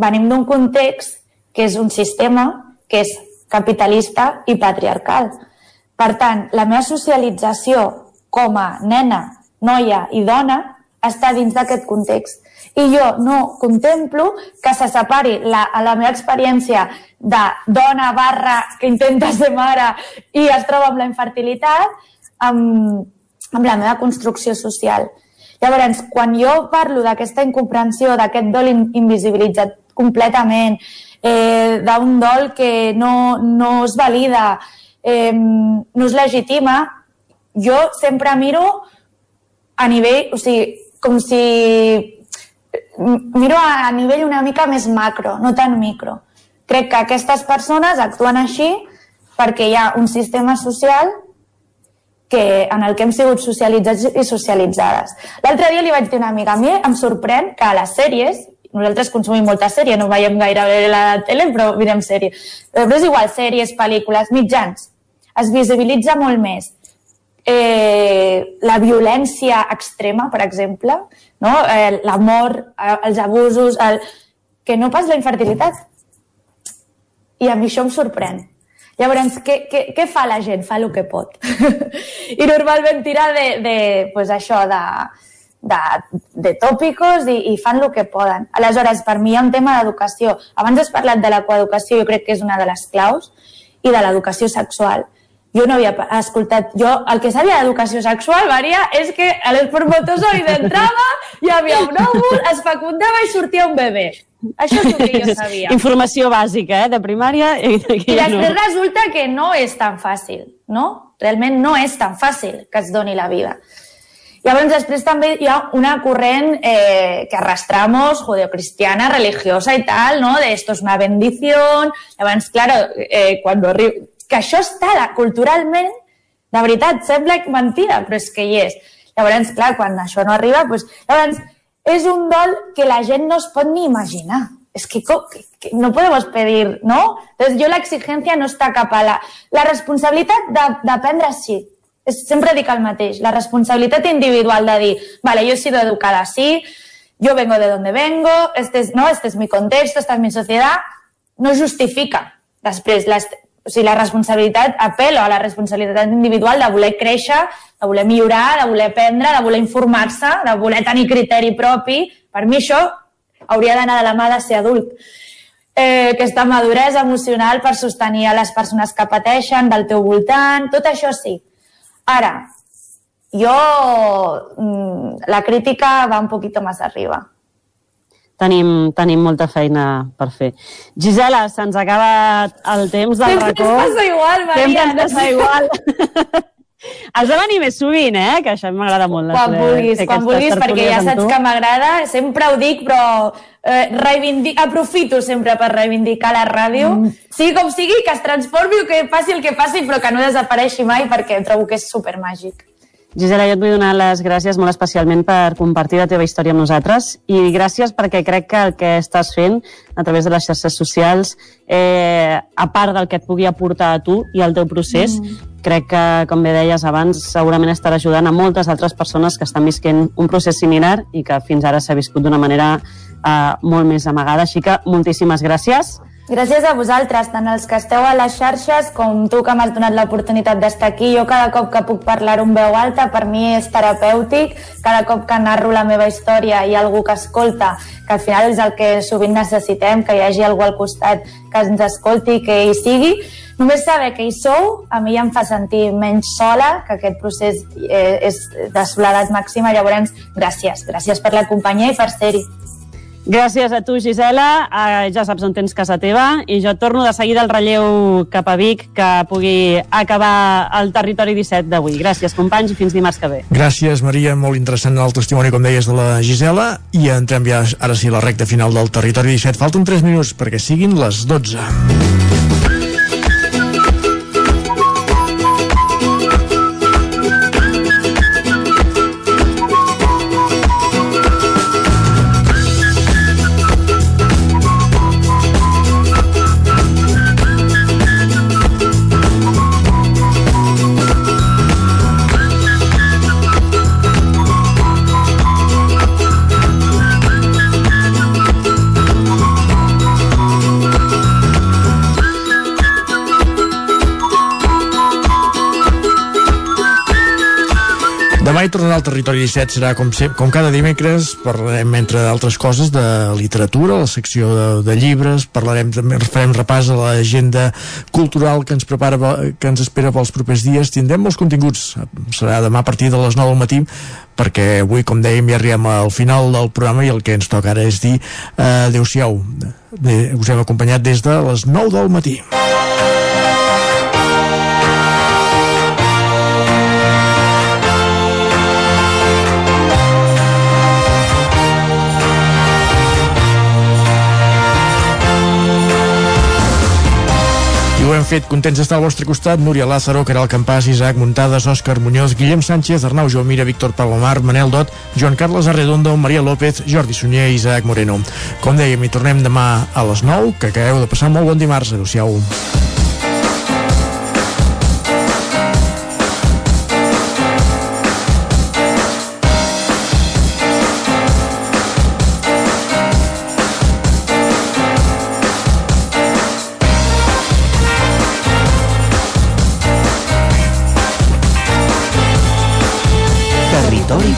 venim d'un context que és un sistema que és capitalista i patriarcal. Per tant, la meva socialització com a nena, noia i dona està dins d'aquest context. I jo no contemplo que se separi la, la meva experiència de dona barra que intenta ser mare i es troba amb la infertilitat amb, amb la meva construcció social. Llavors, quan jo parlo d'aquesta incomprensió, d'aquest dol invisibilitzat completament, eh, d'un dol que no, no es valida, eh, no es legitima, jo sempre miro a nivell, o sigui, com si miro a, a nivell una mica més macro, no tan micro. Crec que aquestes persones actuen així perquè hi ha un sistema social que, en el que hem sigut socialitzats i socialitzades. L'altre dia li vaig dir a una amiga, a mi em sorprèn que a les sèries, nosaltres consumim molta sèrie, no veiem gaire la tele, però mirem sèrie. Però és igual, sèries, pel·lícules, mitjans. Es visibilitza molt més eh, la violència extrema, per exemple, no? eh, l'amor, eh, els abusos, el... que no pas la infertilitat. I a mi això em sorprèn. Llavors, què, què, què fa la gent? Fa el que pot. <laughs> I normalment tira de, de pues això, de, de, de tòpicos i, i fan el que poden. Aleshores, per mi hi ha un tema d'educació. Abans has parlat de la coeducació, jo crec que és una de les claus, i de l'educació sexual. Jo no havia escoltat... Jo, el que sabia d'educació sexual, Maria, és que a l'espermatozoide entrava, hi havia un òvul, es fecundava i sortia un bebè. Això és el que jo <laughs> sabia. Informació bàsica, eh, de primària. I, I després resulta que no és tan fàcil, no? Realment no és tan fàcil que es doni la vida. Llavors, després també hi ha una corrent eh, que arrastramos, judeocristiana, religiosa i tal, no? De esto es una bendición. Llavors, claro, eh, quan arriba... Que això està culturalment, de veritat, sembla mentida, però és que hi és. Llavors, clar, quan això no arriba, pues, llavors, és un dol que la gent no es pot ni imaginar. Es que, que- que no podemos pedir, ¿no? Entonces, yo la no està cap a la... La responsabilitat d'aprendre sí. És, sempre dic el mateix. La responsabilitat individual de dir, vale, yo he sido educada así, yo vengo de donde vengo, este es, no, este es mi contexto, esta es mi sociedad, no justifica. Després, les, o sigui, la responsabilitat, apel·lo a la responsabilitat individual de voler créixer, de voler millorar, de voler aprendre, de voler informar-se, de voler tenir criteri propi. Per mi això hauria d'anar de la mà de ser adult. Eh, aquesta maduresa emocional per sostenir a les persones que pateixen, del teu voltant, tot això sí. Ara, jo... mm, La crítica va un poquito más arriba. Tenim, tenim molta feina per fer. Gisela, se'ns acaba el temps del Sempre racó. ens passa igual, Maria. Sempre ens passa igual. Has de venir més sovint, eh? Que això m'agrada molt. Quan fer- vulguis, quan vulguis, perquè ja saps que m'agrada, sempre ho dic, però eh, reivindic, aprofito sempre per reivindicar la ràdio. Mm. Sigui com sigui, que es transformi o que passi el que passi, però que no desapareixi mai, perquè trobo que és supermàgic. Gisela, jo et vull donar les gràcies molt especialment per compartir la teva història amb nosaltres i gràcies perquè crec que el que estàs fent a través de les xarxes socials, eh, a part del que et pugui aportar a tu i al teu procés, mm. crec que, com bé deies abans, segurament estarà ajudant a moltes altres persones que estan visquent un procés similar i que fins ara s'ha viscut d'una manera eh, molt més amagada. Així que moltíssimes gràcies. Gràcies a vosaltres, tant els que esteu a les xarxes com tu que m'has donat l'oportunitat d'estar aquí. Jo cada cop que puc parlar en veu alta per mi és terapèutic. Cada cop que narro la meva història hi ha algú que escolta, que al final és el que sovint necessitem, que hi hagi algú al costat que ens escolti, que hi sigui. Només saber que hi sou a mi ja em fa sentir menys sola, que aquest procés eh, és de soledat màxima. Llavors, gràcies. Gràcies per la companyia i per ser-hi. Gràcies a tu, Gisela. Uh, ja saps on tens casa teva. I jo torno de seguida al relleu cap a Vic que pugui acabar el territori 17 d'avui. Gràcies, companys, i fins dimarts que ve. Gràcies, Maria. Molt interessant el testimoni, com deies, de la Gisela. I entrem ja, ara sí, a la recta final del territori 17. Falten 3 minuts perquè siguin les 12. Hi tornarà al Territori 17, serà com, com cada dimecres, parlarem, entre altres coses, de literatura, la secció de, de llibres, parlarem també, farem repàs a l'agenda cultural que ens prepara, que ens espera pels propers dies. Tindrem molts continguts, serà demà a partir de les 9 del matí, perquè avui, com dèiem, ja arribem al final del programa i el que ens toca ara és dir eh, adeu-siau. Us hem acompanyat des de les 9 del matí. Fet contents d'estar al vostre costat Núria Lázaro, Caral Campàs, Isaac Muntades, Òscar Muñoz, Guillem Sánchez, Arnau Jomira, Víctor Palomar, Manel Dot, Joan Carles Arredondo, Maria López, Jordi Sunyer i Isaac Moreno. Com dèiem, hi tornem demà a les 9, que acabeu de passar molt bon dimarts. Adéu-siau.